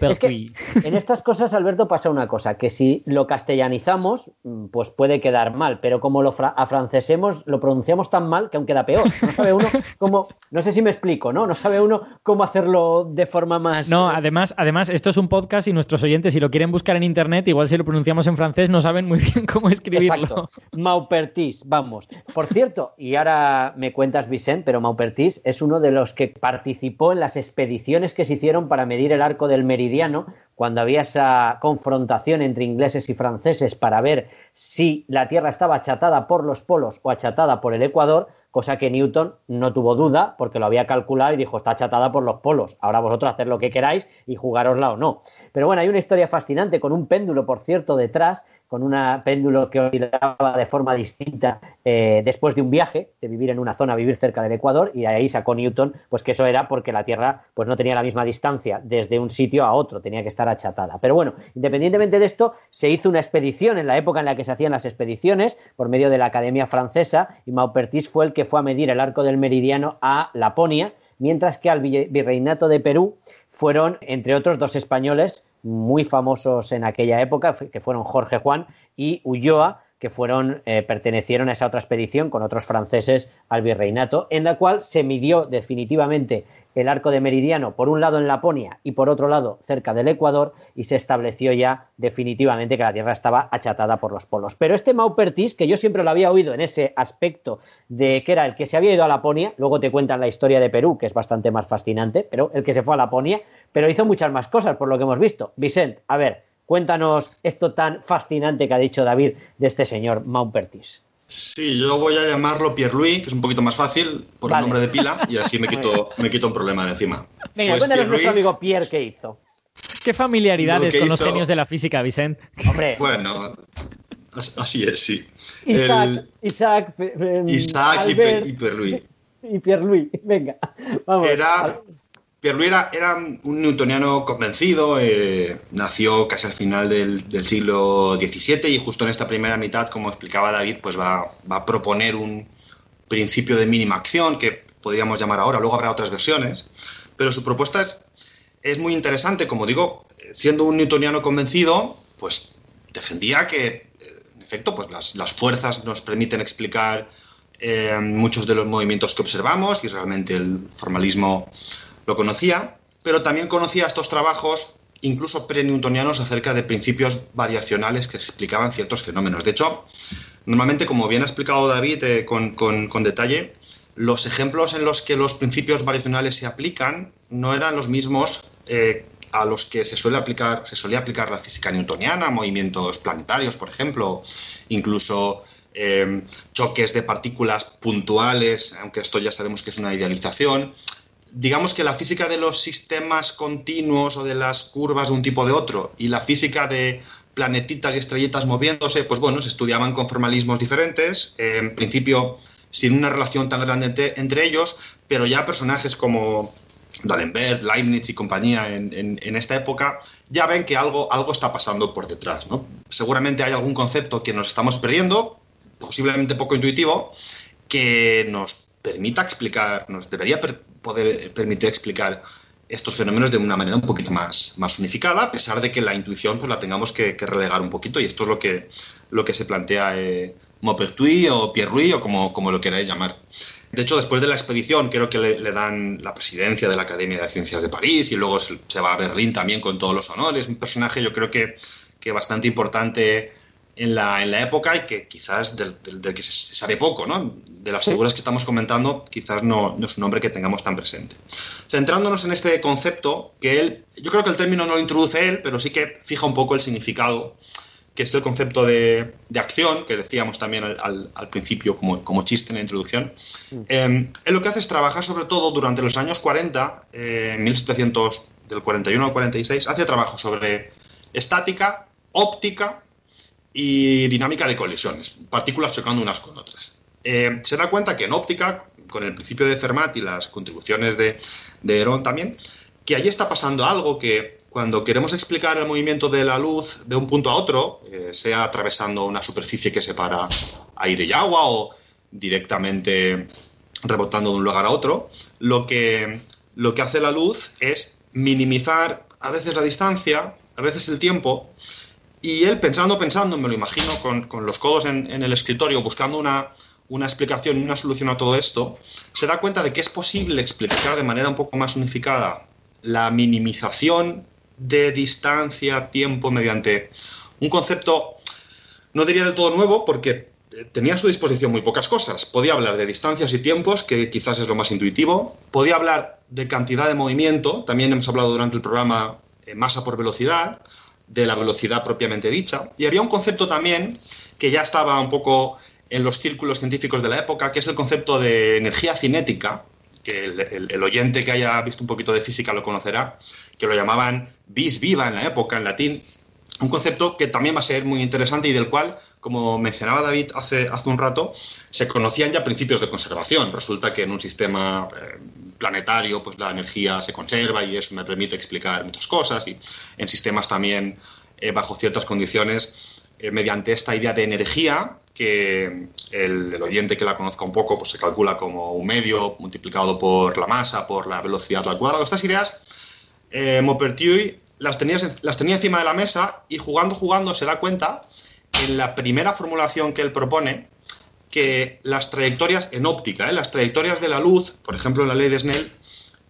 Es que en estas cosas, Alberto, pasa una cosa, que si lo castellanizamos, mm, pues puede quedar mal, pero como lo afrancesemos, lo pronunciamos tan mal que aún queda peor. No sabe uno cómo... No sé si me explico, ¿no? No sabe uno cómo hacerlo de forma más... No, además, además esto es un podcast y nuestros oyentes, si lo quieren buscar en internet, igual si lo pronunciamos en francés, no saben muy bien cómo escribirlo. Exacto. Maupertis, vamos. Por cierto, y ahora me cuentas, Vicente, pero Maupertis es uno de los que participó en las expediciones que se hicieron para medir el arco del meridiano, cuando había esa confrontación entre ingleses y franceses para ver si la Tierra estaba achatada por los polos o achatada por el Ecuador cosa que Newton no tuvo duda porque lo había calculado y dijo, está achatada por los polos, ahora vosotros haced lo que queráis y jugárosla o no. Pero bueno, hay una historia fascinante con un péndulo, por cierto, detrás, con un péndulo que oscilaba de forma distinta eh, después de un viaje, de vivir en una zona, vivir cerca del Ecuador, y ahí sacó Newton, pues que eso era porque la Tierra pues no tenía la misma distancia desde un sitio a otro, tenía que estar achatada. Pero bueno, independientemente de esto, se hizo una expedición en la época en la que se hacían las expediciones, por medio de la Academia Francesa, y Maupertis fue el que fue a medir el arco del meridiano a Laponia, mientras que al virreinato de Perú fueron, entre otros, dos españoles muy famosos en aquella época, que fueron Jorge Juan y Ulloa, que fueron, eh, pertenecieron a esa otra expedición con otros franceses al virreinato, en la cual se midió definitivamente el arco de meridiano, por un lado en Laponia y por otro lado cerca del Ecuador, y se estableció ya definitivamente que la Tierra estaba achatada por los polos. Pero este Maupertis, que yo siempre lo había oído en ese aspecto de que era el que se había ido a Laponia, luego te cuentan la historia de Perú, que es bastante más fascinante, pero el que se fue a Laponia, pero hizo muchas más cosas por lo que hemos visto. Vicente, a ver, cuéntanos esto tan fascinante que ha dicho David de este señor Maupertis. Sí, yo voy a llamarlo Pierre Louis, que es un poquito más fácil por el nombre de pila, y así me (laughs) quito, me quito un problema de encima. Venga, pues cuéntanos nuestro amigo Pierre qué hizo. Qué familiaridades con los genios de la física, Vicente. Hombre. Bueno, así es, sí. Isaac, Isaac, Isaac y, Pierre Louis. Y Pierre Louis, venga, vamos. Era, Pierre era, era un newtoniano convencido, eh, nació casi al final del, siglo XVII y justo en esta primera mitad, como explicaba David, pues va, a proponer un principio de mínima acción que podríamos llamar ahora, luego habrá otras versiones, pero su propuesta es, muy interesante, como digo, siendo un newtoniano convencido, pues defendía que, en efecto, pues las, fuerzas nos permiten explicar eh, muchos de los movimientos que observamos y realmente el formalismo lo conocía, pero también conocía estos trabajos incluso pre-newtonianos acerca de principios variacionales que explicaban ciertos fenómenos. De hecho, normalmente, como bien ha explicado David eh, con, detalle, los ejemplos en los que los principios variacionales se aplican no eran los mismos eh, a los que se suele aplicar, se solía aplicar la física newtoniana, movimientos planetarios, por ejemplo, incluso eh, choques de partículas puntuales, aunque esto ya sabemos que es una idealización digamos que la física de los sistemas continuos o de las curvas de un tipo de otro y la física de planetitas y estrellitas moviéndose, pues bueno, se estudiaban con formalismos diferentes, en principio sin una relación tan grande entre, ellos, pero ya personajes como D'Alembert, Leibniz y compañía en, esta época ya ven que algo, algo está pasando por detrás. Seguramente hay algún concepto que nos estamos perdiendo, posiblemente poco intuitivo, que nos permita explicar, nos debería poder permitir explicar estos fenómenos de una manera un poquito más, más unificada, a pesar de que la intuición pues, la tengamos que, relegar un poquito, y esto es lo que, lo que se plantea eh, Maupertuis o Pierre o como, como lo queráis llamar. De hecho, después de la expedición, creo que le, dan la presidencia de la Academia de Ciencias de París y luego se, va a Berlín también con todos los honores. Un personaje, yo creo que, que bastante importante en la, en la época y que quizás del, que se sabe poco, ¿no? De las figuras que estamos comentando, quizás no, no, es un nombre que tengamos tan presente. Centrándonos en este concepto, que él, yo creo que el término no lo introduce él, pero sí que fija un poco el significado, que es el concepto de, de acción, que decíamos también al, al, principio como, como, chiste en la introducción. Eh, él lo que hace es trabajar sobre todo durante los años 40, eh, 1700, del 41 al 46, hace trabajo sobre estática, óptica, y dinámica de colisiones, partículas chocando unas con otras. Eh, se da cuenta que en óptica, con el principio de Fermat y las contribuciones de, de Herón también, que allí está pasando algo que cuando queremos explicar el movimiento de la luz de un punto a otro, eh, sea atravesando una superficie que separa aire y agua o directamente rebotando de un lugar a otro, lo que, lo que hace la luz es minimizar a veces la distancia, a veces el tiempo, y él pensando, pensando, me lo imagino, con, los codos en, el escritorio, buscando una, una explicación una solución a todo esto, se da cuenta de que es posible explicar de manera un poco más unificada la minimización de distancia, tiempo, mediante un concepto, no diría del todo nuevo, porque tenía a su disposición muy pocas cosas. Podía hablar de distancias y tiempos, que quizás es lo más intuitivo. Podía hablar de cantidad de movimiento, también hemos hablado durante el programa eh, masa por velocidad de la velocidad propiamente dicha. Y había un concepto también que ya estaba un poco en los círculos científicos de la época, que es el concepto de energía cinética, que el, oyente que haya visto un poquito de física lo conocerá, que lo llamaban vis viva en la época, en latín, un concepto que también va a ser muy interesante y del cual, como mencionaba David hace, hace un rato, se conocían ya principios de conservación. Resulta que en un sistema eh, planetario pues la energía se conserva y eso me permite explicar muchas cosas y en sistemas también eh, bajo ciertas condiciones eh, mediante esta idea de energía que el, oyente que la conozca un poco pues se calcula como un medio multiplicado por la masa, por la velocidad al cuadrado. Estas ideas Maupertuis las tenía, las tenía encima de la mesa y jugando, jugando se da cuenta en la primera formulación que él propone que las trayectorias en óptica, ¿eh? las trayectorias de la luz, por ejemplo en la ley de Snell,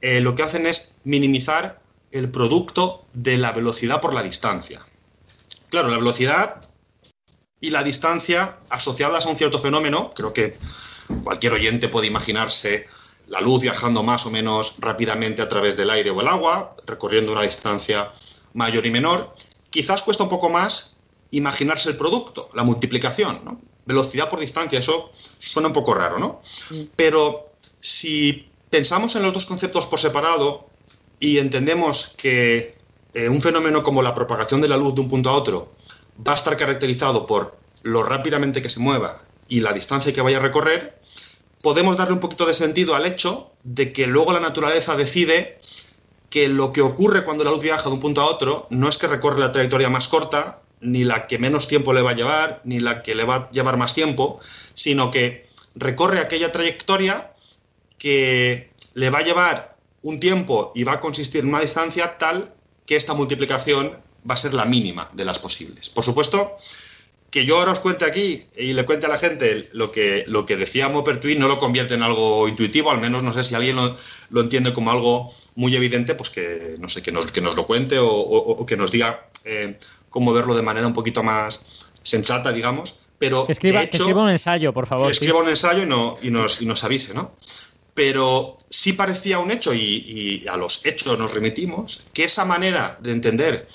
eh, lo que hacen es minimizar el producto de la velocidad por la distancia. Claro, la velocidad y la distancia asociadas a un cierto fenómeno, creo que cualquier oyente puede imaginarse la luz viajando más o menos rápidamente a través del aire o el agua, recorriendo una distancia mayor y menor. Quizás cuesta un poco más imaginarse el producto, la multiplicación, ¿no? Velocidad por distancia, eso suena un poco raro, ¿no? Pero si pensamos en los dos conceptos por separado y entendemos que eh, un fenómeno como la propagación de la luz de un punto a otro va a estar caracterizado por lo rápidamente que se mueva y la distancia que vaya a recorrer, podemos darle un poquito de sentido al hecho de que luego la naturaleza decide que lo que ocurre cuando la luz viaja de un punto a otro no es que recorre la trayectoria más corta, ni la que menos tiempo le va a llevar, ni la que le va a llevar más tiempo, sino que recorre aquella trayectoria que le va a llevar un tiempo y va a consistir en una distancia tal que esta multiplicación va a ser la mínima de las posibles. Por supuesto, que yo ahora os cuente aquí y le cuente a la gente lo que, lo que decía Maupertuis no lo convierte en algo intuitivo, al menos no sé si alguien lo, entiende como algo muy evidente, pues que no sé, que nos, que nos lo cuente o, que nos diga eh, cómo verlo de manera un poquito más sensata, digamos. Pero escriba, escriba un ensayo, por favor. Escriba un ensayo y, no, y, nos, y nos avise, ¿no? Pero sí parecía un hecho, y, y a los hechos nos remitimos, que esa manera de entender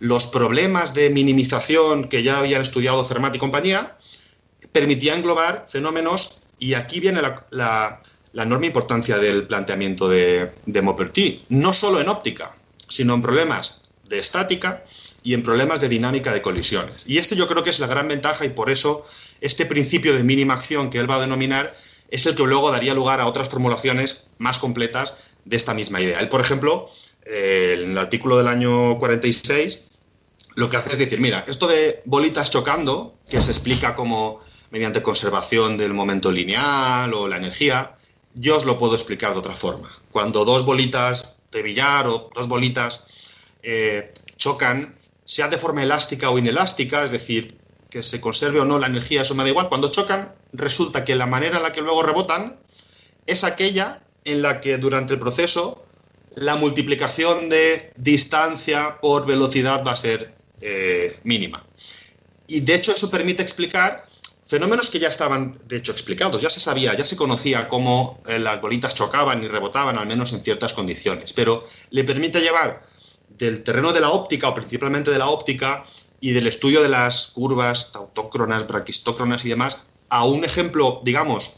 los problemas de minimización que ya habían estudiado Fermat y compañía permitía englobar fenómenos, y aquí viene la, la enorme importancia del planteamiento de, de Maupertuis, no solo en óptica, sino en problemas de estática y en problemas de dinámica de colisiones. Y este yo creo que es la gran ventaja y por eso este principio de mínima acción que él va a denominar es el que luego daría lugar a otras formulaciones más completas de esta misma idea. Él, por ejemplo, eh, en el artículo del año 46, lo que hace es decir, mira, esto de bolitas chocando, que se explica como mediante conservación del momento lineal o la energía, yo os lo puedo explicar de otra forma. Cuando dos bolitas de billar o dos bolitas eh, chocan, sea de forma elástica o inelástica, es decir, que se conserve o no la energía, eso me da igual. Cuando chocan, resulta que la manera en la que luego rebotan es aquella en la que durante el proceso la multiplicación de distancia por velocidad va a ser eh, mínima. Y de hecho eso permite explicar fenómenos que ya estaban, de hecho, explicados. Ya se sabía, ya se conocía cómo eh, las bolitas chocaban y rebotaban, al menos en ciertas condiciones. Pero le permite llevar del terreno de la óptica, o principalmente de la óptica, y del estudio de las curvas tautócronas, braquistócronas y demás, a un ejemplo, digamos,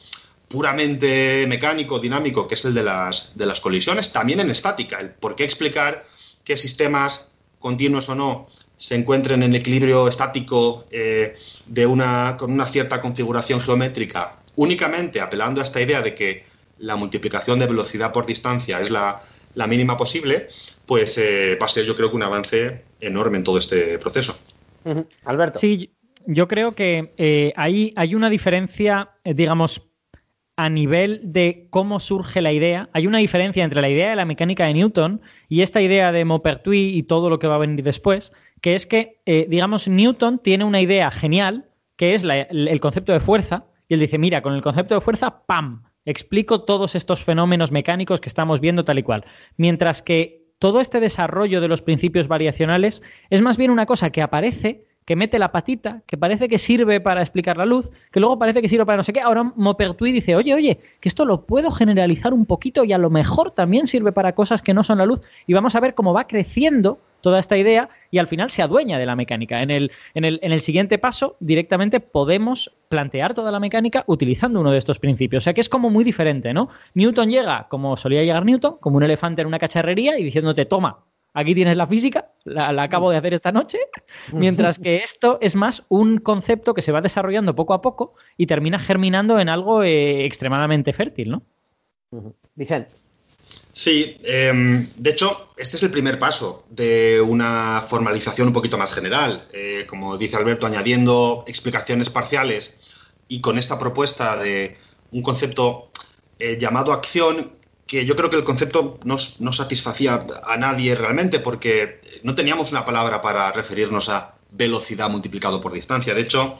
puramente mecánico, dinámico, que es el de las, de las colisiones, también en estática. El por qué explicar que sistemas continuos o no se encuentren en equilibrio estático eh, de una, con una cierta configuración geométrica, únicamente apelando a esta idea de que la multiplicación de velocidad por distancia es la, la mínima posible, pues eh, va a ser yo creo que un avance enorme en todo este proceso. Alberto. Sí, yo creo que eh, hay, hay, una diferencia, eh, digamos, a nivel de cómo surge la idea. Hay una diferencia entre la idea de la mecánica de Newton y esta idea de Maupertuis y todo lo que va a venir después, que es que, eh, digamos, Newton tiene una idea genial, que es la, el concepto de fuerza, y él dice, mira, con el concepto de fuerza, ¡pam! Explico todos estos fenómenos mecánicos que estamos viendo tal y cual. Mientras que todo este desarrollo de los principios variacionales es más bien una cosa que aparece, que mete la patita, que parece que sirve para explicar la luz, que luego parece que sirve para no sé qué. Ahora Maupertuis dice, oye, oye, que esto lo puedo generalizar un poquito y a lo mejor también sirve para cosas que no son la luz. Y vamos a ver cómo va creciendo toda esta idea y al final se adueña de la mecánica. En el, en el, en el siguiente paso, directamente podemos plantear toda la mecánica utilizando uno de estos principios. O sea que es como muy diferente, ¿no? Newton llega, como solía llegar Newton, como un elefante en una cacharrería y diciéndote, toma, aquí tienes la física, la, la, acabo de hacer esta noche, (laughs) mientras que esto es más un concepto que se va desarrollando poco a poco y termina germinando en algo eh, extremadamente fértil, ¿no? Vicente. Sí, eh, de hecho, este es el primer paso de una formalización un poquito más general. Eh, como dice Alberto, añadiendo explicaciones parciales y con esta propuesta de un concepto eh, llamado acción, que yo creo que el concepto no, no, satisfacía a nadie realmente porque no teníamos una palabra para referirnos a velocidad multiplicado por distancia. De hecho,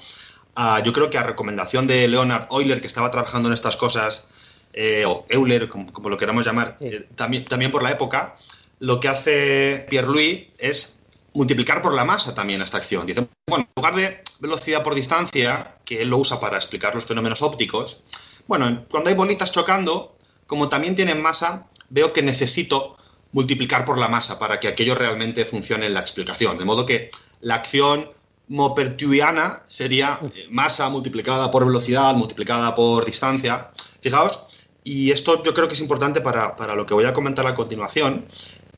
uh, yo creo que a recomendación de Leonard Euler, que estaba trabajando en estas cosas, eh, o Euler, como, como, lo queramos llamar, sí. eh, también, también por la época, lo que hace Pierre-Louis es multiplicar por la masa también esta acción. Dice, bueno, en lugar de velocidad por distancia, que él lo usa para explicar los fenómenos ópticos, bueno, cuando hay bolitas chocando, como también tienen masa, veo que necesito multiplicar por la masa para que aquello realmente funcione en la explicación. De modo que la acción maupertuiana sería masa multiplicada por velocidad multiplicada por distancia. Fijaos, y esto yo creo que es importante para, para, lo que voy a comentar a continuación,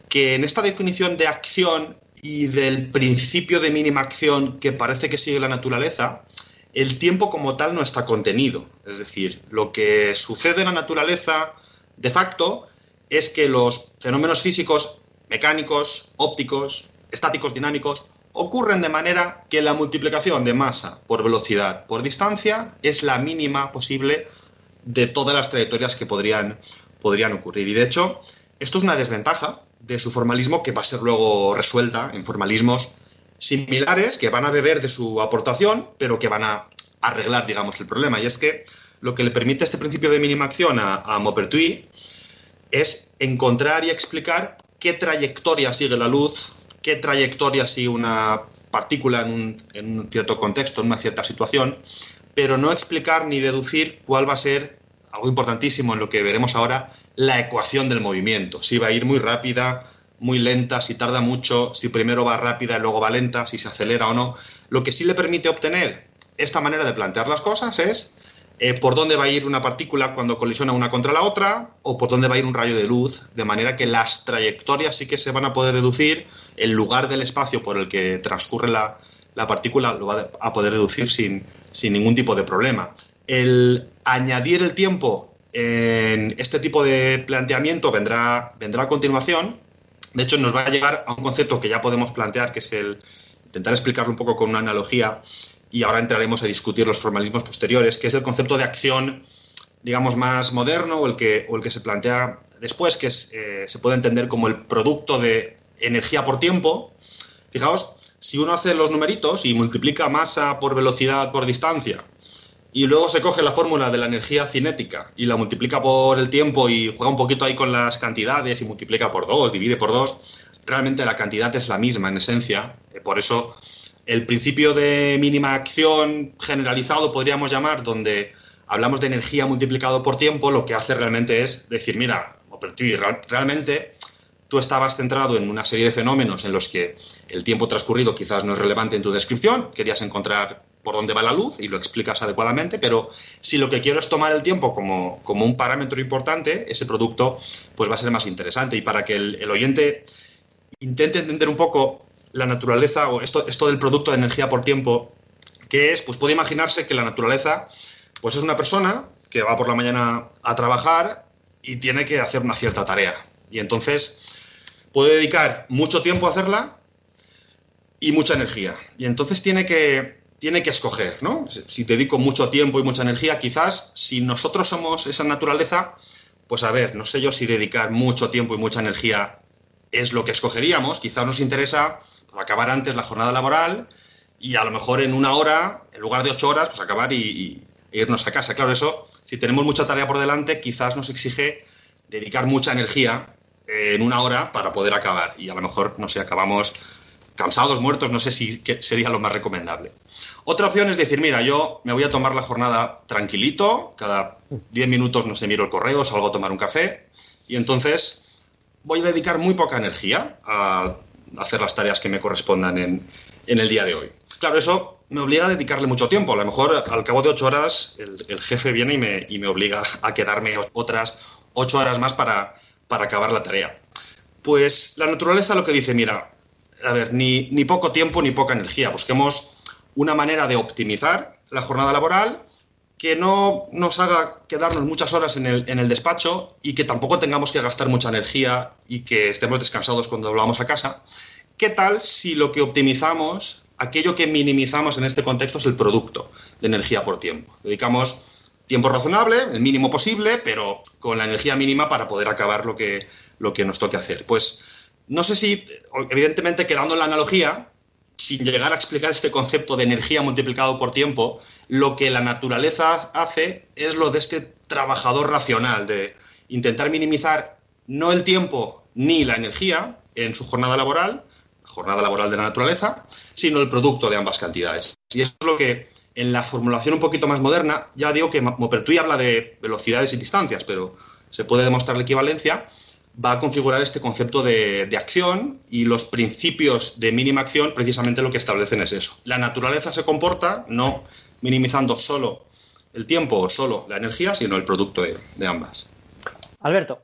que en esta definición de acción y del principio de mínima acción que parece que sigue la naturaleza, el tiempo como tal no está contenido. Es decir, lo que sucede en la naturaleza de facto es que los fenómenos físicos, mecánicos, ópticos, estáticos, dinámicos, ocurren de manera que la multiplicación de masa por velocidad por distancia es la mínima posible de todas las trayectorias que podrían, podrían ocurrir. Y de hecho, esto es una desventaja de su formalismo que va a ser luego resuelta en formalismos similares que van a beber de su aportación, pero que van a arreglar, digamos, el problema. Y es que lo que le permite este principio de mínima acción a, a Maupertuis es encontrar y explicar qué trayectoria sigue la luz, qué trayectoria sigue una partícula en un, en un cierto contexto, en una cierta situación, pero no explicar ni deducir cuál va a ser, algo importantísimo en lo que veremos ahora, la ecuación del movimiento. Si va a ir muy rápida, muy lenta, si tarda mucho, si primero va rápida y luego va lenta, si se acelera o no. Lo que sí le permite obtener esta manera de plantear las cosas es eh, por dónde va a ir una partícula cuando colisiona una contra la otra o por dónde va a ir un rayo de luz, de manera que las trayectorias sí que se van a poder deducir, el lugar del espacio por el que transcurre la, partícula lo va a poder deducir sin, sin ningún tipo de problema. El añadir el tiempo en este tipo de planteamiento vendrá, vendrá a continuación. De hecho, nos va a llevar a un concepto que ya podemos plantear, que es el intentar explicarlo un poco con una analogía, y ahora entraremos a discutir los formalismos posteriores, que es el concepto de acción, digamos, más moderno o el que, o el que se plantea después, que eh, se puede entender como el producto de energía por tiempo. Fijaos, si uno hace los numeritos y multiplica masa por velocidad por distancia, y luego se coge la fórmula de la energía cinética y la multiplica por el tiempo y juega un poquito ahí con las cantidades y multiplica por dos, divide por dos, realmente la cantidad es la misma en esencia. Eh, por eso el principio de mínima acción generalizado, podríamos llamar, donde hablamos de energía multiplicado por tiempo, lo que hace realmente es decir, mira, realmente tú estabas centrado en una serie de fenómenos en los que el tiempo transcurrido quizás no es relevante en tu descripción, querías encontrar por dónde va la luz y lo explicas adecuadamente, pero si lo que quiero es tomar el tiempo como, un parámetro importante, ese producto pues va a ser más interesante. Y para que el oyente intente entender un poco la naturaleza o esto, esto del producto de energía por tiempo, que es, pues puede imaginarse que la naturaleza pues es una persona que va por la mañana a trabajar y tiene que hacer una cierta tarea. Y entonces puede dedicar mucho tiempo a hacerla y mucha energía. Y entonces tiene que, tiene que escoger, ¿no? Si dedico mucho tiempo y mucha energía, quizás si nosotros somos esa naturaleza, pues a ver, no sé yo si dedicar mucho tiempo y mucha energía es lo que escogeríamos. Quizás nos interesa acabar antes la jornada laboral y a lo mejor en una hora, en lugar de ocho horas, pues acabar y, e irnos a casa. Claro, eso, si tenemos mucha tarea por delante, quizás nos exige dedicar mucha energía en una hora para poder acabar. Y a lo mejor, no sé, acabamos cansados, muertos, no sé si sería lo más recomendable. Otra opción es decir, mira, yo me voy a tomar la jornada tranquilito, cada diez minutos no sé, miro el correo, salgo a tomar un café, y entonces voy a dedicar muy poca energía a hacer las tareas que me correspondan en, el día de hoy. Claro, eso me obliga a dedicarle mucho tiempo. A lo mejor al cabo de ocho horas el, jefe viene y me, y me, obliga a quedarme otras ocho horas más para, para, acabar la tarea. Pues la naturaleza lo que dice, mira, a ver, ni, ni poco tiempo ni poca energía. Busquemos una manera de optimizar la jornada laboral que no nos haga quedarnos muchas horas en el, en el, despacho y que tampoco tengamos que gastar mucha energía y que estemos descansados cuando volvamos a casa. ¿Qué tal si lo que optimizamos, aquello que minimizamos en este contexto es el producto de energía por tiempo? Dedicamos tiempo razonable, el mínimo posible, pero con la energía mínima para poder acabar lo que, lo que nos toque hacer. Pues no sé si, evidentemente quedando en la analogía, sin llegar a explicar este concepto de energía multiplicado por tiempo, lo que la naturaleza hace es lo de este trabajador racional, de intentar minimizar no el tiempo ni la energía en su jornada laboral, jornada laboral de la naturaleza, sino el producto de ambas cantidades. Y es lo que en la formulación un poquito más moderna, ya digo que Maupertuis habla de velocidades y distancias, pero se puede demostrar la equivalencia, va a configurar este concepto de, acción y los principios de mínima acción precisamente lo que establecen es eso. La naturaleza se comporta no minimizando solo el tiempo o solo la energía, sino el producto de, ambas. Alberto.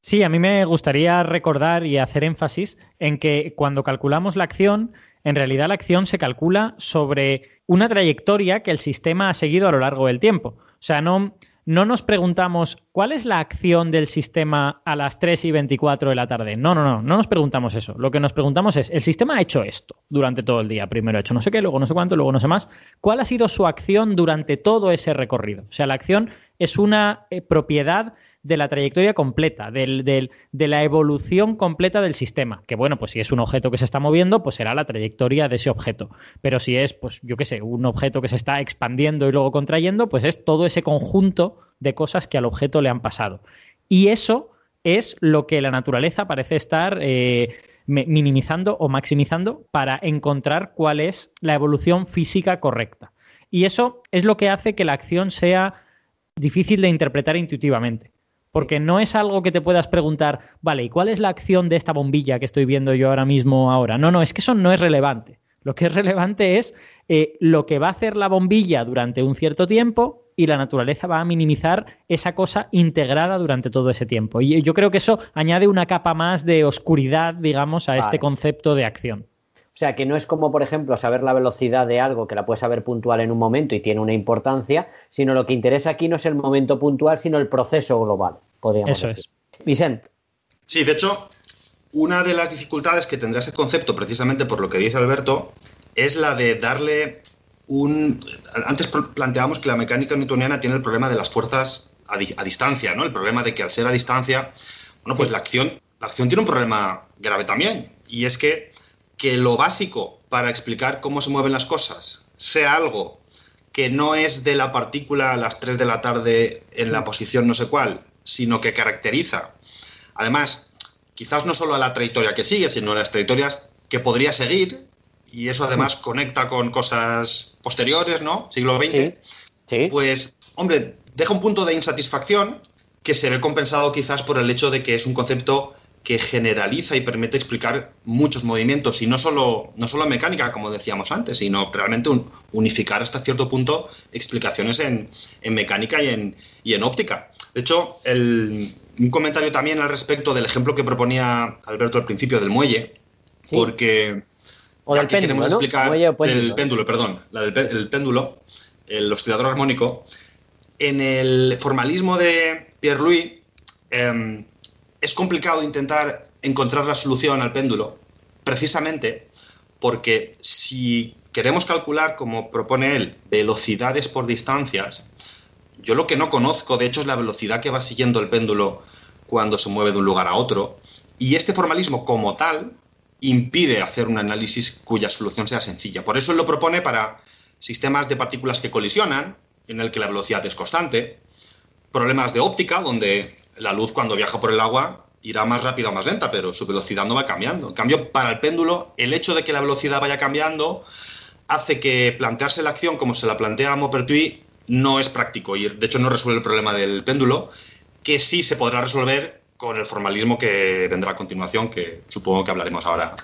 Sí, a mí me gustaría recordar y hacer énfasis en que cuando calculamos la acción, en realidad la acción se calcula sobre una trayectoria que el sistema ha seguido a lo largo del tiempo. O sea, no, no nos preguntamos cuál es la acción del sistema a las 3 y 24 de la tarde. No, no, no, no nos preguntamos eso. Lo que nos preguntamos es, el sistema ha hecho esto durante todo el día. Primero ha hecho no sé qué, luego no sé cuánto, luego no sé más. ¿Cuál ha sido su acción durante todo ese recorrido? O sea, la acción es una eh, propiedad de la trayectoria completa, de la evolución completa del sistema. Que bueno, pues si es un objeto que se está moviendo, pues será la trayectoria de ese objeto. Pero si es, pues yo qué sé, un objeto que se está expandiendo y luego contrayendo, pues es todo ese conjunto de cosas que al objeto le han pasado. Y eso es lo que la naturaleza parece estar eh, minimizando o maximizando para encontrar cuál es la evolución física correcta. Y eso es lo que hace que la acción sea difícil de interpretar intuitivamente. Porque no es algo que te puedas preguntar, vale, ¿y cuál es la acción de esta bombilla que estoy viendo yo ahora mismo ahora? No, no, es que eso no es relevante. Lo que es relevante es eh, lo que va a hacer la bombilla durante un cierto tiempo y la naturaleza va a minimizar esa cosa integrada durante todo ese tiempo. Y yo creo que eso añade una capa más de oscuridad, digamos, a este concepto de acción. O sea, que no es como, por ejemplo, saber la velocidad de algo que la puedes saber puntual en un momento y tiene una importancia, sino lo que interesa aquí no es el momento puntual, sino el proceso global, podríamos Eso es. Vicent. Sí, de hecho, una de las dificultades que tendrá ese concepto, precisamente por lo que dice Alberto, es la de darle un... Antes planteábamos que la mecánica newtoniana tiene el problema de las fuerzas a, distancia, ¿no? El problema de que al ser a distancia, bueno, pues la acción, la acción tiene un problema grave también, y es que que lo básico para explicar cómo se mueven las cosas sea algo que no es de la partícula a las 3 de la tarde en la posición no sé cuál, sino que caracteriza, además, quizás no solo a la trayectoria que sigue, sino a las trayectorias que podría seguir, y eso además conecta con cosas posteriores, ¿no? Siglo XX, pues, hombre, deja un punto de insatisfacción que se ve compensado quizás por el hecho de que es un concepto que generaliza y permite explicar muchos movimientos y no solo, no solo mecánica, como decíamos antes, sino realmente unificar hasta cierto punto explicaciones en, mecánica y en, y en, óptica. De hecho, un comentario también al respecto del ejemplo que proponía Alberto al principio del muelle, porque o del péndulo, queremos explicar el péndulo, perdón, la del el péndulo, el oscilador armónico, en el formalismo de Pierre-Louis, em, es complicado intentar encontrar la solución al péndulo, precisamente porque si queremos calcular, como propone él, velocidades por distancias, yo lo que no conozco, de hecho, es la velocidad que va siguiendo el péndulo cuando se mueve de un lugar a otro. Y este formalismo como tal impide hacer un análisis cuya solución sea sencilla. Por eso él lo propone para sistemas de partículas que colisionan, en el que la velocidad es constante, problemas de óptica, donde la luz cuando viaja por el agua irá más rápida o más lenta, pero su velocidad no va cambiando. En cambio, para el péndulo, el hecho de que la velocidad vaya cambiando hace que plantearse la acción como se la plantea Maupertuis no es práctico y de hecho no resuelve el problema del péndulo, que sí se podrá resolver con el formalismo que vendrá a continuación, que supongo que hablaremos ahora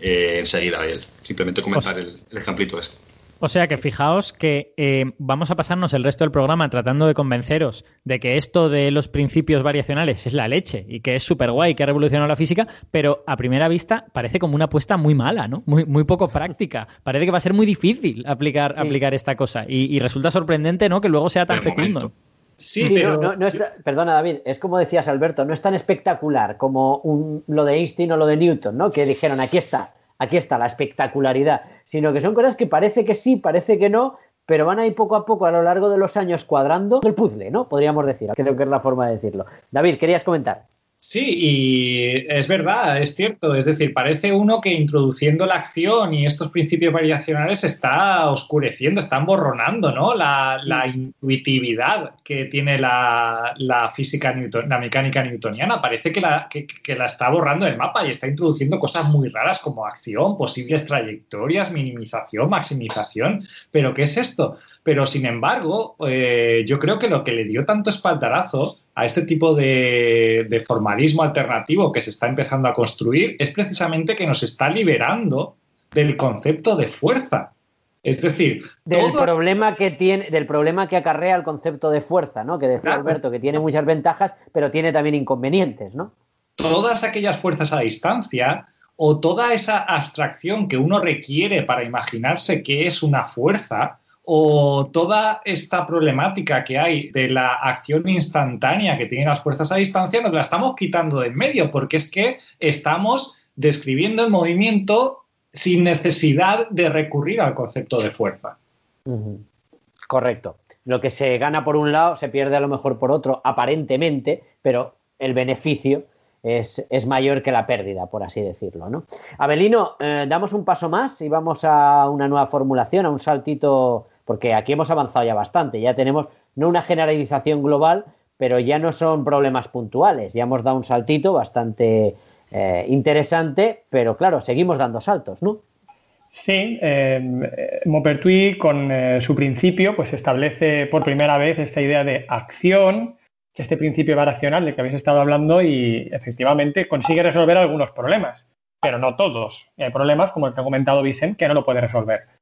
eh, enseguida de él. Simplemente comentar el, el ejemplito este. O sea que fijaos que eh, vamos a pasarnos el resto del programa tratando de convenceros de que esto de los principios variacionales es la leche y que es súper guay, que ha revolucionado la física, pero a primera vista parece como una apuesta muy mala, ¿no? Muy, muy poco (laughs) práctica. Parece que va a ser muy difícil aplicar, aplicar esta cosa y, resulta sorprendente, ¿no? Que luego sea tan fecundo. Sí, pero... No, es, perdona David, es como decías Alberto, no es tan espectacular como un, lo de Einstein o lo de Newton, ¿no? Que dijeron, aquí está, aquí está la espectacularidad, sino que son cosas que parece que sí, parece que no, pero van a ir poco a poco a lo largo de los años cuadrando el puzzle, ¿no? Podríamos decir, creo que es la forma de decirlo. David, querías comentar. Sí, y es verdad, es cierto. Es decir, parece uno que introduciendo la acción y estos principios variacionales está oscureciendo, está borronando ¿no? la, intuitividad que tiene la, física, la mecánica newtoniana. Parece que la, la está borrando el mapa y está introduciendo cosas muy raras como acción, posibles trayectorias, minimización, maximización. ¿Pero qué es esto? Pero sin embargo, eh, yo creo que lo que le dio tanto espaldarazo a este tipo de, formalismo alternativo que se está empezando a construir es precisamente que nos está liberando del concepto de fuerza. Es decir, del problema que tiene, del problema que acarrea el concepto de fuerza, ¿no? Que decía Alberto, que tiene muchas ventajas, pero tiene también inconvenientes, ¿no? Todas aquellas fuerzas a distancia o toda esa abstracción que uno requiere para imaginarse qué es una fuerza, o toda esta problemática que hay de la acción instantánea que tienen las fuerzas a distancia, nos la estamos quitando de en medio, porque es que estamos describiendo el movimiento sin necesidad de recurrir al concepto de fuerza. Correcto. Lo que se gana por un lado se pierde a lo mejor por otro, aparentemente, pero el beneficio es, mayor que la pérdida, por así decirlo. ¿no? Abelino, eh, damos un paso más y vamos a una nueva formulación, a un saltito porque aquí hemos avanzado ya bastante, ya tenemos no una generalización global, pero ya no son problemas puntuales, ya hemos dado un saltito bastante eh, interesante, pero claro, seguimos dando saltos, ¿no? Sí, eh, Maupertuis con eh, su principio pues establece por primera vez esta idea de acción, este principio variacional del que habéis estado hablando y efectivamente consigue resolver algunos problemas, pero no todos. Hay problemas, como el que ha comentado Vicent, que no lo puede resolver.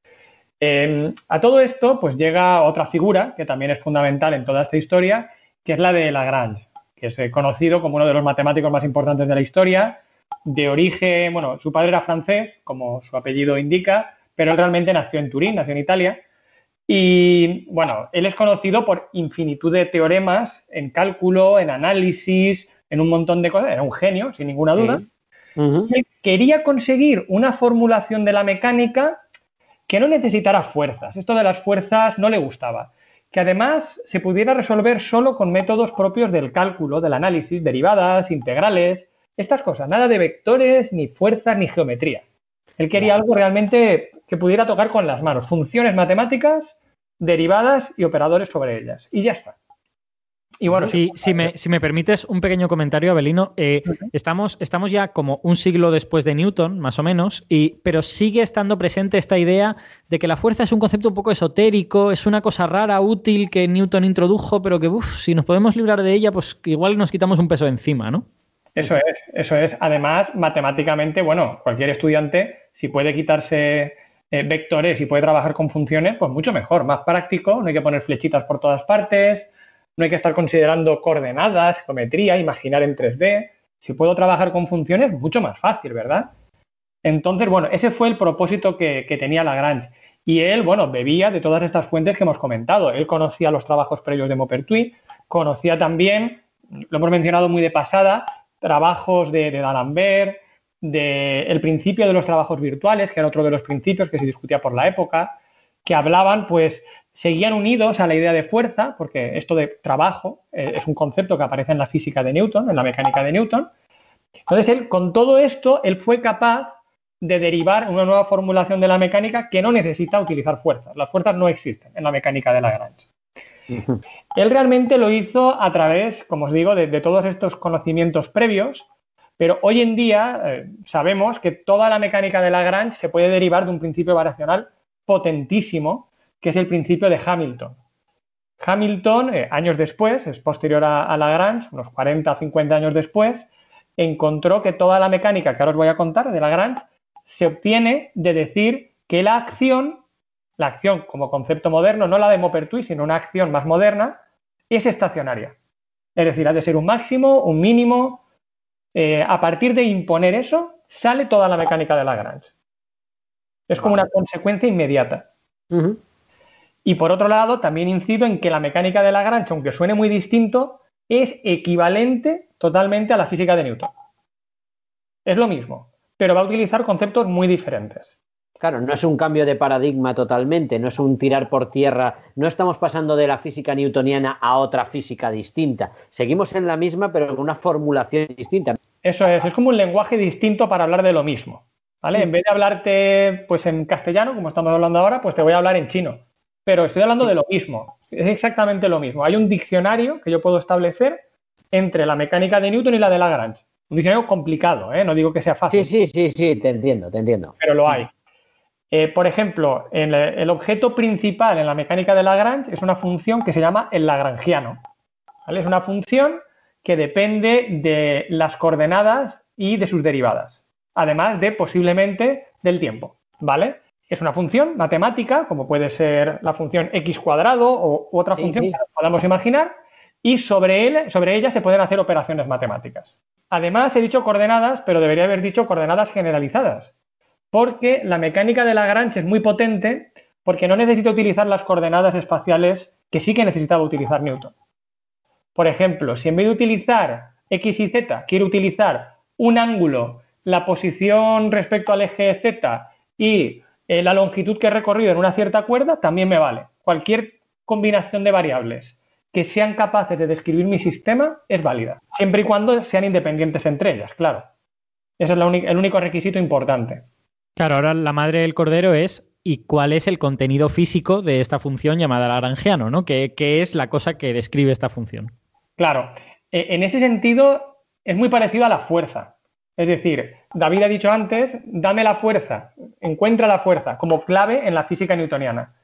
Em, a todo esto, pues llega otra figura que también es fundamental en toda esta historia, que es la de Lagrange, que es conocido como uno de los matemáticos más importantes de la historia, de origen, bueno, su padre era francés, como su apellido indica, pero él realmente nació en Turín, nació en Italia. Y bueno, él es conocido por infinitud de teoremas en cálculo, en análisis, en un montón de cosas. Era un genio, sin ninguna duda. él quería conseguir una formulación de la mecánica que no necesitara fuerzas. Esto de las fuerzas no le gustaba. Que además se pudiera resolver solo con métodos propios del cálculo, del análisis, derivadas, integrales, estas cosas. Nada de vectores, ni fuerzas, ni geometría. Él quería algo realmente que pudiera tocar con las manos, funciones matemáticas, derivadas y operadores sobre ellas. Y ya está. Y bueno, si, si, me, si me permites un pequeño comentario, Abelino, eh, estamos, estamos ya como un siglo después de Newton, más o menos, y, pero sigue estando presente esta idea de que la fuerza es un concepto un poco esotérico, es una cosa rara, útil que Newton introdujo, pero que si nos podemos librar de ella, pues igual nos quitamos un peso encima, ¿no? Eso es, eso es. Además, matemáticamente, bueno, cualquier estudiante, si puede quitarse eh, vectores y puede trabajar con funciones, pues mucho mejor, más práctico, no hay que poner flechitas por todas partes, no hay que estar considerando coordenadas, geometría, imaginar en 3D. Si puedo trabajar con funciones, mucho más fácil, ¿verdad? Entonces, bueno, ese fue el propósito que, tenía Lagrange. Y él, bueno, bebía de todas estas fuentes que hemos comentado. Él conocía los trabajos previos de Maupertuis, conocía también, lo hemos mencionado muy de pasada, trabajos de, de D'Alembert, del principio de los trabajos virtuales, que era otro de los principios que se discutía por la época, que hablaban, pues, seguían unidos a la idea de fuerza, porque esto de trabajo eh, es un concepto que aparece en la física de Newton, en la mecánica de Newton. Entonces, él, con todo esto, él fue capaz de derivar una nueva formulación de la mecánica que no necesita utilizar fuerzas. Las fuerzas no existen en la mecánica de Lagrange. Él realmente lo hizo a través, como os digo, de todos estos conocimientos previos pero hoy en día eh, sabemos que toda la mecánica de Lagrange se puede derivar de un principio variacional potentísimo, que es el principio de Hamilton. Hamilton, eh, años después, es posterior a, Lagrange, unos 40 o 50 años después, encontró que toda la mecánica que ahora os voy a contar de Lagrange se obtiene de decir que la acción, la acción como concepto moderno, no la de Maupertuis, sino una acción más moderna, es estacionaria. Es decir, ha de ser un máximo, un mínimo, eh, a partir de imponer eso, sale toda la mecánica de Lagrange. Es como una consecuencia inmediata. Y por otro lado, también incido en que la mecánica de Lagrange, aunque suene muy distinto, es equivalente totalmente a la física de Newton. Es lo mismo, pero va a utilizar conceptos muy diferentes. Claro, no es un cambio de paradigma totalmente, no es un tirar por tierra, no estamos pasando de la física newtoniana a otra física distinta. Seguimos en la misma, pero con una formulación distinta. Eso es, es como un lenguaje distinto para hablar de lo mismo. ¿Vale? En vez de hablarte pues en castellano, como estamos hablando ahora, pues te voy a hablar en chino. Pero estoy hablando de lo mismo, es exactamente lo mismo. Hay un diccionario que yo puedo establecer entre la mecánica de Newton y la de Lagrange. Un diccionario complicado, ¿eh? no digo que sea fácil. Sí, sí, sí, sí, te entiendo, te entiendo. Pero lo hay. Eh, por ejemplo, el objeto principal en la mecánica de Lagrange es una función que se llama el lagrangiano. Es una función que depende de las coordenadas y de sus derivadas, además de posiblemente del tiempo. ¿Vale? Es una función matemática, como puede ser la función x cuadrado o otra función que podamos imaginar, y sobre, él, sobre ella se pueden hacer operaciones matemáticas. Además, he dicho coordenadas, pero debería haber dicho coordenadas generalizadas, porque la mecánica de Lagrange es muy potente porque no necesita utilizar las coordenadas espaciales que sí que necesitaba utilizar Newton. Por ejemplo, si en vez de utilizar x y z quiero utilizar un ángulo, la posición respecto al eje z y eh, la longitud que he recorrido en una cierta cuerda, también me vale. Cualquier combinación de variables que sean capaces de describir mi sistema es válida, siempre y cuando sean independientes entre ellas, claro. Ese es el único requisito importante. Claro, ahora la madre del cordero es ¿y cuál es el contenido físico de esta función llamada Lagrangiano? ¿no? ¿Qué, es la cosa que describe esta función? Claro, e, en ese sentido es muy parecido a la fuerza. Es decir, David ha dicho antes, dame la fuerza, encuentra la fuerza como clave en la física newtoniana.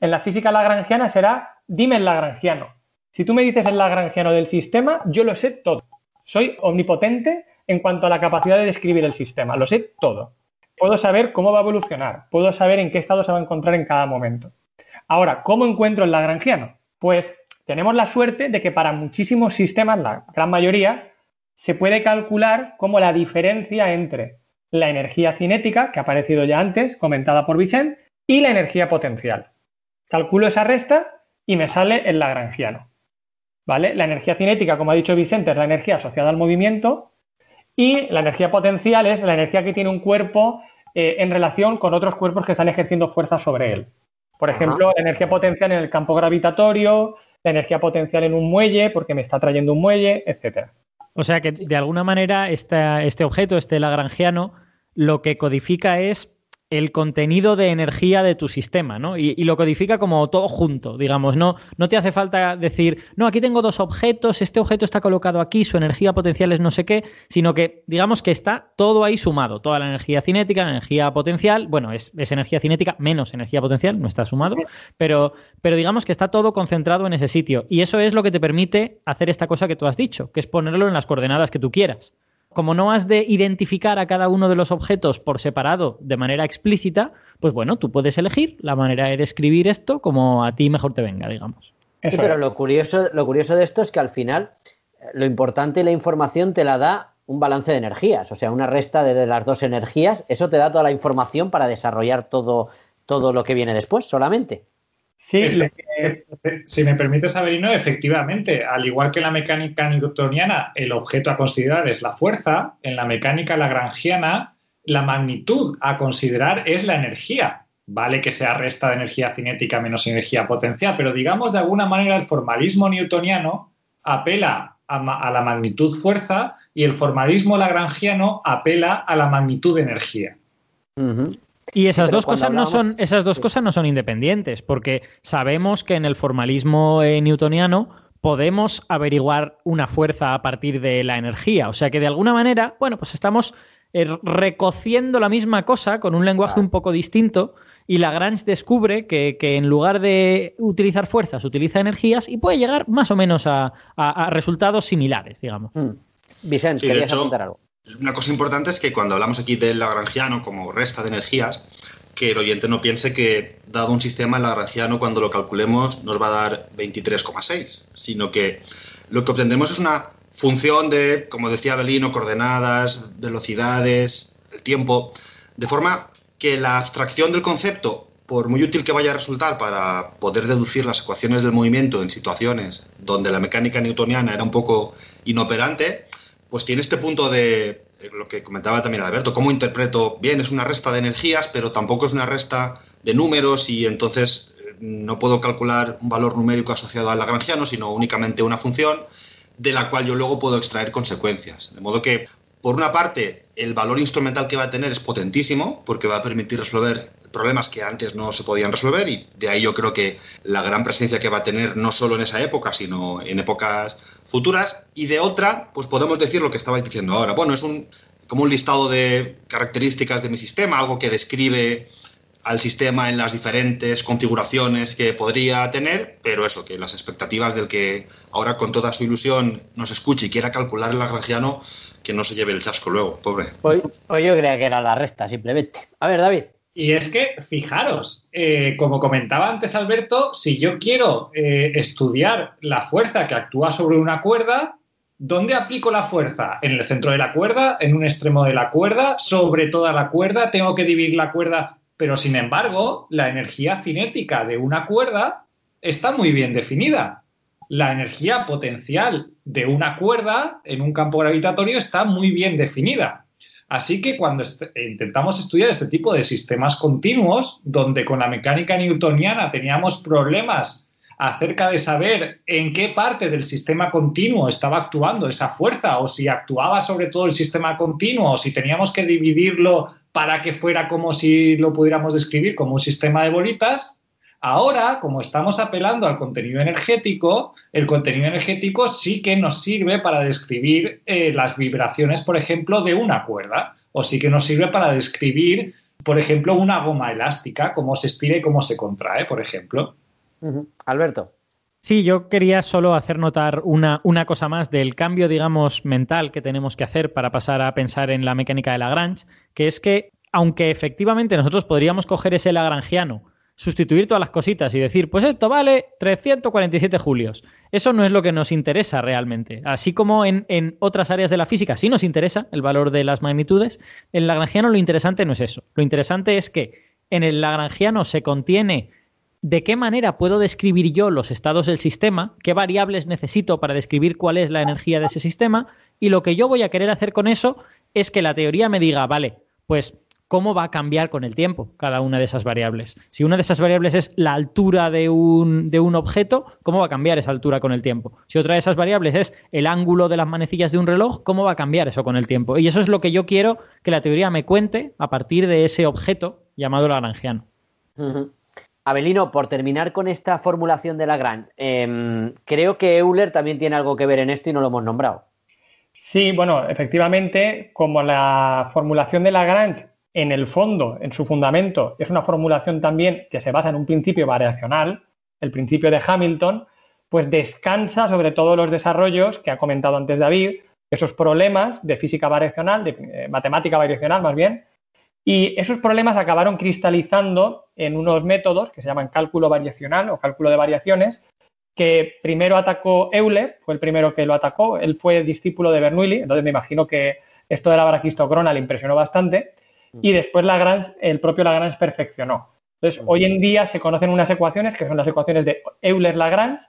En la física lagrangiana será, dime el lagrangiano. Si tú me dices el lagrangiano del sistema, yo lo sé todo. Soy omnipotente en cuanto a la capacidad de describir el sistema, lo sé todo. puedo saber cómo va a evolucionar, puedo saber en qué estado se va a encontrar en cada momento. Ahora, ¿cómo encuentro el lagrangiano? Pues tenemos la suerte de que para muchísimos sistemas, la gran mayoría, se puede calcular como la diferencia entre la energía cinética, que ha aparecido ya antes, comentada por Vicente, y la energía potencial. Calculo esa resta y me sale el lagrangiano. ¿Vale? La energía cinética, como ha dicho Vicente, es la energía asociada al movimiento y la energía potencial es la energía que tiene un cuerpo eh, en relación con otros cuerpos que están ejerciendo fuerza sobre él. Por ejemplo, la energía potencial en el campo gravitatorio, la energía potencial en un muelle, porque me está trayendo un muelle, etcétera. O sea que de alguna manera este objeto, este lagrangiano, lo que codifica es el contenido de energía de tu sistema, ¿no? Y, lo codifica como todo junto, digamos, no, no te hace falta decir, no, aquí tengo dos objetos, este objeto está colocado aquí, su energía potencial es no sé qué, sino que digamos que está todo ahí sumado, toda la energía cinética, la energía potencial, bueno, es, energía cinética menos energía potencial, no está sumado, pero, pero digamos que está todo concentrado en ese sitio. Y eso es lo que te permite hacer esta cosa que tú has dicho, que es ponerlo en las coordenadas que tú quieras como no has de identificar a cada uno de los objetos por separado de manera explícita, pues bueno, tú puedes elegir la manera de describir esto como a ti mejor te venga, digamos. Sí, pero lo curioso, lo curioso de esto es que al final eh, lo importante y la información te la da un balance de energías, o sea, una resta de las dos energías, eso te da toda la información para desarrollar todo, todo lo que viene después solamente. Sí, si me permites, Averino, efectivamente, al igual que en la mecánica newtoniana, el objeto a considerar es la fuerza, en la mecánica lagrangiana, la magnitud a considerar es la energía. Vale que sea resta de energía cinética menos energía potencial, pero digamos de alguna manera el formalismo newtoniano apela a, la magnitud fuerza y el formalismo lagrangiano apela a la magnitud energía. Y esas dos cosas no son, esas dos cosas no son independientes, porque sabemos que en el formalismo eh, newtoniano podemos averiguar una fuerza a partir de la energía. O sea que de alguna manera, bueno, pues estamos eh, recociendo la misma cosa con un lenguaje un poco distinto. Y Lagrange descubre que, en lugar de utilizar fuerzas, utiliza energías y puede llegar más o menos a, resultados similares, digamos. Mm. Vicente, querías apuntar algo. Una cosa importante es que cuando hablamos aquí del lagrangiano como resta de energías, que el oyente no piense que, dado un sistema, el lagrangiano, cuando lo calculemos, nos va a dar 23,6, sino que lo que obtendremos es una función de, como decía Belino, coordenadas, velocidades, el tiempo, de forma que la abstracción del concepto, por muy útil que vaya a resultar para poder deducir las ecuaciones del movimiento en situaciones donde la mecánica newtoniana era un poco inoperante, pues tiene este punto de lo que comentaba también Alberto, cómo interpreto, bien, es una resta de energías, pero tampoco es una resta de números y entonces eh, no puedo calcular un valor numérico asociado al lagrangiano, sino únicamente una función de la cual yo luego puedo extraer consecuencias. De modo que, por una parte, el valor instrumental que va a tener es potentísimo, porque va a permitir resolver problemas que antes no se podían resolver y de ahí yo creo que la gran presencia que va a tener no solo en esa época, sino en épocas futuras. Y de otra, pues podemos decir lo que estabais diciendo ahora. Bueno, es un, como un listado de características de mi sistema, algo que describe al sistema en las diferentes configuraciones que podría tener, pero eso, que las expectativas del que ahora con toda su ilusión nos escuche y quiera calcular el lagrangiano, que no se lleve el chasco luego, pobre. Hoy, hoy yo creía que era la resta, simplemente. A ver, David. Y es que, fijaros, eh, como comentaba antes Alberto, si yo quiero eh, estudiar la fuerza que actúa sobre una cuerda, ¿dónde aplico la fuerza? ¿En el centro de la cuerda? ¿En un extremo de la cuerda? ¿Sobre toda la cuerda? ¿Tengo que dividir la cuerda? Pero, sin embargo, la energía cinética de una cuerda está muy bien definida. La energía potencial de una cuerda en un campo gravitatorio está muy bien definida. Así que cuando intentamos estudiar este tipo de sistemas continuos, donde con la mecánica newtoniana teníamos problemas acerca de saber en qué parte del sistema continuo estaba actuando esa fuerza o si actuaba sobre todo el sistema continuo o si teníamos que dividirlo para que fuera como si lo pudiéramos describir como un sistema de bolitas, Ahora, como estamos apelando al contenido energético, el contenido energético sí que nos sirve para describir eh, las vibraciones, por ejemplo, de una cuerda, o sí que nos sirve para describir, por ejemplo, una goma elástica, cómo se estira y cómo se contrae, por ejemplo. Alberto. Sí, yo quería solo hacer notar una, una, cosa más del cambio, digamos, mental que tenemos que hacer para pasar a pensar en la mecánica de Lagrange, que es que aunque efectivamente nosotros podríamos coger ese lagrangiano, sustituir todas las cositas y decir, pues esto vale 347 julios. Eso no es lo que nos interesa realmente. Así como en, en, otras áreas de la física sí nos interesa el valor de las magnitudes, en lagrangiano lo interesante no es eso. Lo interesante es que en el lagrangiano se contiene de qué manera puedo describir yo los estados del sistema, qué variables necesito para describir cuál es la energía de ese sistema, y lo que yo voy a querer hacer con eso es que la teoría me diga, vale, pues cómo va a cambiar con el tiempo cada una de esas variables. Si una de esas variables es la altura de un, de un, objeto, ¿cómo va a cambiar esa altura con el tiempo? Si otra de esas variables es el ángulo de las manecillas de un reloj, ¿cómo va a cambiar eso con el tiempo? Y eso es lo que yo quiero que la teoría me cuente a partir de ese objeto llamado lagrangiano. Uh -huh. Abelino, por terminar con esta formulación de Lagrange, eh, creo que Euler también tiene algo que ver en esto y no lo hemos nombrado. Sí, bueno, efectivamente, como la formulación de Lagrange en el fondo, en su fundamento, es una formulación también que se basa en un principio variacional, el principio de Hamilton, pues descansa sobre todos los desarrollos que ha comentado antes David, esos problemas de física variacional, de eh, matemática variacional más bien, y esos problemas acabaron cristalizando en unos métodos que se llaman cálculo variacional o cálculo de variaciones, que primero atacó Euler, fue el primero que lo atacó, él fue discípulo de Bernoulli, entonces me imagino que esto de la braquistocrona le impresionó bastante, y después Lagrange, el propio Lagrange perfeccionó. Entonces, hoy en día se conocen unas ecuaciones que son las ecuaciones de Euler-Lagrange,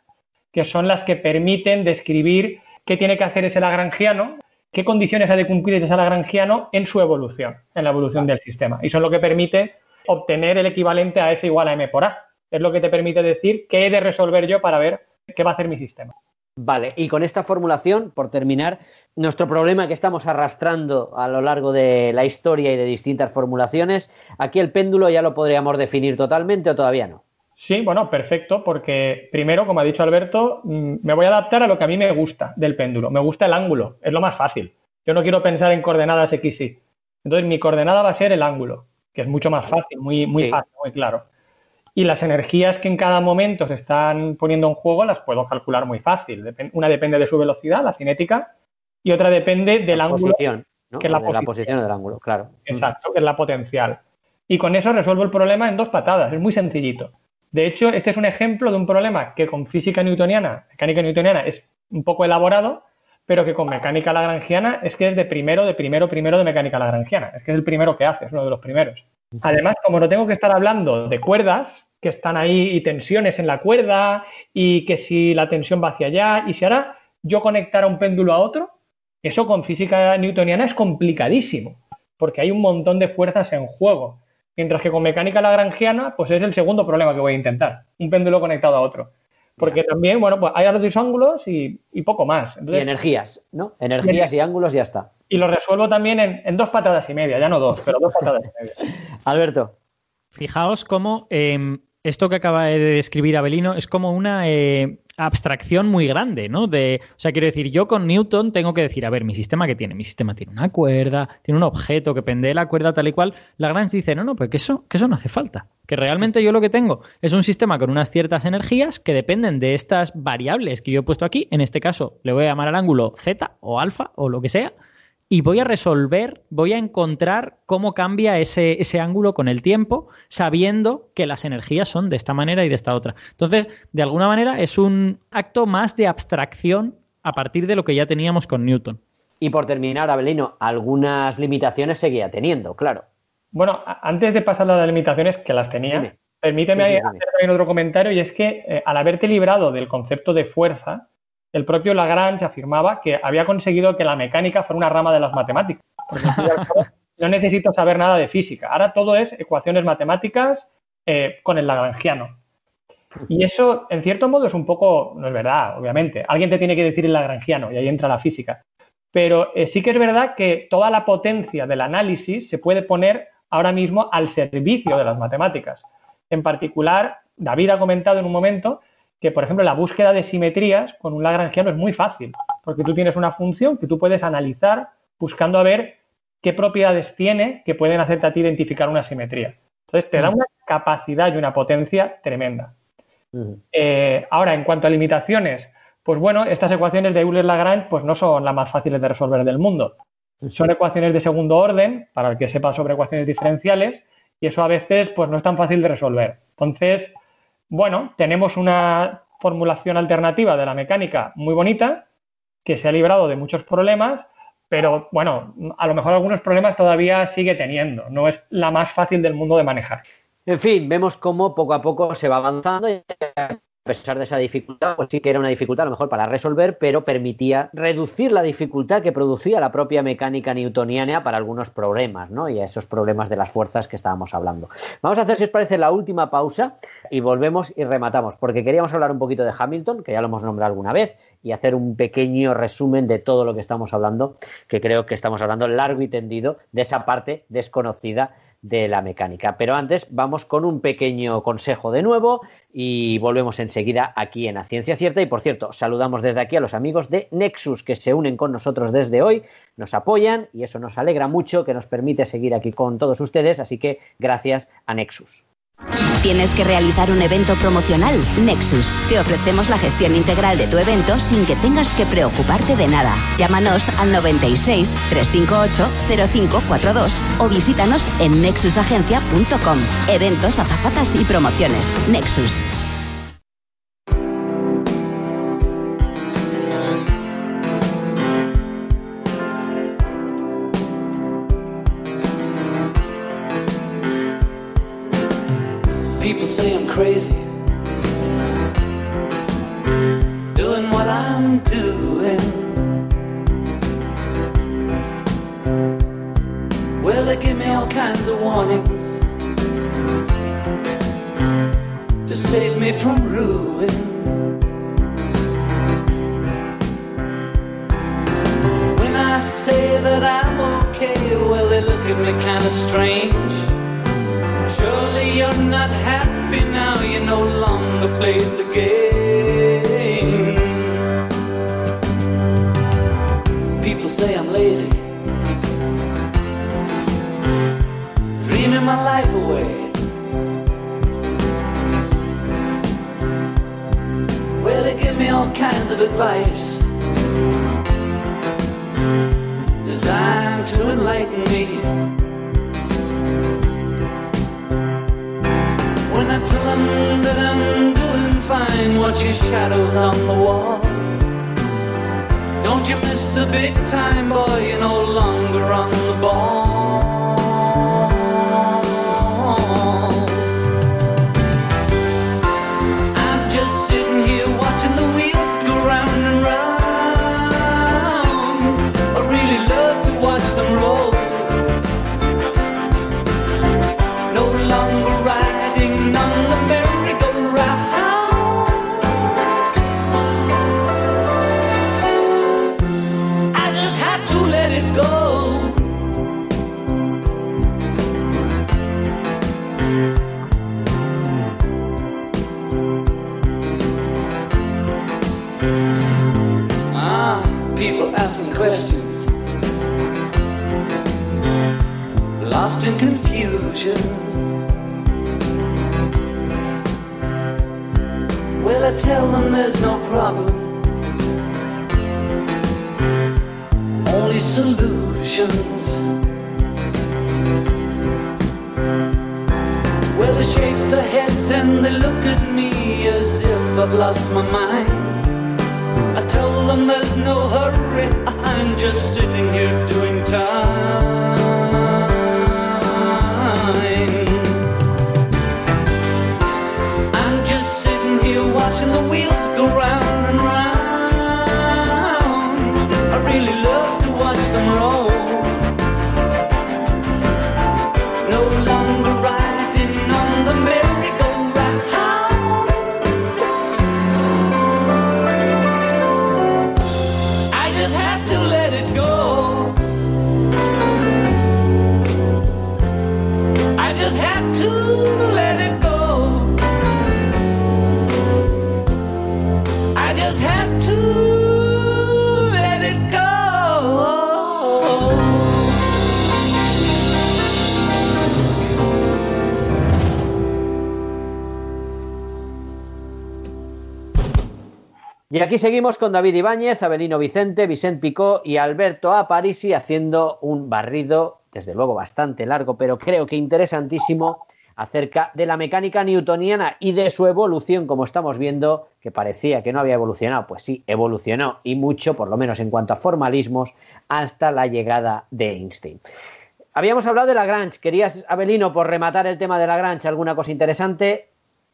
que son las que permiten describir qué tiene que hacer ese lagrangiano, qué condiciones ha de cumplir ese lagrangiano en su evolución, en la evolución del sistema. Y es lo que permite obtener el equivalente a F igual a M por A. Es lo que te permite decir qué he de resolver yo para ver qué va a hacer mi sistema. Vale, y con esta formulación, por terminar, nuestro problema que estamos arrastrando a lo largo de la historia y de distintas formulaciones, aquí el péndulo ya lo podríamos definir totalmente o todavía no. Sí, bueno, perfecto, porque primero, como ha dicho Alberto, mm, me voy a adaptar a lo que a mí me gusta del péndulo. Me gusta el ángulo, es lo más fácil. Yo no quiero pensar en coordenadas X, Y. Entonces, mi coordenada va a ser el ángulo, que es mucho más fácil, muy, muy sí. fácil, muy claro. Y las energías que en cada momento se están poniendo en juego las puedo calcular muy fácil. Una depende de su velocidad, la cinética, y otra depende del la ángulo. Posición, ¿no? que es la, de posición. la posición del ángulo, claro. Exacto, que es la potencial. Y con eso resuelvo el problema en dos patadas, es muy sencillito. De hecho, este es un ejemplo de un problema que con física newtoniana, mecánica newtoniana, es un poco elaborado, pero que con mecánica lagrangiana es que es de primero, de primero, primero de mecánica lagrangiana. Es que es el primero que hace, es uno de los primeros. Además, como no tengo que estar hablando de cuerdas que están ahí y tensiones en la cuerda y que si la tensión va hacia allá y si ahora yo conectara un péndulo a otro, eso con física newtoniana es complicadísimo, porque hay un montón de fuerzas en juego. Mientras que con mecánica lagrangiana, pues es el segundo problema que voy a intentar, un péndulo conectado a otro. Porque también, bueno, pues hay los ángulos y, y, poco más. Entonces, y energías, ¿no? Energías y, y ángulos ya está. Y lo resuelvo también en, en, dos patadas y media, ya no dos, pero dos patadas y media. (laughs) Alberto. Fijaos cómo eh, esto que acaba de describir Abelino es como una eh, abstracción muy grande, ¿no? De, o sea, quiero decir, yo con Newton tengo que decir, a ver, mi sistema que tiene, mi sistema tiene una cuerda, tiene un objeto que pende de la cuerda tal y cual. Lagrange dice, no, no, pues que eso, que eso no hace falta. Que realmente yo lo que tengo es un sistema con unas ciertas energías que dependen de estas variables que yo he puesto aquí. En este caso, le voy a llamar al ángulo Z o alfa o lo que sea y voy a resolver, voy a encontrar cómo cambia ese, ese, ángulo con el tiempo, sabiendo que las energías son de esta manera y de esta otra. Entonces, de alguna manera, es un acto más de abstracción a partir de lo que ya teníamos con Newton. Y por terminar, Abelino, algunas limitaciones seguía teniendo, claro. Bueno, antes de pasar a las limitaciones, que las tenía, dime. permíteme sí, sí, hacer también otro comentario, y es que eh, al haberte librado del concepto de fuerza, el propio Lagrange afirmaba que había conseguido que la mecánica fuera una rama de las matemáticas. no necesito saber nada de física. Ahora todo es ecuaciones matemáticas eh, con el lagrangiano. Y eso, en cierto modo, es un poco, no es verdad, obviamente. Alguien te tiene que decir el lagrangiano y ahí entra la física. Pero eh, sí que es verdad que toda la potencia del análisis se puede poner ahora mismo al servicio de las matemáticas. En particular, David ha comentado en un momento que, por ejemplo, la búsqueda de simetrías con un lagrangiano es muy fácil, porque tú tienes una función que tú puedes analizar buscando a ver qué propiedades tiene que pueden hacerte a ti identificar una simetría. Entonces, te da una capacidad y una potencia tremenda. Uh -huh. eh, ahora, en cuanto a limitaciones, pues bueno, estas ecuaciones de Euler-Lagrange pues no son las más fáciles de resolver del mundo. Son ecuaciones de segundo orden, para el que sepa sobre ecuaciones diferenciales, y eso a veces pues, no es tan fácil de resolver. Entonces, bueno, tenemos una formulación alternativa de la mecánica muy bonita, que se ha librado de muchos problemas, pero bueno, a lo mejor algunos problemas todavía sigue teniendo, no es la más fácil del mundo de manejar. En fin, vemos cómo poco a poco se va avanzando y pesar de esa dificultad, pues sí que era una dificultad a lo mejor para resolver, pero permitía reducir la dificultad que producía la propia mecánica newtoniana para algunos problemas, ¿no? Y a esos problemas de las fuerzas que estábamos hablando. Vamos a hacer, si os parece, la última pausa y volvemos y rematamos, porque queríamos hablar un poquito de Hamilton, que ya lo hemos nombrado alguna vez, y hacer un pequeño resumen de todo lo que estamos hablando, que creo que estamos hablando largo y tendido de esa parte desconocida de la mecánica. Pero antes vamos con un pequeño consejo de nuevo y volvemos enseguida aquí en la Ciencia Cierta. Y por cierto, saludamos desde aquí a los amigos de Nexus que se unen con nosotros desde hoy, nos apoyan y eso nos alegra mucho, que nos permite seguir aquí con todos ustedes. Así que gracias a Nexus. ¿Tienes que realizar un evento promocional? Nexus. Te ofrecemos la gestión integral de tu evento sin que tengas que preocuparte de nada. Llámanos al 96 358 0542 o visítanos en nexusagencia.com. Eventos, azafatas y promociones. Nexus. People say I'm crazy. Doing what I'm doing. Well, they give me all kinds of warnings to save me from ruin. When I say that I'm okay, well, they look at me kind of strange. Surely you're not happy now, you no longer play the game. People say I'm lazy, dreaming my life away. Well, they give me all kinds of advice designed to enlighten me. I tell them that I'm doing fine, watch your shadows on the wall. Don't you miss the big time, boy, you're no longer on the ball. Lost in confusion. Well, I tell them there's no problem, only solutions. Well, they shake their heads and they look at me as if I've lost my mind. I tell them there's no hurry, I'm just sitting here doing Y aquí seguimos con David Ibáñez, Abelino Vicente, Vicente Picó y Alberto Aparisi haciendo un barrido, desde luego bastante largo, pero creo que interesantísimo, acerca de la mecánica newtoniana y de su evolución, como estamos viendo, que parecía que no había evolucionado. Pues sí, evolucionó y mucho, por lo menos en cuanto a formalismos, hasta la llegada de Einstein. Habíamos hablado de Lagrange. ¿Querías, Abelino, por rematar el tema de Lagrange, alguna cosa interesante?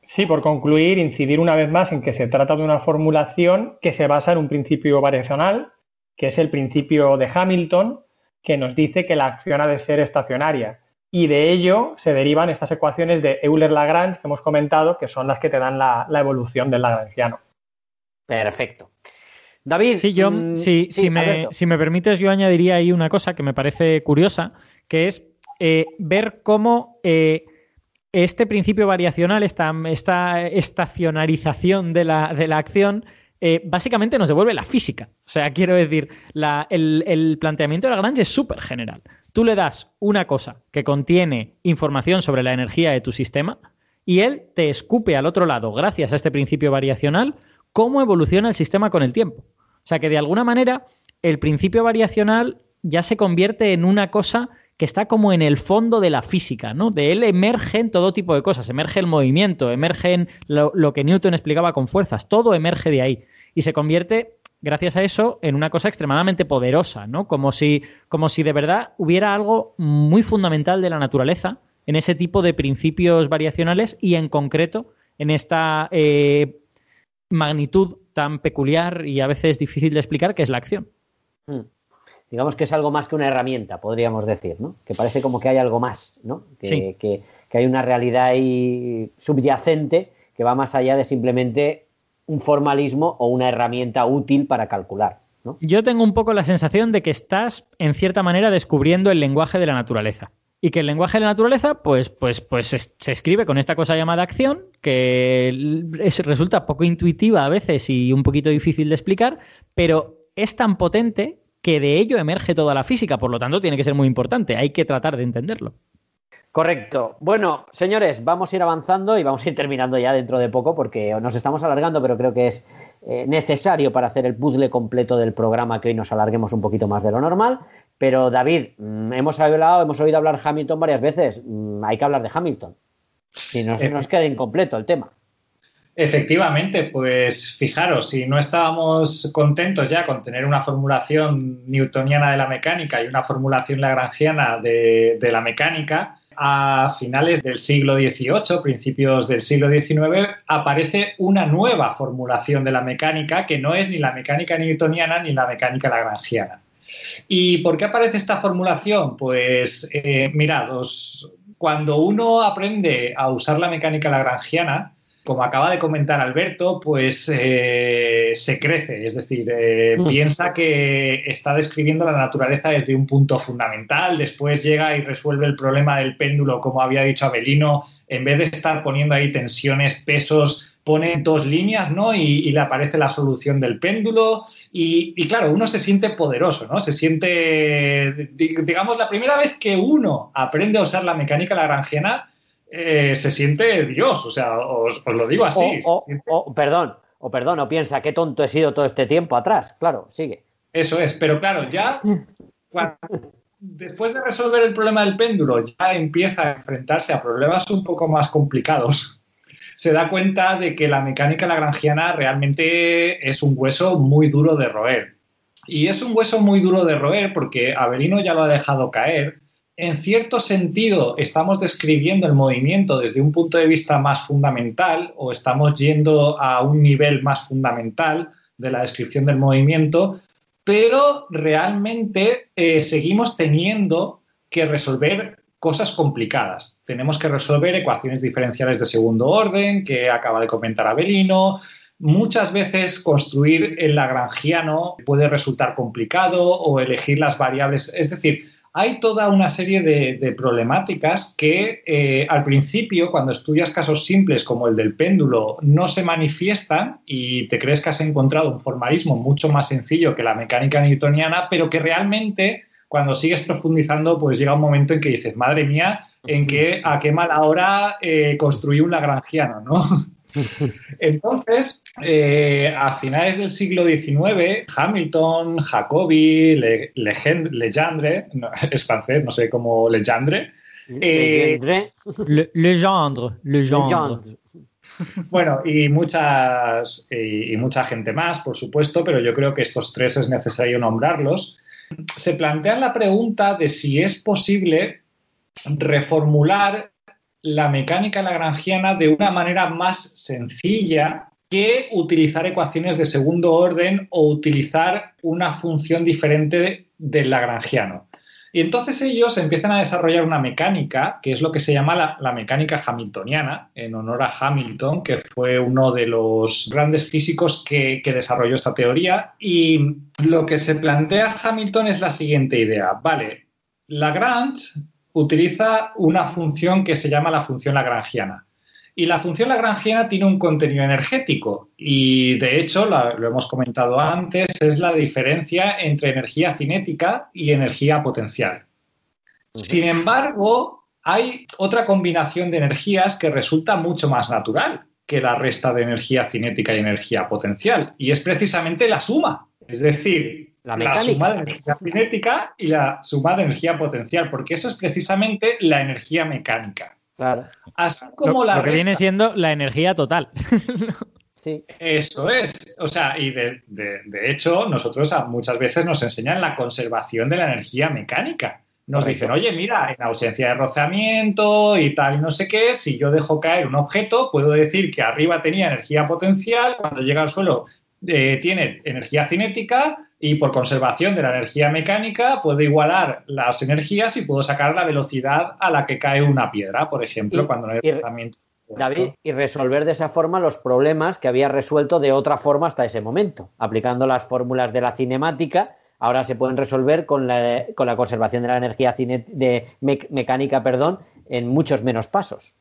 Sí, por concluir, incidir una vez más en que se trata de una formulación que se basa en un principio variacional, que es el principio de Hamilton, que nos dice que la acción ha de ser estacionaria. Y de ello se derivan estas ecuaciones de Euler-Lagrange que hemos comentado, que son las que te dan la, evolución del lagrangiano. Perfecto. David, sí, yo, mm, si, me, si, me, permites, yo añadiría ahí una cosa que me parece curiosa, que es eh, ver cómo eh, este principio variacional, esta, esta estacionarización de la, de la acción, eh, básicamente nos devuelve la física. O sea, quiero decir, el, planteamiento de Lagrange es súper general. Tú le das una cosa que contiene información sobre la energía de tu sistema y él te escupe al otro lado, gracias a este principio variacional, cómo evoluciona el sistema con el tiempo. O sea que de alguna manera el principio variacional ya se convierte en una cosa que está como en el fondo de la física, ¿no? De él emergen todo tipo de cosas, emerge el movimiento, emergen lo, que Newton explicaba con fuerzas, todo emerge de ahí y se convierte gracias a eso en una cosa extremadamente poderosa, ¿no? Como si, como si de verdad hubiera algo muy fundamental de la naturaleza en ese tipo de principios variacionales y en concreto en esta eh, magnitud tan peculiar y a veces difícil de explicar que es la acción. Hmm digamos que es algo más que una herramienta, podríamos decir, ¿no? Que parece como que hay algo más, ¿no? Que, que, hay una realidad ahí subyacente que va más allá de simplemente un formalismo o una herramienta útil para calcular. ¿no? Yo tengo un poco la sensación de que estás, en cierta manera, descubriendo el lenguaje de la naturaleza. Y que el lenguaje de la naturaleza, pues, pues, pues se escribe con esta cosa llamada acción, que resulta poco intuitiva a veces y un poquito difícil de explicar, pero es tan potente que de ello emerge toda la física, por lo tanto tiene que ser muy importante, hay que tratar de entenderlo. Correcto. Bueno, señores, vamos a ir avanzando y vamos a ir terminando ya dentro de poco porque nos estamos alargando, pero creo que es eh, necesario para hacer el puzzle completo del programa que hoy nos alarguemos un poquito más de lo normal. Pero David, mm, hemos hablado, hemos oído hablar Hamilton varias veces, mm, hay que hablar de Hamilton. Si no se nos queda incompleto el tema. Efectivamente, pues fijaros, si no estábamos contentos ya con tener una formulación newtoniana de la mecánica y una formulación lagrangiana de, la mecánica, a finales del siglo XVIII, principios del siglo XIX, aparece una nueva formulación de la mecánica que no es ni la mecánica newtoniana ni la mecánica lagrangiana. ¿Y por qué aparece esta formulación? Pues eh, mirados, cuando uno aprende a usar la mecánica lagrangiana, como acaba de comentar Alberto, pues eh, se crece, es decir, eh, mm. piensa que está describiendo la naturaleza desde un punto fundamental, después llega y resuelve el problema del péndulo, como había dicho Abelino, en vez de estar poniendo ahí tensiones, pesos, pone dos líneas, ¿no? Y, le aparece la solución del péndulo. Y, y, claro, uno se siente poderoso, ¿no? Se siente, digamos, la primera vez que uno aprende a usar la mecánica lagrangiana, eh, se siente Dios, o sea, os, lo digo así. O, perdón, o perdón, o piensa qué tonto he sido todo este tiempo atrás, claro, sigue. Eso es, pero claro, ya después de resolver el problema del péndulo, ya empieza a enfrentarse a problemas un poco más complicados. Se da cuenta de que la mecánica lagrangiana realmente es un hueso muy duro de roer. Y es un hueso muy duro de roer porque Avelino ya lo ha dejado caer, en cierto sentido estamos describiendo el movimiento desde un punto de vista más fundamental o estamos yendo a un nivel más fundamental de la descripción del movimiento, pero realmente eh, seguimos teniendo que resolver cosas complicadas. Tenemos que resolver ecuaciones diferenciales de segundo orden, que acaba de comentar Abelino. Muchas veces construir el lagrangiano puede resultar complicado o elegir las variables. Es decir, hay toda una serie de, problemáticas que eh, al principio, cuando estudias casos simples como el del péndulo, no se manifiestan y te crees que has encontrado un formalismo mucho más sencillo que la mecánica newtoniana, pero que realmente cuando sigues profundizando, pues llega un momento en que dices, madre mía, en que a qué mala hora eh, construí un lagrangiano, ¿no? Entonces, eh, a finales del siglo XIX, Hamilton, Jacobi, Le- Legend- Legendre, no, (laughs) es francés, no sé cómo Legendre, eh, Legendre, Le, Legendre, Legendre. Legendre. Bueno, y muchas y, y mucha gente más, por supuesto, pero yo creo que estos tres es necesario nombrarlos. Se plantean la pregunta de si es posible reformular la mecánica lagrangiana de una manera más sencilla que utilizar ecuaciones de segundo orden o utilizar una función diferente del lagrangiano. Y entonces ellos empiezan a desarrollar una mecánica, que es lo que se llama la, mecánica hamiltoniana, en honor a Hamilton, que fue uno de los grandes físicos que, que desarrolló esta teoría. Y lo que se plantea Hamilton es la siguiente idea. Vale, Lagrange utiliza una función que se llama la función lagrangiana. Y la función lagrangiana tiene un contenido energético y de hecho, la- lo hemos comentado antes, es la diferencia entre energía cinética y energía potencial. Sin embargo, hay otra combinación de energías que resulta mucho más natural que la resta de energía cinética y energía potencial y es precisamente la suma. Es decir, La suma de energía cinética y la suma de energía potencial, porque eso es precisamente la energía mecánica. Claro, Así como Lo, la lo que viene siendo la energía total. sí. Eso es. O sea, y de, de- de hecho, nosotros muchas veces nos enseñan la conservación de la energía mecánica. Nos Correcto. dicen, oye, mira, en ausencia de rozamiento y tal y no sé qué, si yo dejo caer un objeto, puedo decir que arriba tenía energía potencial, cuando llega al suelo eh, tiene energía cinética y por conservación de la energía mecánica puedo igualar las energías y puedo sacar la velocidad a la que cae una piedra, por ejemplo, Y- cuando no hay rozamiento. David, y resolver de esa forma los problemas que había resuelto de otra forma hasta ese momento. Aplicando las fórmulas de la cinemática, ahora se pueden resolver con la, con la conservación de la energía cine- de mec- mecánica perdón, en muchos menos pasos.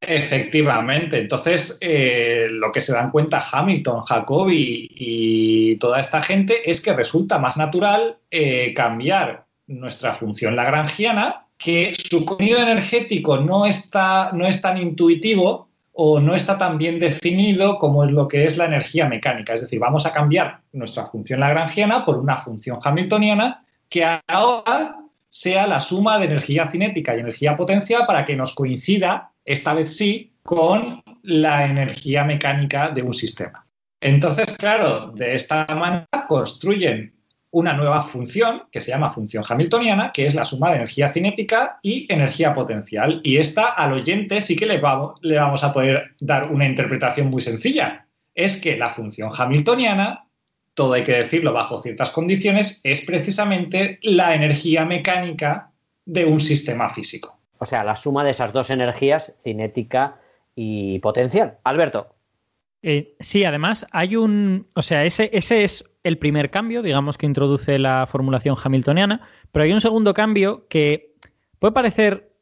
Efectivamente. Entonces, eh, lo que se dan cuenta Hamilton, Jacobi y toda esta gente es que resulta más natural eh, cambiar nuestra función lagrangiana, que su contenido energético no, está, no es tan intuitivo o no está tan bien definido como es lo que es la energía mecánica. Es decir, vamos a cambiar nuestra función lagrangiana por una función hamiltoniana que ahora sea la suma de energía cinética y energía potencial para que nos coincida, esta vez sí, con la energía mecánica de un sistema. Entonces, claro, de esta manera construyen una nueva función que se llama función hamiltoniana, que es la suma de energía cinética y energía potencial. Y esta al oyente sí que le vamos, le vamos a poder dar una interpretación muy sencilla. Es que la función hamiltoniana, todo hay que decirlo bajo ciertas condiciones, es precisamente la energía mecánica de un sistema físico. O sea, la suma de esas dos energías, cinética y potencial. Alberto. Eh, sí, además hay un. O sea, ese, ese es el primer cambio, digamos, que introduce la formulación hamiltoniana, pero hay un segundo cambio que puede parecer,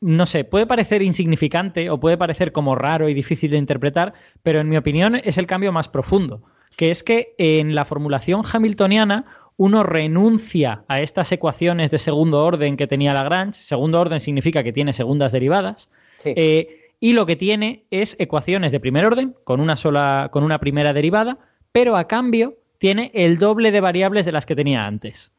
no sé, puede parecer insignificante o puede parecer como raro y difícil de interpretar, pero en mi opinión es el cambio más profundo, que es que en la formulación hamiltoniana uno renuncia a estas ecuaciones de segundo orden que tenía Lagrange. Segundo orden significa que tiene segundas derivadas. Sí. Eh, y lo que tiene es ecuaciones de primer orden con una sola, con una primera derivada, pero a cambio tiene el doble de variables de las que tenía antes.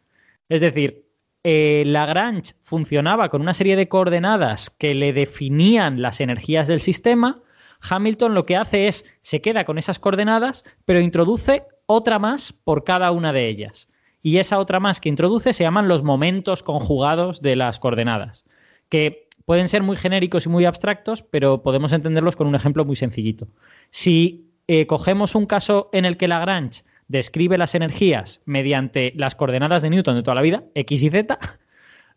Es decir, eh, Lagrange funcionaba con una serie de coordenadas que le definían las energías del sistema. Hamilton lo que hace es se queda con esas coordenadas, pero introduce otra más por cada una de ellas. Y esa otra más que introduce se llaman los momentos conjugados de las coordenadas, que pueden ser muy genéricos y muy abstractos, pero podemos entenderlos con un ejemplo muy sencillito. Si eh, cogemos un caso en el que Lagrange describe las energías mediante las coordenadas de Newton de toda la vida, x y z,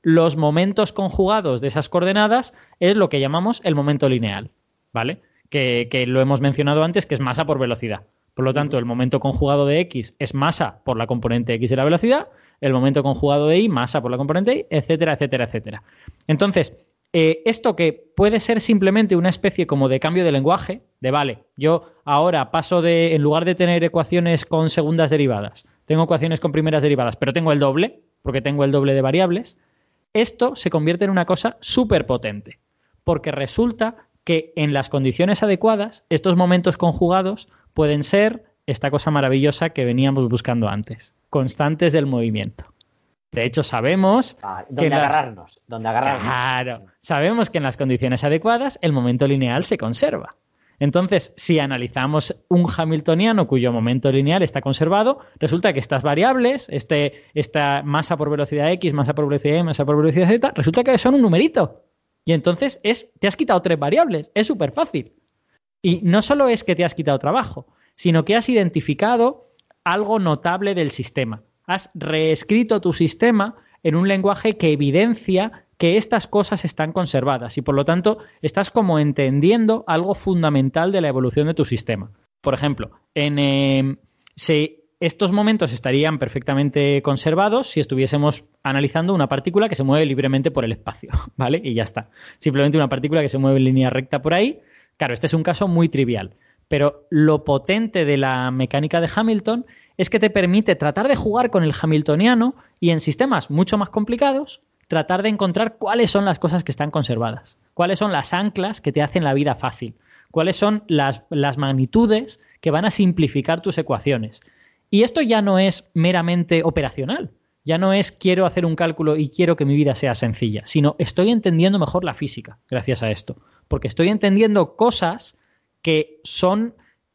los momentos conjugados de esas coordenadas es lo que llamamos el momento lineal, ¿vale? Que, que lo hemos mencionado antes, que es masa por velocidad. Por lo tanto, el momento conjugado de x es masa por la componente x de la velocidad, el momento conjugado de y masa por la componente y, etcétera, etcétera, etcétera. Entonces, eh, esto que puede ser simplemente una especie como de cambio de lenguaje, de vale, yo ahora paso de, en lugar de tener ecuaciones con segundas derivadas, tengo ecuaciones con primeras derivadas, pero tengo el doble, porque tengo el doble de variables, esto se convierte en una cosa súper potente, porque resulta que en las condiciones adecuadas, estos momentos conjugados pueden ser esta cosa maravillosa que veníamos buscando antes, constantes del movimiento. De hecho, sabemos Ah, que donde las- agarrarnos, donde agarrarnos. Claro, sabemos que en las condiciones adecuadas el momento lineal se conserva. Entonces, si analizamos un hamiltoniano cuyo momento lineal está conservado, resulta que estas variables, este, esta masa por velocidad x, masa por velocidad y, masa por velocidad z, resulta que son un numerito. Y entonces es, te has quitado tres variables. Es súper fácil. Y no solo es que te has quitado trabajo, sino que has identificado algo notable del sistema. Has reescrito tu sistema en un lenguaje que evidencia que estas cosas están conservadas y por lo tanto estás como entendiendo algo fundamental de la evolución de tu sistema. Por ejemplo, en, eh, si estos momentos estarían perfectamente conservados si estuviésemos analizando una partícula que se mueve libremente por el espacio, (laughs) ¿vale? Y ya está. Simplemente una partícula que se mueve en línea recta por ahí. Claro, este es un caso muy trivial, pero lo potente de la mecánica de Hamilton es que te permite tratar de jugar con el hamiltoniano y en sistemas mucho más complicados tratar de encontrar cuáles son las cosas que están conservadas, cuáles son las anclas que te hacen la vida fácil, cuáles son las, las magnitudes que van a simplificar tus ecuaciones. Y esto ya no es meramente operacional, ya no es quiero hacer un cálculo y quiero que mi vida sea sencilla, sino estoy entendiendo mejor la física gracias a esto, porque estoy entendiendo cosas que son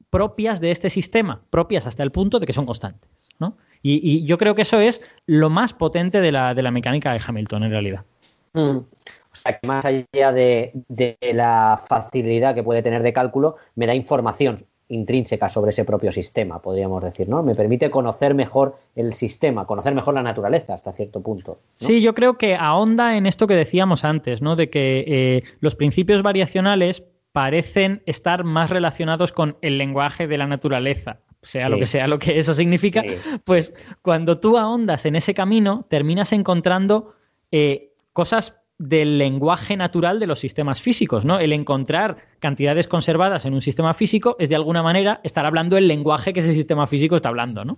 propias de este sistema, propias hasta el punto de que son constantes. ¿no? Y, yo creo que eso es lo más potente de la, de la mecánica de Hamilton en realidad. Mm. O sea, que más allá de la facilidad que puede tener de cálculo, me da información intrínseca sobre ese propio sistema, podríamos decir, ¿no? Me permite conocer mejor el sistema, conocer mejor la naturaleza hasta cierto punto. ¿no? Sí, yo creo que ahonda en esto que decíamos antes, ¿no? De que eh, los principios variacionales parecen estar más relacionados con el lenguaje de la naturaleza, sea Sí. lo que sea lo que eso significa, Sí. pues cuando tú ahondas en ese camino, terminas encontrando eh, cosas del lenguaje natural de los sistemas físicos, ¿no? El encontrar cantidades conservadas en un sistema físico es de alguna manera estar hablando el lenguaje que ese sistema físico está hablando, ¿no?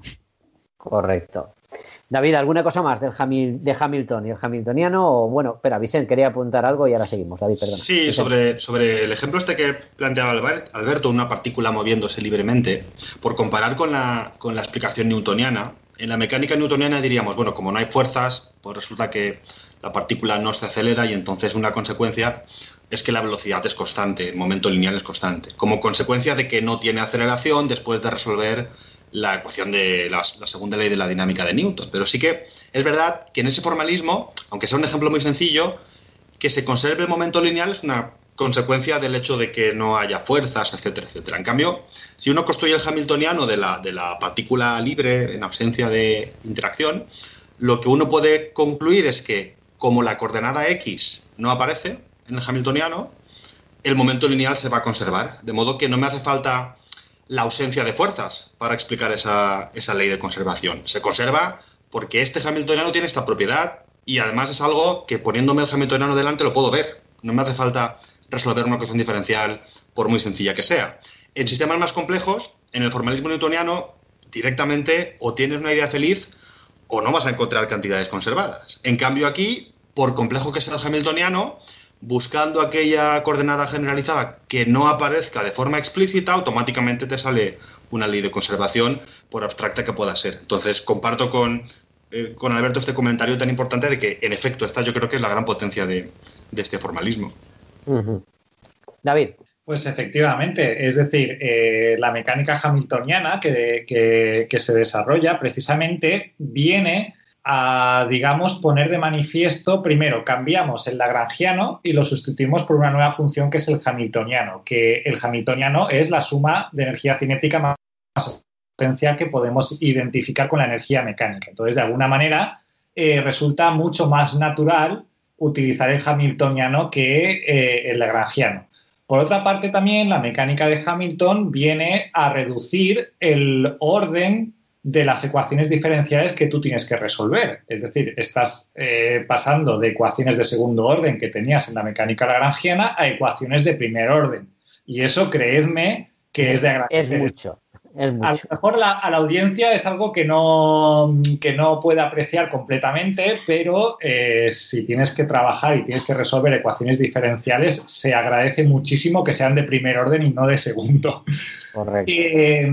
Correcto. David, ¿alguna cosa más del Hamil- de Hamilton y el hamiltoniano? O, bueno, espera, Vicente, quería apuntar algo y ahora seguimos. David, perdón. Sí, sobre, sobre el ejemplo este que planteaba Albert- Alberto, una partícula moviéndose libremente, por comparar con la, con la explicación newtoniana, en la mecánica newtoniana diríamos, bueno, como no hay fuerzas, pues resulta que la partícula no se acelera y entonces una consecuencia es que la velocidad es constante, el momento lineal es constante, como consecuencia de que no tiene aceleración después de resolver la ecuación de la, segunda ley de la dinámica de Newton. Pero sí que es verdad que en ese formalismo, aunque sea un ejemplo muy sencillo, que se conserve el momento lineal es una consecuencia del hecho de que no haya fuerzas, etcétera, etcétera. En cambio, si uno construye el hamiltoniano de la, de la partícula libre en ausencia de interacción, lo que uno puede concluir es que como la coordenada x no aparece en el hamiltoniano, el momento lineal se va a conservar. De modo que no me hace falta la ausencia de fuerzas para explicar esa, esa ley de conservación. Se conserva porque este hamiltoniano tiene esta propiedad y además es algo que poniéndome el hamiltoniano delante lo puedo ver. No me hace falta resolver una ecuación diferencial por muy sencilla que sea. En sistemas más complejos, en el formalismo newtoniano, directamente o tienes una idea feliz o no vas a encontrar cantidades conservadas. En cambio aquí, por complejo que sea el hamiltoniano, buscando aquella coordenada generalizada que no aparezca de forma explícita, automáticamente te sale una ley de conservación, por abstracta que pueda ser. Entonces, comparto con, eh, con Alberto este comentario tan importante de que, en efecto, esta yo creo que es la gran potencia de, de este formalismo. David. Pues efectivamente, es decir, eh, la mecánica hamiltoniana que, que- que se desarrolla precisamente viene a, digamos, poner de manifiesto, primero, cambiamos el lagrangiano y lo sustituimos por una nueva función que es el hamiltoniano, que el hamiltoniano es la suma de energía cinética más potencial que podemos identificar con la energía mecánica. Entonces, de alguna manera, eh, resulta mucho más natural utilizar el hamiltoniano que eh, el lagrangiano. Por otra parte, también la mecánica de Hamilton viene a reducir el orden de las ecuaciones diferenciales que tú tienes que resolver. Es decir, estás eh, pasando de ecuaciones de segundo orden que tenías en la mecánica lagrangiana a ecuaciones de primer orden. Y eso, creedme, que es de Es agradecer. mucho. Es A lo mucho. mejor la- a la audiencia es algo que no, que no puede apreciar completamente, pero eh, si tienes que trabajar y tienes que resolver ecuaciones diferenciales, se agradece muchísimo que sean de primer orden y no de segundo. Correcto. Eh,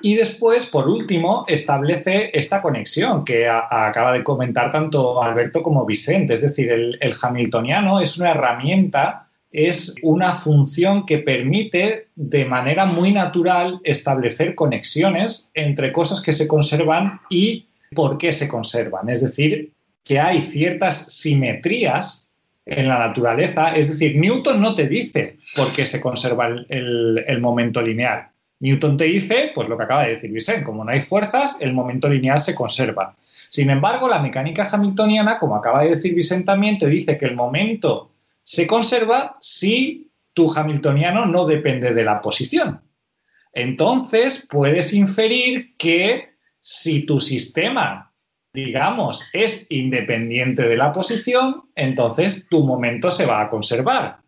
y después, por último, establece esta conexión que acaba de comentar tanto Alberto como Vicente. Es decir, el, hamiltoniano es una herramienta, es una función que permite de manera muy natural establecer conexiones entre cosas que se conservan y por qué se conservan. Es decir, que hay ciertas simetrías en la naturaleza. Es decir, Newton no te dice por qué se conserva el momento lineal. Newton te dice, pues lo que acaba de decir Vicente, como no hay fuerzas, el momento lineal se conserva. Sin embargo, la mecánica hamiltoniana, como acaba de decir Vicente también, te dice que el momento se conserva si tu hamiltoniano no depende de la posición. Entonces, puedes inferir que si tu sistema, digamos, es independiente de la posición, entonces tu momento se va a conservar.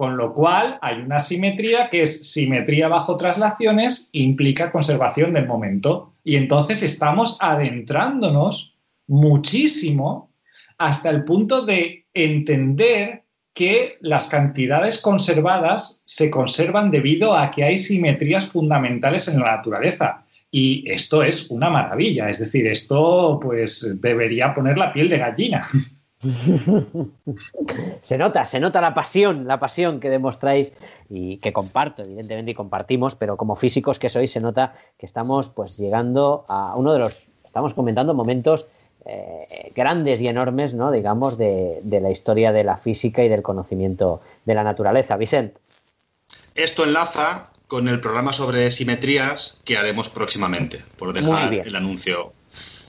Con lo cual hay una simetría que es simetría bajo traslaciones, implica conservación del momento. Y entonces estamos adentrándonos muchísimo hasta el punto de entender que las cantidades conservadas se conservan debido a que hay simetrías fundamentales en la naturaleza. Y esto es una maravilla, es decir, esto pues debería poner la piel de gallina. (laughs) (laughs) Se nota, se nota la pasión, la pasión que demostráis y que comparto, evidentemente, y compartimos, pero como físicos que sois, se nota que estamos pues llegando a uno de los, estamos comentando momentos eh, grandes y enormes, ¿no? Digamos, de, de la historia de la física y del conocimiento de la naturaleza. Vicente. Esto enlaza con el programa sobre simetrías que haremos próximamente, por dejar el anuncio.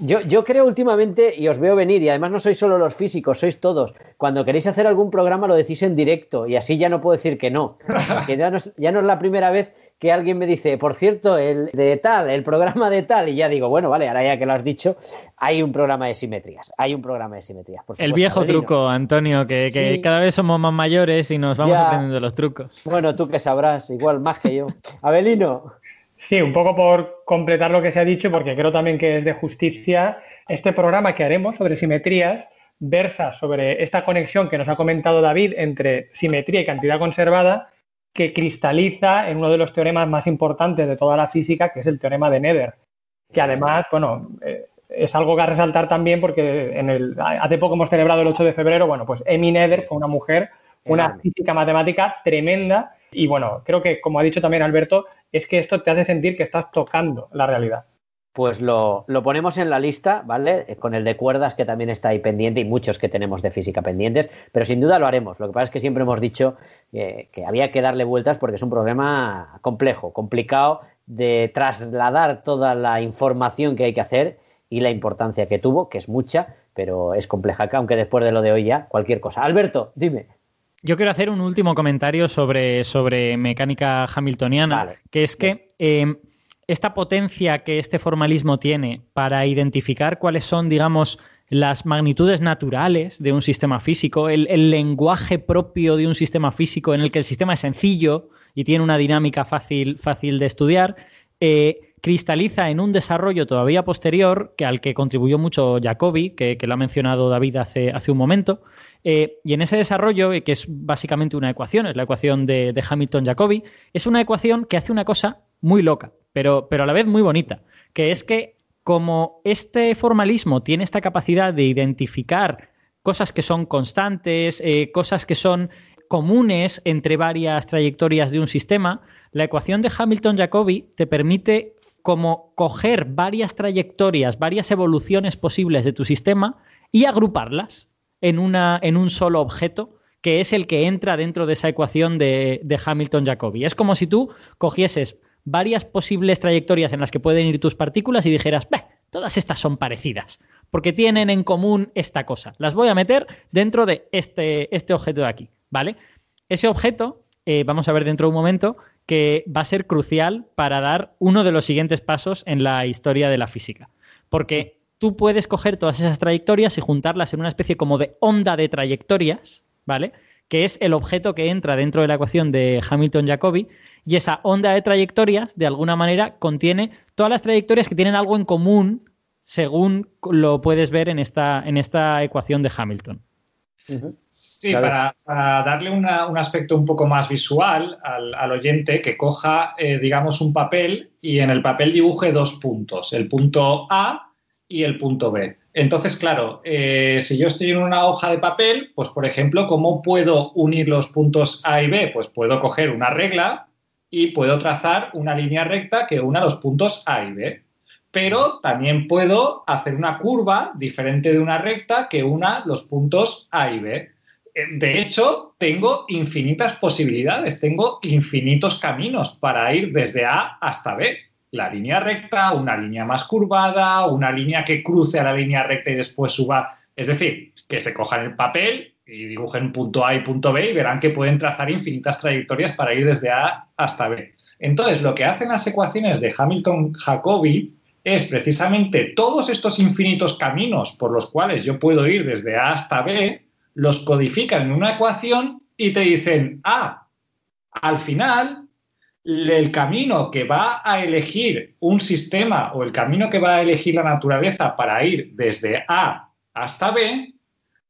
Yo, yo creo últimamente, y os veo venir, y además no sois solo los físicos, sois todos. Cuando queréis hacer algún programa lo decís en directo, y así ya no puedo decir que no. (laughs) Que ya no es, ya no es la primera vez que alguien me dice, por cierto, el de tal, el programa de tal, y ya digo, bueno, vale, ahora ya que lo has dicho, hay un programa de simetrías, hay un programa de simetrías. por El supuesto. viejo Avelino. truco, Antonio, que, que Sí. cada vez somos más mayores y nos vamos Ya. aprendiendo los trucos. Bueno, tú que sabrás, igual más que yo. (laughs) Abelino. Sí, un poco por completar lo que se ha dicho, porque creo también que es de justicia. Este programa que haremos sobre simetrías versa sobre esta conexión que nos ha comentado David entre simetría y cantidad conservada, que cristaliza en uno de los teoremas más importantes de toda la física, que es el teorema de Nether. Que además, bueno, eh, es algo que a resaltar también porque en el, hace poco hemos celebrado el 8 de febrero, bueno, pues Amy Nether fue una mujer, una física matemática tremenda y bueno, creo que como ha dicho también Alberto, es que esto te hace sentir que estás tocando la realidad. Pues lo, lo ponemos en la lista, ¿vale? Eh, Con el de cuerdas que también está ahí pendiente y muchos que tenemos de física pendientes, pero sin duda lo haremos. Lo que pasa es que siempre hemos dicho eh, que había que darle vueltas porque es un problema complejo, complicado de trasladar toda la información que hay que hacer y la importancia que tuvo, que es mucha, pero es compleja, aunque después de lo de hoy ya, cualquier cosa. Alberto, dime. Yo quiero hacer un último comentario sobre, sobre mecánica hamiltoniana, Vale. que es que eh, esta potencia que este formalismo tiene para identificar cuáles son, digamos, las magnitudes naturales de un sistema físico, el, el lenguaje propio de un sistema físico en el que el sistema es sencillo y tiene una dinámica fácil, fácil de estudiar, eh, cristaliza en un desarrollo todavía posterior que al que contribuyó mucho Jacobi, que, que lo ha mencionado David hace, hace un momento, eh, y en ese desarrollo, eh, que es básicamente una ecuación, es la ecuación de, Hamilton-Jacobi, es una ecuación que hace una cosa muy loca, pero, pero a la vez muy bonita, que es que como este formalismo tiene esta capacidad de identificar cosas que son constantes, eh, cosas que son comunes entre varias trayectorias de un sistema, la ecuación de Hamilton-Jacobi te permite como coger varias trayectorias, varias evoluciones posibles de tu sistema y agruparlas en, una, en un solo objeto que es el que entra dentro de esa ecuación de, Hamilton-Jacobi. Es como si tú cogieses varias posibles trayectorias en las que pueden ir tus partículas y dijeras, "Bah, todas estas son parecidas, porque tienen en común esta cosa. Las voy a meter dentro de este, este objeto de aquí, ¿vale? Ese objeto, eh, vamos a ver dentro de un momento, que va a ser crucial para dar uno de los siguientes pasos en la historia de la física. Porque tú puedes coger todas esas trayectorias y juntarlas en una especie como de onda de trayectorias, ¿vale? Que es el objeto que entra dentro de la ecuación de Hamilton-Jacobi Y esa onda de trayectorias, de alguna manera, contiene todas las trayectorias que tienen algo en común, según lo puedes ver en esta, en esta ecuación de Hamilton. Sí, Claro. para, para darle una- un aspecto un poco más visual al, al oyente, que coja, eh, digamos, un papel y en el papel dibuje dos puntos, el punto A y el punto B. Entonces, claro, eh, si yo estoy en una hoja de papel, pues, por ejemplo, ¿cómo puedo unir los puntos A y B? Pues puedo coger una regla y puedo trazar una línea recta que una los puntos A y B pero también puedo hacer una curva diferente de una recta que una los puntos A y B. Eh, De hecho, tengo infinitas posibilidades, tengo infinitos caminos para ir desde A hasta B. La línea recta, una línea más curvada, una línea que cruce a la línea recta y después suba. Es decir, que se cojan el papel y dibujen punto A y punto B y verán que pueden trazar infinitas trayectorias para ir desde A hasta B. Entonces, lo que hacen las ecuaciones de Hamilton-Jacobi es precisamente todos estos infinitos caminos por los cuales yo puedo ir desde A hasta B, los codifican en una ecuación y te dicen, ah, al final, el camino que va a elegir un sistema o el camino que va a elegir la naturaleza para ir desde A hasta B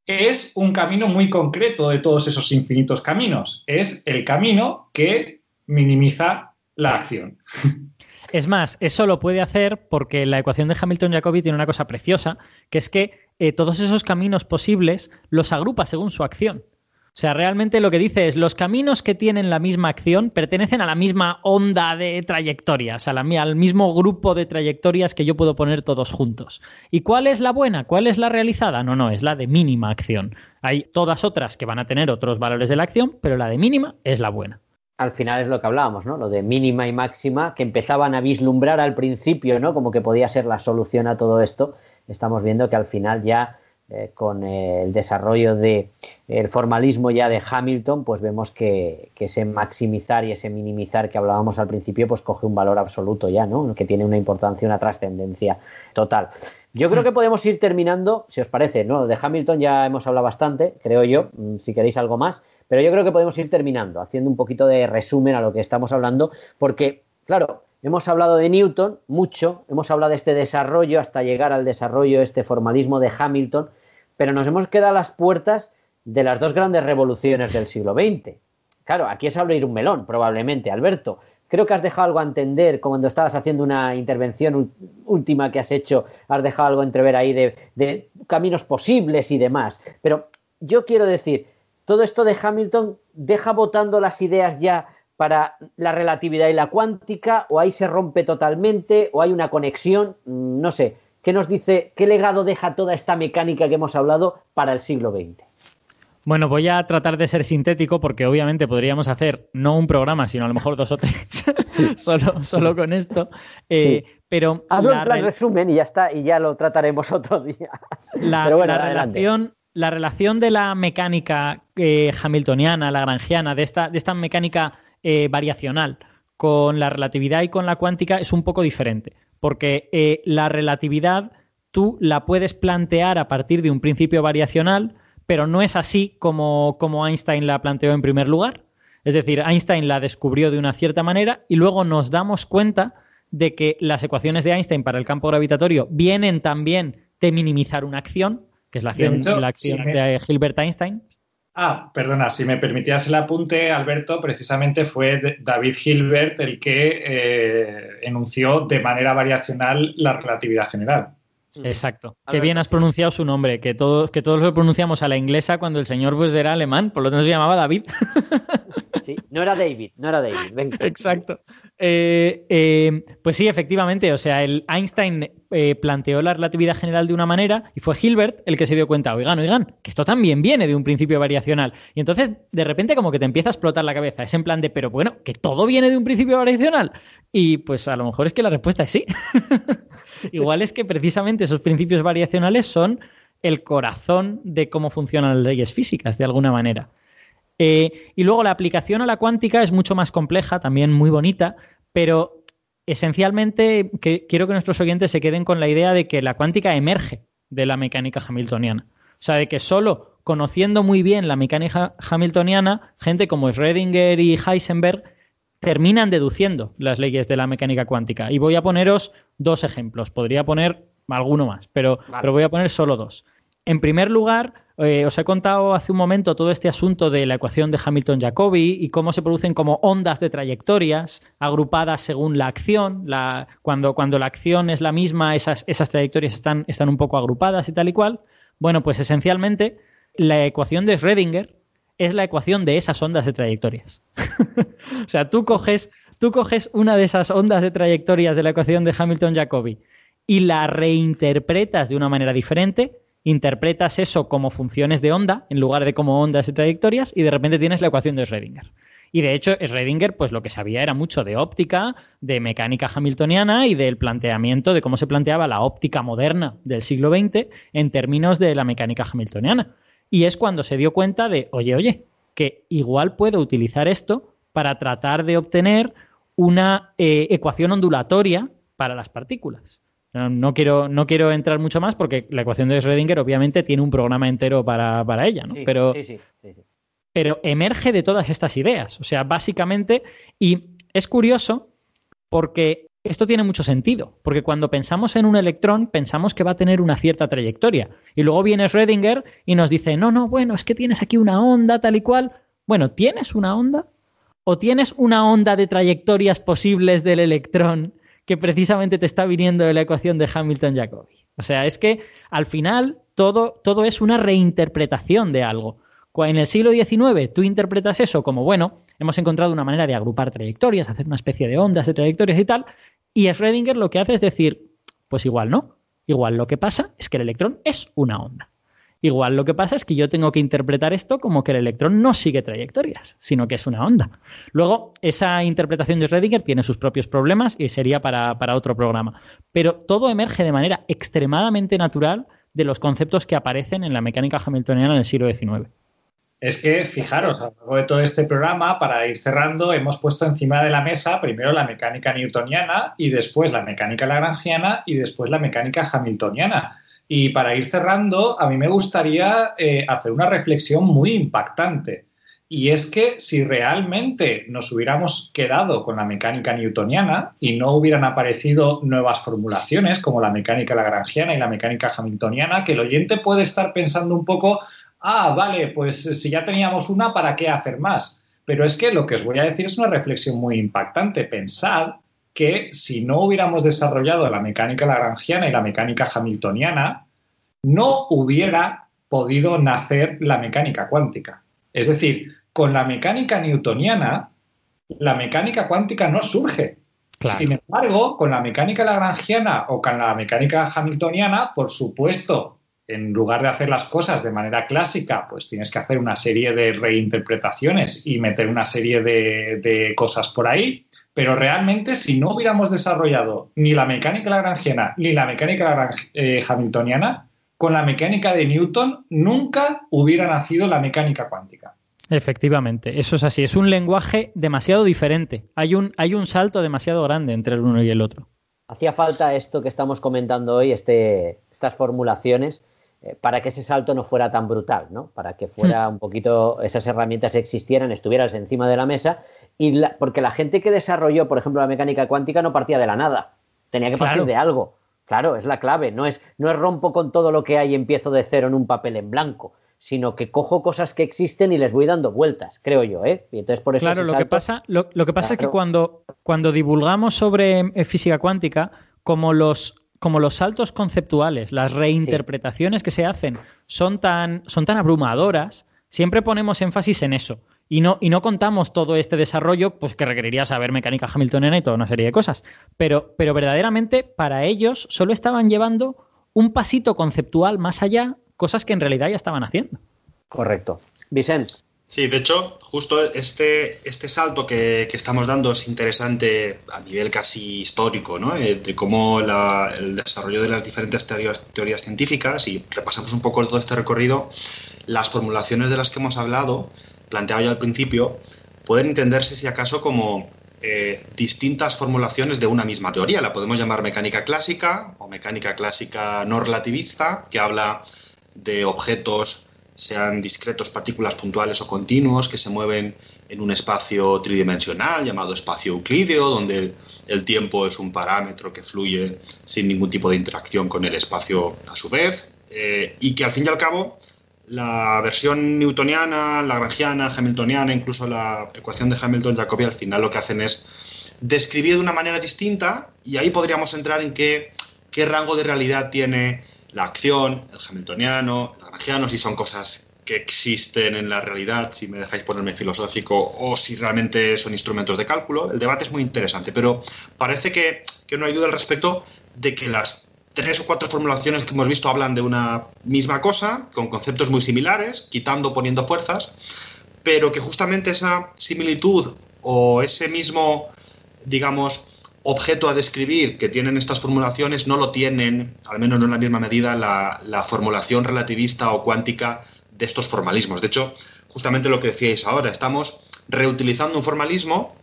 es un camino muy concreto de todos esos infinitos caminos. Es el camino que minimiza la acción. (laughs) Es más, eso lo puede hacer porque la ecuación de Hamilton-Jacobi tiene una cosa preciosa, que es que eh, todos esos caminos posibles los agrupa según su acción. O sea, realmente lo que dice es, los caminos que tienen la misma acción pertenecen a la misma onda de trayectorias, a la al mismo grupo de trayectorias que yo puedo poner todos juntos. ¿Y cuál es la buena? ¿Cuál es la realizada? No, no, es la de mínima acción. Hay todas otras que van a tener otros valores de la acción, pero la de mínima es la buena. Al final es lo que hablábamos, ¿no? Lo de mínima y máxima, que empezaban a vislumbrar al principio, ¿no? Como que podía ser la solución a todo esto. Estamos viendo que al final ya eh, con el desarrollo de el formalismo ya de Hamilton, pues vemos que, que ese maximizar y ese minimizar que hablábamos al principio, pues coge un valor absoluto ya, ¿no? Que tiene una importancia, una trascendencia total. Yo creo que podemos ir terminando, si os parece, ¿no? De Hamilton ya hemos hablado bastante, creo yo, mm, si queréis algo más, pero yo creo que podemos ir terminando, haciendo un poquito de resumen a lo que estamos hablando, porque, claro, hemos hablado de Newton mucho, hemos hablado de este desarrollo hasta llegar al desarrollo, este formalismo de Hamilton, pero nos hemos quedado a las puertas de las dos grandes revoluciones del siglo XX. Claro, aquí es abrir un melón, probablemente, Alberto. Creo que has dejado algo a entender cuando estabas haciendo una intervención última que has hecho, has dejado algo entrever ahí de, de caminos posibles y demás. Pero yo quiero decir, todo esto de Hamilton deja votando las ideas ya para la relatividad y la cuántica, o ahí se rompe totalmente, o hay una conexión, mm, no sé. ¿Qué nos dice, qué legado deja toda esta mecánica que hemos hablado para el siglo XX? Bueno, voy a tratar de ser sintético porque obviamente podríamos hacer no un programa, sino a lo mejor dos o tres (laughs) solo, solo con esto. Eh, Pero Hazlo en plan resumen y ya está, y ya lo trataremos (laughs) otro día. la, Pero bueno, la adelante. relación, la relación de la mecánica eh, hamiltoniana, lagrangiana, de esta, de esta mecánica eh, variacional con la relatividad y con la cuántica es un poco diferente, porque eh, la relatividad tú la puedes plantear a partir de un principio variacional, pero no es así como, como Einstein la planteó en primer lugar. Es decir, Einstein la descubrió de una cierta manera y luego nos damos cuenta de que las ecuaciones de Einstein para el campo gravitatorio vienen también de minimizar una acción, que es la acción, hecho, la acción sí, me- de Hilbert Einstein. Ah, perdona, si me permitías el apunte, Alberto, precisamente fue David Hilbert el que eh, enunció de manera variacional la relatividad general. Exacto. A Que ver, bien has sí. pronunciado su nombre, que todos, que todos lo pronunciamos a la inglesa cuando el señor pues era alemán, por lo tanto se llamaba David. (laughs) No era David, no era David. venga. Exacto. Eh, eh, pues sí, efectivamente. O sea, el Einstein eh, planteó la relatividad general de una manera y fue Hilbert el que se dio cuenta, oigan, oigan, que esto también viene de un principio variacional. Y entonces, de repente, como que te empieza a explotar la cabeza. Es en plan de, pero bueno, que todo viene de un principio variacional. Y pues a lo mejor es que la respuesta es sí. (laughs) Igual es que precisamente esos principios variacionales son el corazón de cómo funcionan las leyes físicas, de alguna manera. Eh, y luego la aplicación a la cuántica es mucho más compleja, también muy bonita, pero esencialmente que- quiero que nuestros oyentes se queden con la idea de que la cuántica emerge de la mecánica hamiltoniana. O sea, de que solo conociendo muy bien la mecánica hamiltoniana, gente como Schrödinger y Heisenberg terminan deduciendo las leyes de la mecánica cuántica. Y voy a poneros dos ejemplos. Podría poner alguno más, pero, pero voy a poner solo dos. En primer lugar, eh, os he contado hace un momento todo este asunto de la ecuación de Hamilton-Jacobi y cómo se producen como ondas de trayectorias agrupadas según la acción. cuando, cuando, la acción es la misma, esas, esas trayectorias están, están, un poco agrupadas y tal y cual. Bueno, pues esencialmente la ecuación de Schrödinger es la ecuación de esas ondas de trayectorias. (laughs) o sea, tú coges, tú coges una de esas ondas de trayectorias de la ecuación de Hamilton-Jacobi y la reinterpretas de una manera diferente, interpretas eso como funciones de onda en lugar de como ondas de trayectorias y de repente tienes la ecuación de Schrödinger. Y de hecho, Schrödinger, pues lo que sabía era mucho de óptica, de mecánica hamiltoniana y del planteamiento de cómo se planteaba la óptica moderna del siglo XX en términos de la mecánica hamiltoniana. Y es cuando se dio cuenta de, oye, oye, que igual puedo utilizar esto para tratar de obtener una eh, ecuación ondulatoria para las partículas. No, quiero, no quiero entrar mucho más porque la ecuación de Schrödinger obviamente tiene un programa entero para, ella, ¿no? pero, pero emerge de todas estas ideas. O sea, básicamente, y es curioso porque esto tiene mucho sentido, porque cuando pensamos en un electrón pensamos que va a tener una cierta trayectoria. Y luego viene Schrödinger y nos dice, no, no, bueno, es que tienes aquí una onda tal y cual. Bueno, ¿tienes una onda? ¿O tienes una onda de trayectorias posibles del electrón que precisamente te está viniendo de la ecuación de Hamilton-Jacobi? O sea, es que al final todo, todo es una reinterpretación de algo. En el siglo XIX tú interpretas eso como, bueno, hemos encontrado una manera de agrupar trayectorias, hacer una especie de ondas de trayectorias y tal, y Schrödinger lo que hace es decir, pues igual no. Igual lo que pasa es que el electrón es una onda. Igual lo que pasa es que yo tengo que interpretar esto como que el electrón no sigue trayectorias, sino que es una onda. Luego, esa interpretación de Schrödinger tiene sus propios problemas y sería para, para otro programa. Pero todo emerge de manera extremadamente natural de los conceptos que aparecen en la mecánica hamiltoniana en el siglo XIX es que, fijaros, a lo largo de todo este programa, para ir cerrando, hemos puesto encima de la mesa primero la mecánica newtoniana y después la mecánica lagrangiana y después la mecánica hamiltoniana. Y para ir cerrando, a mí me gustaría eh, hacer una reflexión muy impactante. Y es que si realmente nos hubiéramos quedado con la mecánica newtoniana y no hubieran aparecido nuevas formulaciones como la mecánica lagrangiana y la mecánica hamiltoniana, que el oyente puede estar pensando un poco, ah, vale, pues si ya teníamos una, ¿para qué hacer más? Pero es que lo que os voy a decir es una reflexión muy impactante. Pensad que si no hubiéramos desarrollado la mecánica lagrangiana y la mecánica hamiltoniana, no hubiera podido nacer la mecánica cuántica. Es decir, con la mecánica newtoniana, la mecánica cuántica no surge. Sin embargo, con la mecánica lagrangiana o con la mecánica hamiltoniana, por supuesto, en lugar de hacer las cosas de manera clásica, pues tienes que hacer una serie de reinterpretaciones y meter una serie de, cosas por ahí. Pero realmente, si no hubiéramos desarrollado ni la mecánica lagrangiana ni la mecánica eh, hamiltoniana, con la mecánica de Newton nunca hubiera nacido la mecánica cuántica. Efectivamente, eso es así. Es un lenguaje demasiado diferente. Hay un, hay un salto demasiado grande entre el uno y el otro. Hacía falta esto que estamos comentando hoy, este, estas formulaciones, eh, para que ese salto no fuera tan brutal, ¿no? Para que fuera hmm. un poquito, esas herramientas existieran, estuvieran encima de la mesa, y porque la gente que desarrolló, por ejemplo, la mecánica cuántica no partía de la nada, tenía que partir de algo. Claro, es la clave, no es, no es rompo con todo lo que hay y empiezo de cero en un papel en blanco, sino que cojo cosas que existen y les voy dando vueltas, creo yo, ¿eh? Y entonces por eso Claro, lo que pasa, lo, que pasa es que cuando, cuando divulgamos sobre eh, física cuántica, como los como los saltos conceptuales, las reinterpretaciones que se hacen son tan, son tan abrumadoras, siempre ponemos énfasis en eso. Y no, y no contamos todo este desarrollo, pues que requeriría saber mecánica hamiltoniana y toda una serie de cosas. Pero, pero verdaderamente para ellos solo estaban llevando un pasito conceptual más allá, cosas que en realidad ya estaban haciendo. Correcto. Vicente. Sí, de hecho, justo este, este salto que, estamos dando es interesante a nivel casi histórico, ¿no? Eh, de cómo el desarrollo de las diferentes teorías, teorías científicas, y repasamos un poco todo este recorrido, las formulaciones de las que hemos hablado, planteado ya al principio, pueden entenderse, si acaso, como eh, distintas formulaciones de una misma teoría. La podemos llamar mecánica clásica o mecánica clásica no relativista, que habla de objetos sean discretos, partículas puntuales o continuos, que se mueven en un espacio tridimensional llamado espacio euclídeo, donde el tiempo es un parámetro que fluye sin ningún tipo de interacción con el espacio a su vez, eh, y que al fin y al cabo la versión newtoniana, lagrangiana, hamiltoniana, incluso la ecuación de Hamilton-Jacobi al final lo que hacen es describir de una manera distinta y ahí podríamos entrar en qué, qué rango de realidad tiene la acción, el hamiltoniano, el lagrangiano, si son cosas que existen en la realidad, si me dejáis ponerme filosófico, o si realmente son instrumentos de cálculo. El debate es muy interesante, pero parece que, que no hay duda al respecto de que las tres o cuatro formulaciones que hemos visto hablan de una misma cosa, con conceptos muy similares, quitando, poniendo fuerzas, pero que justamente esa similitud o ese mismo, digamos, objeto a describir que tienen estas formulaciones no lo tienen, al menos no en la misma medida, la, la formulación relativista o cuántica de estos formalismos. De hecho, justamente lo que decíais ahora, estamos reutilizando un formalismo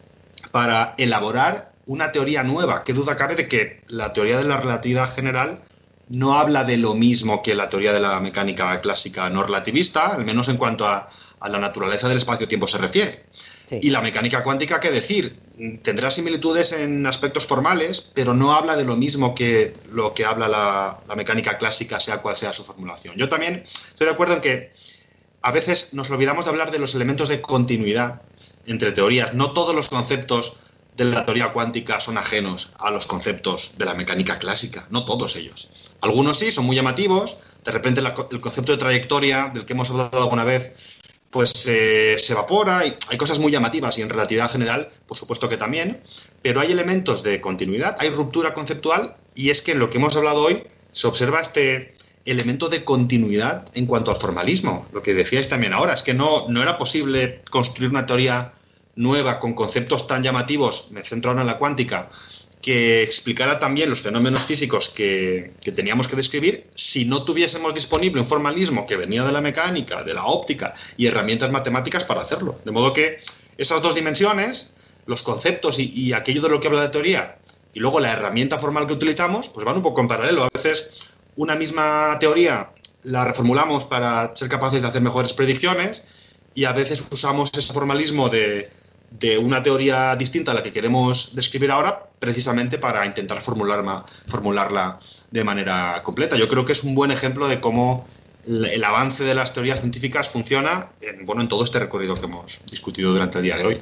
para elaborar una teoría nueva. Qué duda cabe de que la teoría de la relatividad general no habla de lo mismo que la teoría de la mecánica clásica no relativista, al menos en cuanto a, a la naturaleza del espacio-tiempo se refiere. Y la mecánica cuántica, qué decir, tendrá similitudes en aspectos formales, pero no habla de lo mismo que lo que habla la, mecánica clásica, sea cual sea su formulación. Yo también estoy de acuerdo en que a veces nos olvidamos de hablar de los elementos de continuidad entre teorías. No todos los conceptos de la teoría cuántica son ajenos a los conceptos de la mecánica clásica, no todos ellos. Algunos sí, son muy llamativos, de repente el concepto de trayectoria del que hemos hablado alguna vez pues eh, se evapora y hay cosas muy llamativas y en relatividad general, por supuesto que también, pero hay elementos de continuidad, hay ruptura conceptual y es que en lo que hemos hablado hoy se observa este elemento de continuidad en cuanto al formalismo. Lo que decíais también ahora es que no, no era posible construir una teoría nueva con conceptos tan llamativos, me centro ahora en la cuántica, que explicara también los fenómenos físicos que, que, teníamos que describir si no tuviésemos disponible un formalismo que venía de la mecánica, de la óptica y herramientas matemáticas para hacerlo. De modo que esas dos dimensiones, los conceptos y, aquello de lo que habla la teoría y luego la herramienta formal que utilizamos, pues van un poco en paralelo. A veces una misma teoría la reformulamos para ser capaces de hacer mejores predicciones y a veces usamos ese formalismo de, de una teoría distinta a la que queremos describir ahora, precisamente para intentar formular, formularla de manera completa. Yo creo que es un buen ejemplo de cómo el avance de las teorías científicas funciona en, bueno, en todo este recorrido que hemos discutido durante el día de hoy.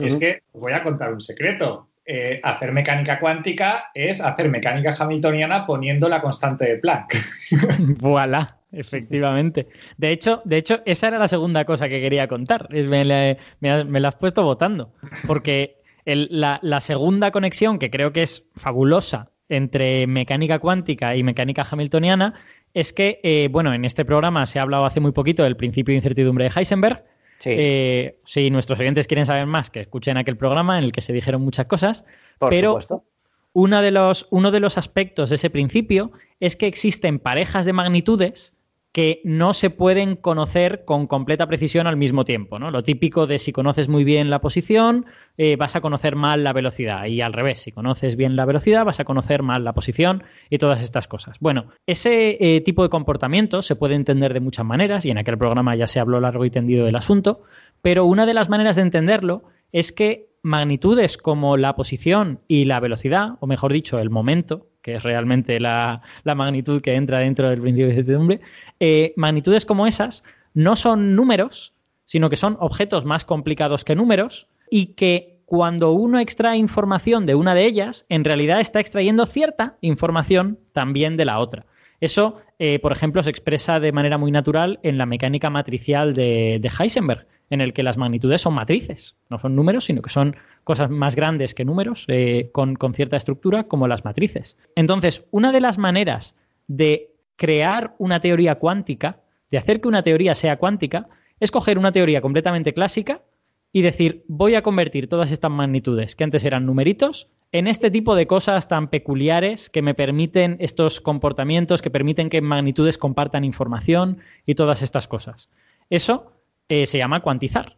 Es que voy a contar un secreto. Eh, hacer mecánica cuántica es hacer mecánica hamiltoniana poniendo la constante de Planck. (laughs) voilà. Efectivamente. De hecho, de hecho, esa era la segunda cosa que quería contar. Me la, me, me la has puesto votando. Porque el, la, la, segunda conexión, que creo que es fabulosa entre mecánica cuántica y mecánica hamiltoniana, es que, eh, bueno, en este programa se ha hablado hace muy poquito del principio de incertidumbre de Heisenberg. Sí. Eh, si nuestros oyentes quieren saber más, que escuchen aquel programa en el que se dijeron muchas cosas. Por pero supuesto. Uno de, los, uno de los aspectos de ese principio es que existen parejas de magnitudes que no se pueden conocer con completa precisión al mismo tiempo. ¿no? Lo típico de si conoces muy bien la posición, eh, vas a conocer mal la velocidad. Y al revés, si conoces bien la velocidad, vas a conocer mal la posición y todas estas cosas. Bueno, ese eh, tipo de comportamiento se puede entender de muchas maneras, y en aquel programa ya se habló largo y tendido del asunto, pero una de las maneras de entenderlo es que magnitudes como la posición y la velocidad, o mejor dicho, el momento, que es realmente la, magnitud que entra dentro del principio de incertidumbre, eh, magnitudes como esas no son números, sino que son objetos más complicados que números y que cuando uno extrae información de una de ellas, en realidad está extrayendo cierta información también de la otra. Eso, eh, por ejemplo, se expresa de manera muy natural en la mecánica matricial de Heisenberg, en el que las magnitudes son matrices, no son números, sino que son cosas más grandes que números, eh, con, con, cierta estructura, como las matrices. Entonces, una de las maneras de crear una teoría cuántica, de hacer que una teoría sea cuántica, es coger una teoría completamente clásica y decir, voy a convertir todas estas magnitudes, que antes eran numeritos, en este tipo de cosas tan peculiares que me permiten estos comportamientos, que permiten que magnitudes compartan información y todas estas cosas. Eso eh, se llama cuantizar.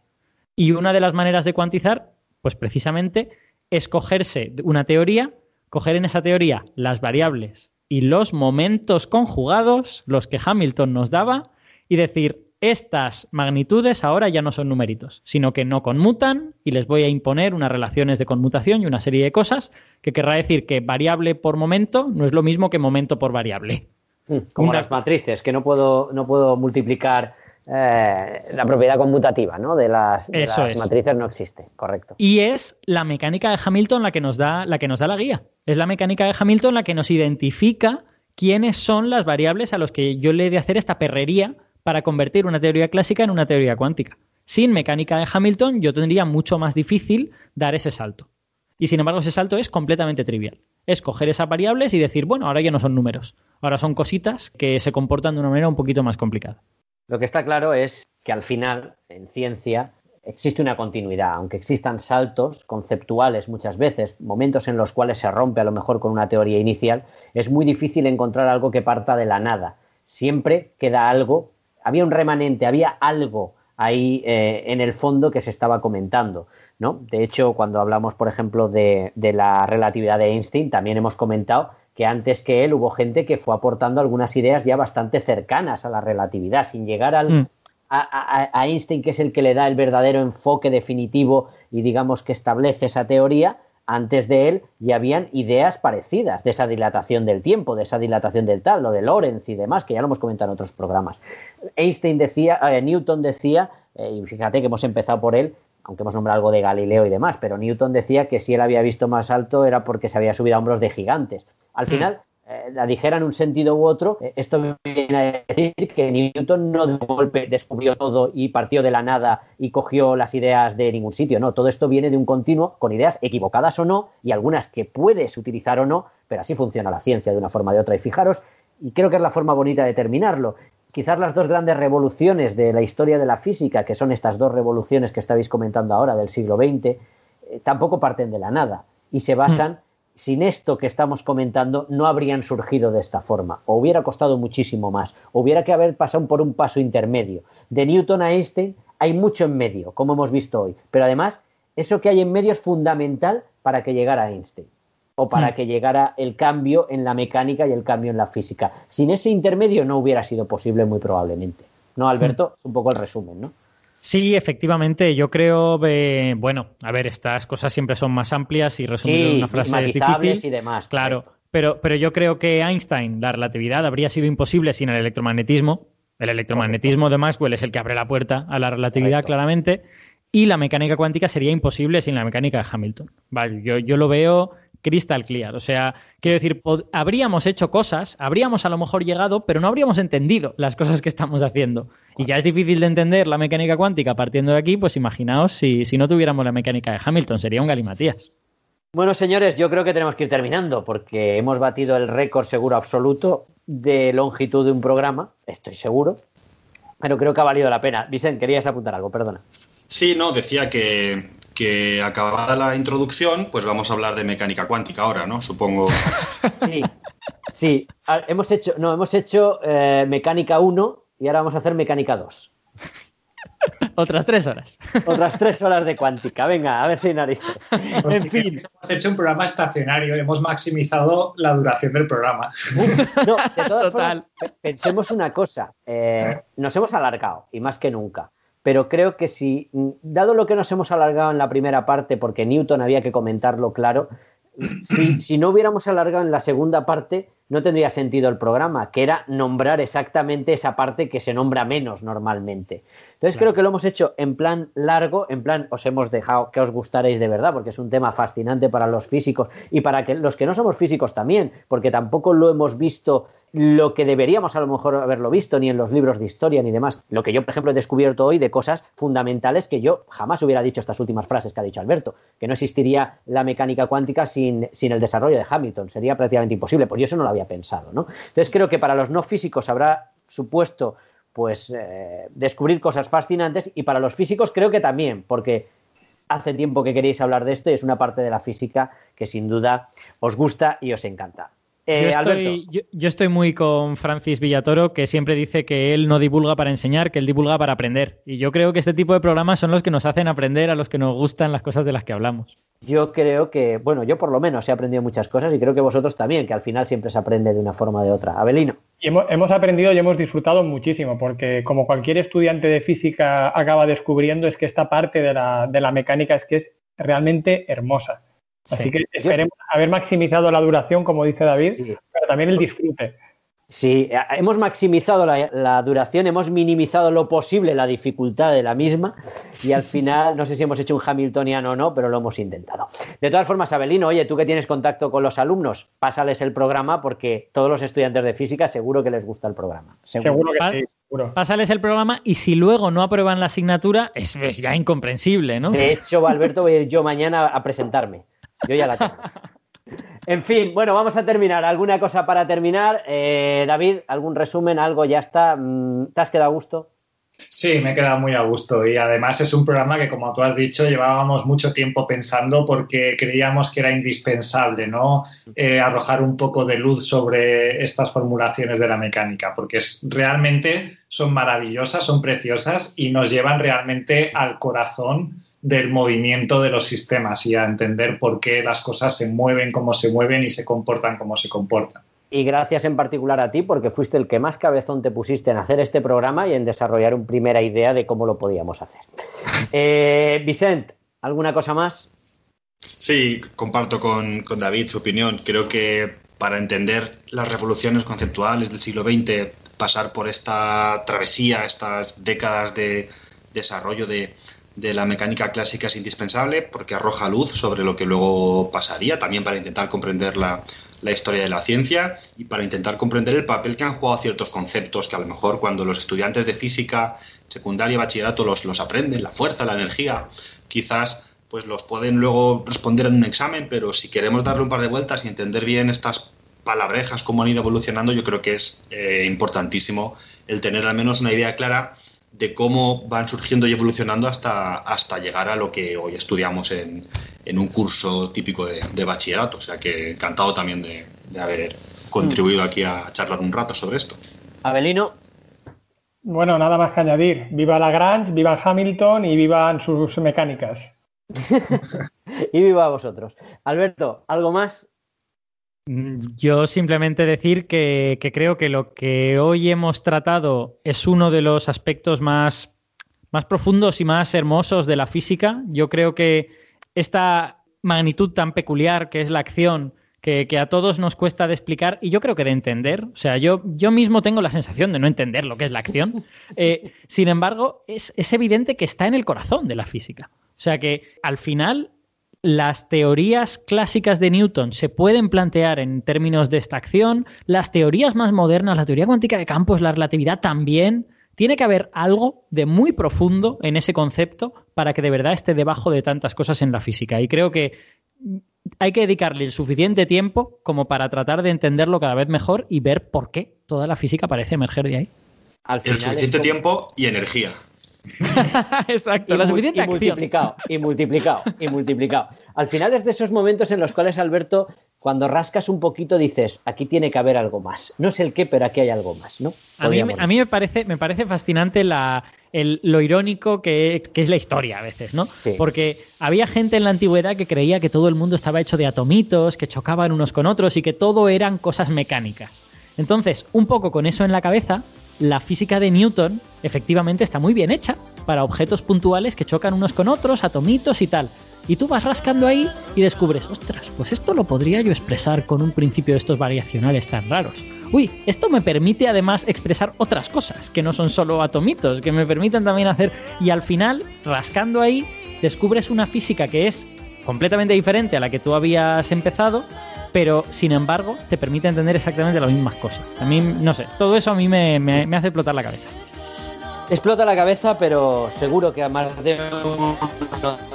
Y una de las maneras de cuantizar, pues precisamente, es cogerse una teoría, coger en esa teoría las variables y los momentos conjugados, los que Hamilton nos daba, y decir, estas magnitudes ahora ya no son numeritos, sino que no conmutan y les voy a imponer unas relaciones de conmutación y una serie de cosas que querrá decir que variable por momento no es lo mismo que momento por variable. Mm, Como Una- las matrices, que no puedo, no puedo multiplicar eh, la propiedad conmutativa ¿no? de las, de Eso las es. matrices, no existe, correcto. Y es la mecánica de Hamilton la que nos da la que nos da la guía. Es la mecánica de Hamilton la que nos identifica quiénes son las variables a los que yo le he de hacer esta perrería para convertir una teoría clásica en una teoría cuántica. Sin mecánica de Hamilton yo tendría mucho más difícil dar ese salto. Y sin embargo ese salto es completamente trivial. Es coger esas variables y decir, bueno, ahora ya no son números. Ahora son cositas que se comportan de una manera un poquito más complicada. Lo que está claro es que al final, en ciencia, existe una continuidad, aunque existan saltos conceptuales muchas veces, momentos en los cuales se rompe a lo mejor con una teoría inicial, es muy difícil encontrar algo que parta de la nada. Siempre queda algo, había un remanente, había algo ahí eh, en el fondo que se estaba comentando. ¿no? De hecho, cuando hablamos, por ejemplo, de, de la relatividad de Einstein, también hemos comentado que antes que él hubo gente que fue aportando algunas ideas ya bastante cercanas a la relatividad, sin llegar al, Mm. a, a- a Einstein, que es el que le da el verdadero enfoque definitivo y digamos que establece esa teoría, antes de él ya habían ideas parecidas de esa dilatación del tiempo, de esa dilatación del tal, lo de Lorentz y demás, que ya lo hemos comentado en otros programas. Einstein decía, eh, Newton decía, eh, y fíjate que hemos empezado por él, aunque hemos nombrado algo de Galileo y demás, pero Newton decía que si él había visto más alto era porque se había subido a hombros de gigantes. Al final, eh, la dijera en un sentido u otro, eh, esto viene a decir que Newton no de golpe descubrió todo y partió de la nada y cogió las ideas de ningún sitio, no, todo esto viene de un continuo con ideas equivocadas o no y algunas que puedes utilizar o no, pero así funciona la ciencia de una forma de otra. Y fijaros, y creo que es la forma bonita de terminarlo, quizás las dos grandes revoluciones de la historia de la física, que son estas dos revoluciones que estabais comentando ahora del siglo XX, eh, tampoco parten de la nada y se basan sin esto que estamos comentando, no habrían surgido de esta forma, o hubiera costado muchísimo más, o hubiera que haber pasado por un paso intermedio. De Newton a Einstein hay mucho en medio, como hemos visto hoy, pero además eso que hay en medio es fundamental para que llegara Einstein, o para Mm. que llegara el cambio en la mecánica y el cambio en la física. Sin ese intermedio no hubiera sido posible muy probablemente. ¿No, Alberto? Es un poco el resumen, ¿no? Sí, efectivamente, yo creo, eh, bueno, a ver, estas cosas siempre son más amplias y resumir en Sí, una frase es difícil. y demás. Claro, correcto. pero, pero yo creo que Einstein, la relatividad, habría sido imposible sin el electromagnetismo. El electromagnetismo de Maxwell es el que abre la puerta a la relatividad, Correcto. claramente. Y la mecánica cuántica sería imposible sin la mecánica de Hamilton. Vale, yo, yo lo veo crystal clear. O sea, quiero decir, habríamos hecho cosas, habríamos a lo mejor llegado, pero no habríamos entendido las cosas que estamos haciendo. Y ya es difícil de entender la mecánica cuántica partiendo de aquí, pues imaginaos si, si no tuviéramos la mecánica de Hamilton, sería un galimatías. Bueno, señores, yo creo que tenemos que ir terminando porque hemos batido el récord seguro absoluto de longitud de un programa, estoy seguro, pero creo que ha valido la pena. Vicente, querías apuntar algo, perdona. Sí, no, decía que, que acabada la introducción, pues vamos a hablar de mecánica cuántica ahora, ¿no? Supongo. (laughs) Sí, sí, Ah, hemos hecho, no, hemos hecho eh, mecánica 1 y ahora vamos a hacer mecánica 2. (laughs) Otras tres horas. Otras tres horas de cuántica. Venga, a ver si hay narices. Pues En sí, fin, Hemos hecho un programa estacionario, hemos maximizado la duración del programa. No, de todas (laughs) Total. formas, pe- pensemos una cosa. eh, nos hemos alargado, y más que nunca. Pero creo que si, dado lo que nos hemos alargado en la primera parte, porque Newton había que comentarlo claro, si, (clears throat) si no hubiéramos alargado en la segunda parte, no tendría sentido el programa, que era nombrar exactamente esa parte que se nombra menos normalmente. Entonces creo que lo hemos hecho en plan largo, en plan os hemos dejado que os gustaréis de verdad, porque es un tema fascinante para los físicos y para que los que no somos físicos también, porque tampoco lo hemos visto lo que deberíamos a lo mejor haberlo visto ni en los libros de historia ni demás. Lo que yo, por ejemplo, he descubierto hoy de cosas fundamentales que yo jamás hubiera dicho estas últimas frases que ha dicho Alberto, que no existiría la mecánica cuántica sin, sin el desarrollo de Hamilton, sería prácticamente imposible, pues yo eso no lo había pensado, ¿no? Entonces creo que para los no físicos habrá supuesto pues eh, descubrir cosas fascinantes y para los físicos creo que también, porque hace tiempo que queréis hablar de esto y es una parte de la física que sin duda os gusta y os encanta. Eh, yo, estoy, yo- yo estoy muy con Francis Villatoro, que siempre dice que él no divulga para enseñar, que él divulga para aprender. Y yo creo que este tipo de programas son los que nos hacen aprender a los que nos gustan las cosas de las que hablamos. Yo creo que, bueno, yo por lo menos he aprendido muchas cosas y creo que vosotros también, que al final siempre se aprende de una forma o de otra. Abelino. Y hemos, hemos aprendido y hemos disfrutado muchísimo, porque como cualquier estudiante de física acaba descubriendo, es que esta parte de la, de la mecánica es que es realmente hermosa. Así Sí. que esperemos haber maximizado la duración, como dice David, Sí. pero también el disfrute. Sí, hemos maximizado la, la duración, hemos minimizado lo posible la dificultad de la misma y al final, no sé si hemos hecho un Hamiltoniano o no, pero lo hemos intentado. De todas formas, Abelino, oye, tú que tienes contacto con los alumnos, pásales el programa porque todos los estudiantes de física seguro que les gusta el programa. Seguro. Seguro que sí, seguro. Pásales el programa y si luego no aprueban la asignatura, es, es ya incomprensible, ¿no? De hecho, Alberto, voy a ir yo mañana a presentarme. Yo ya la tengo. En fin, bueno, vamos a terminar. ¿Alguna cosa para terminar? Eh, David, ¿algún resumen? ¿Algo? ¿Ya está? Mm, ¿Te has quedado a gusto? Sí, me he quedado muy a gusto y además es un programa que, como tú has dicho, llevábamos mucho tiempo pensando porque creíamos que era indispensable, ¿no? Eh, arrojar un poco de luz sobre estas formulaciones de la mecánica, porque realmente son maravillosas, son preciosas y nos llevan realmente al corazón del movimiento de los sistemas y a entender por qué las cosas se mueven como se mueven y se comportan como se comportan. Y gracias en particular a ti porque fuiste el que más cabezón te pusiste en hacer este programa y en desarrollar una primera idea de cómo lo podíamos hacer. (laughs) Eh, Vicent, ¿alguna cosa más? Sí, comparto con, con David su opinión. Creo que para entender las revoluciones conceptuales del siglo XX, pasar por esta travesía, estas décadas de desarrollo de, de la mecánica clásica es indispensable porque arroja luz sobre lo que luego pasaría, también para intentar comprender la, la historia de la ciencia y para intentar comprender el papel que han jugado ciertos conceptos que a lo mejor cuando los estudiantes de física, secundaria y bachillerato los, los aprenden, la fuerza, la energía, quizás pues los pueden luego responder en un examen, pero si queremos darle un par de vueltas y entender bien estas palabrejas, cómo han ido evolucionando, yo creo que es eh, importantísimo el tener al menos una idea clara de cómo van surgiendo y evolucionando hasta, hasta llegar a lo que hoy estudiamos en, en un curso típico de, de, bachillerato. O sea que encantado también de, de haber contribuido aquí a charlar un rato sobre esto. Abelino. Bueno, nada más que añadir. Viva Lagrange, viva Hamilton y vivan sus mecánicas. (laughs) y viva vosotros. Alberto, ¿algo más? Yo simplemente decir que, que, creo que lo que hoy hemos tratado es uno de los aspectos más, más profundos y más hermosos de la física. Yo creo que esta magnitud tan peculiar que es la acción, que, que, a todos nos cuesta de explicar y yo creo que de entender. O sea, yo, yo mismo tengo la sensación de no entender lo que es la acción. (laughs) Eh, sin embargo, es, es evidente que está en el corazón de la física. O sea que al final las teorías clásicas de Newton se pueden plantear en términos de esta acción, las teorías más modernas, la teoría cuántica de campos, la relatividad también. Tiene que haber algo de muy profundo en ese concepto para que de verdad esté debajo de tantas cosas en la física. Y creo que hay que dedicarle el suficiente tiempo como para tratar de entenderlo cada vez mejor y ver por qué toda la física parece emerger de ahí. Al final el suficiente como... tiempo y energía. (laughs) Exacto, y, la suficiente y multiplicado, y multiplicado, y multiplicado. Al final es de esos momentos en los cuales, Alberto, cuando rascas un poquito dices, aquí tiene que haber algo más. No sé el qué, pero aquí hay algo más, ¿no? A mí, a mí, me, parece, me parece fascinante la, el, lo irónico que, que, es la historia a veces, ¿no? Sí. Porque había gente en la antigüedad que creía que todo el mundo estaba hecho de atomitos, que chocaban unos con otros y que todo eran cosas mecánicas. Entonces, un poco con eso en la cabeza, la física de Newton efectivamente está muy bien hecha para objetos puntuales que chocan unos con otros, atomitos y tal. Y tú vas rascando ahí y descubres, ostras, pues esto lo podría yo expresar con un principio de estos variacionales tan raros. Uy, esto me permite además expresar otras cosas que no son solo atomitos, que me permiten también hacer... Y al final, rascando ahí, descubres una física que es completamente diferente a la que tú habías empezado, pero sin embargo te permite entender exactamente las mismas cosas. A mí, no sé, todo eso a mí me, me, hace explotar la cabeza. Explota la cabeza, pero seguro que a más de uno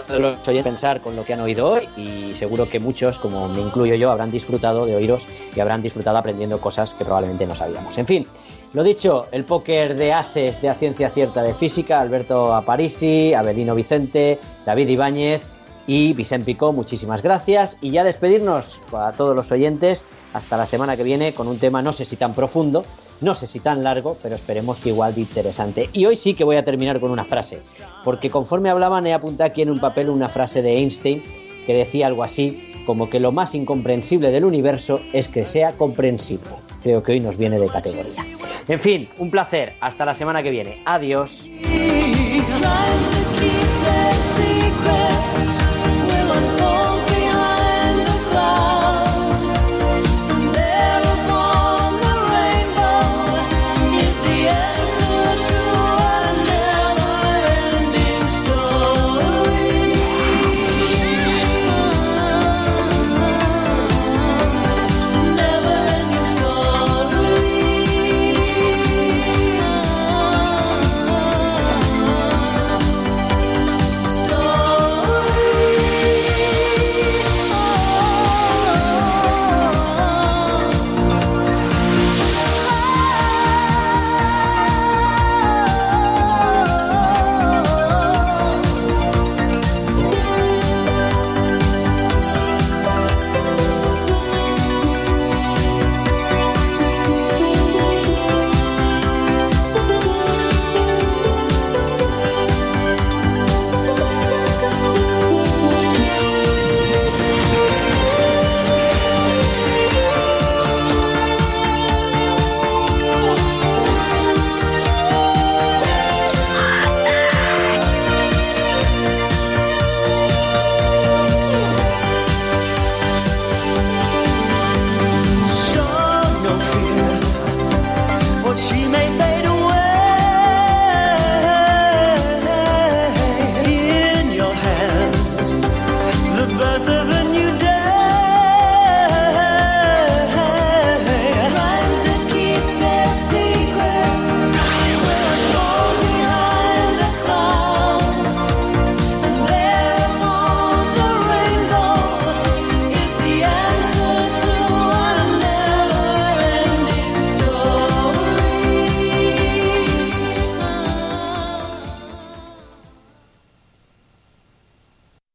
de los oyentes pensar con lo que han oído hoy y seguro que muchos, como me incluyo yo, habrán disfrutado de oíros y habrán disfrutado aprendiendo cosas que probablemente no sabíamos. En fin, lo dicho, el póker de ases de a ciencia cierta de física, Alberto Aparici, Abelino Vicente, David Ibáñez, Y Vicente Picó, muchísimas gracias. Y ya despedirnos a todos los oyentes hasta la semana que viene con un tema no sé si tan profundo, no sé si tan largo, pero esperemos que igual de interesante. Y hoy sí que voy a terminar con una frase, porque conforme hablaban he apuntado aquí en un papel una frase de Einstein que decía algo así como que lo más incomprensible del universo es que sea comprensible. Creo que hoy nos viene de categoría. En fin, un placer. Hasta la semana que viene. Adiós.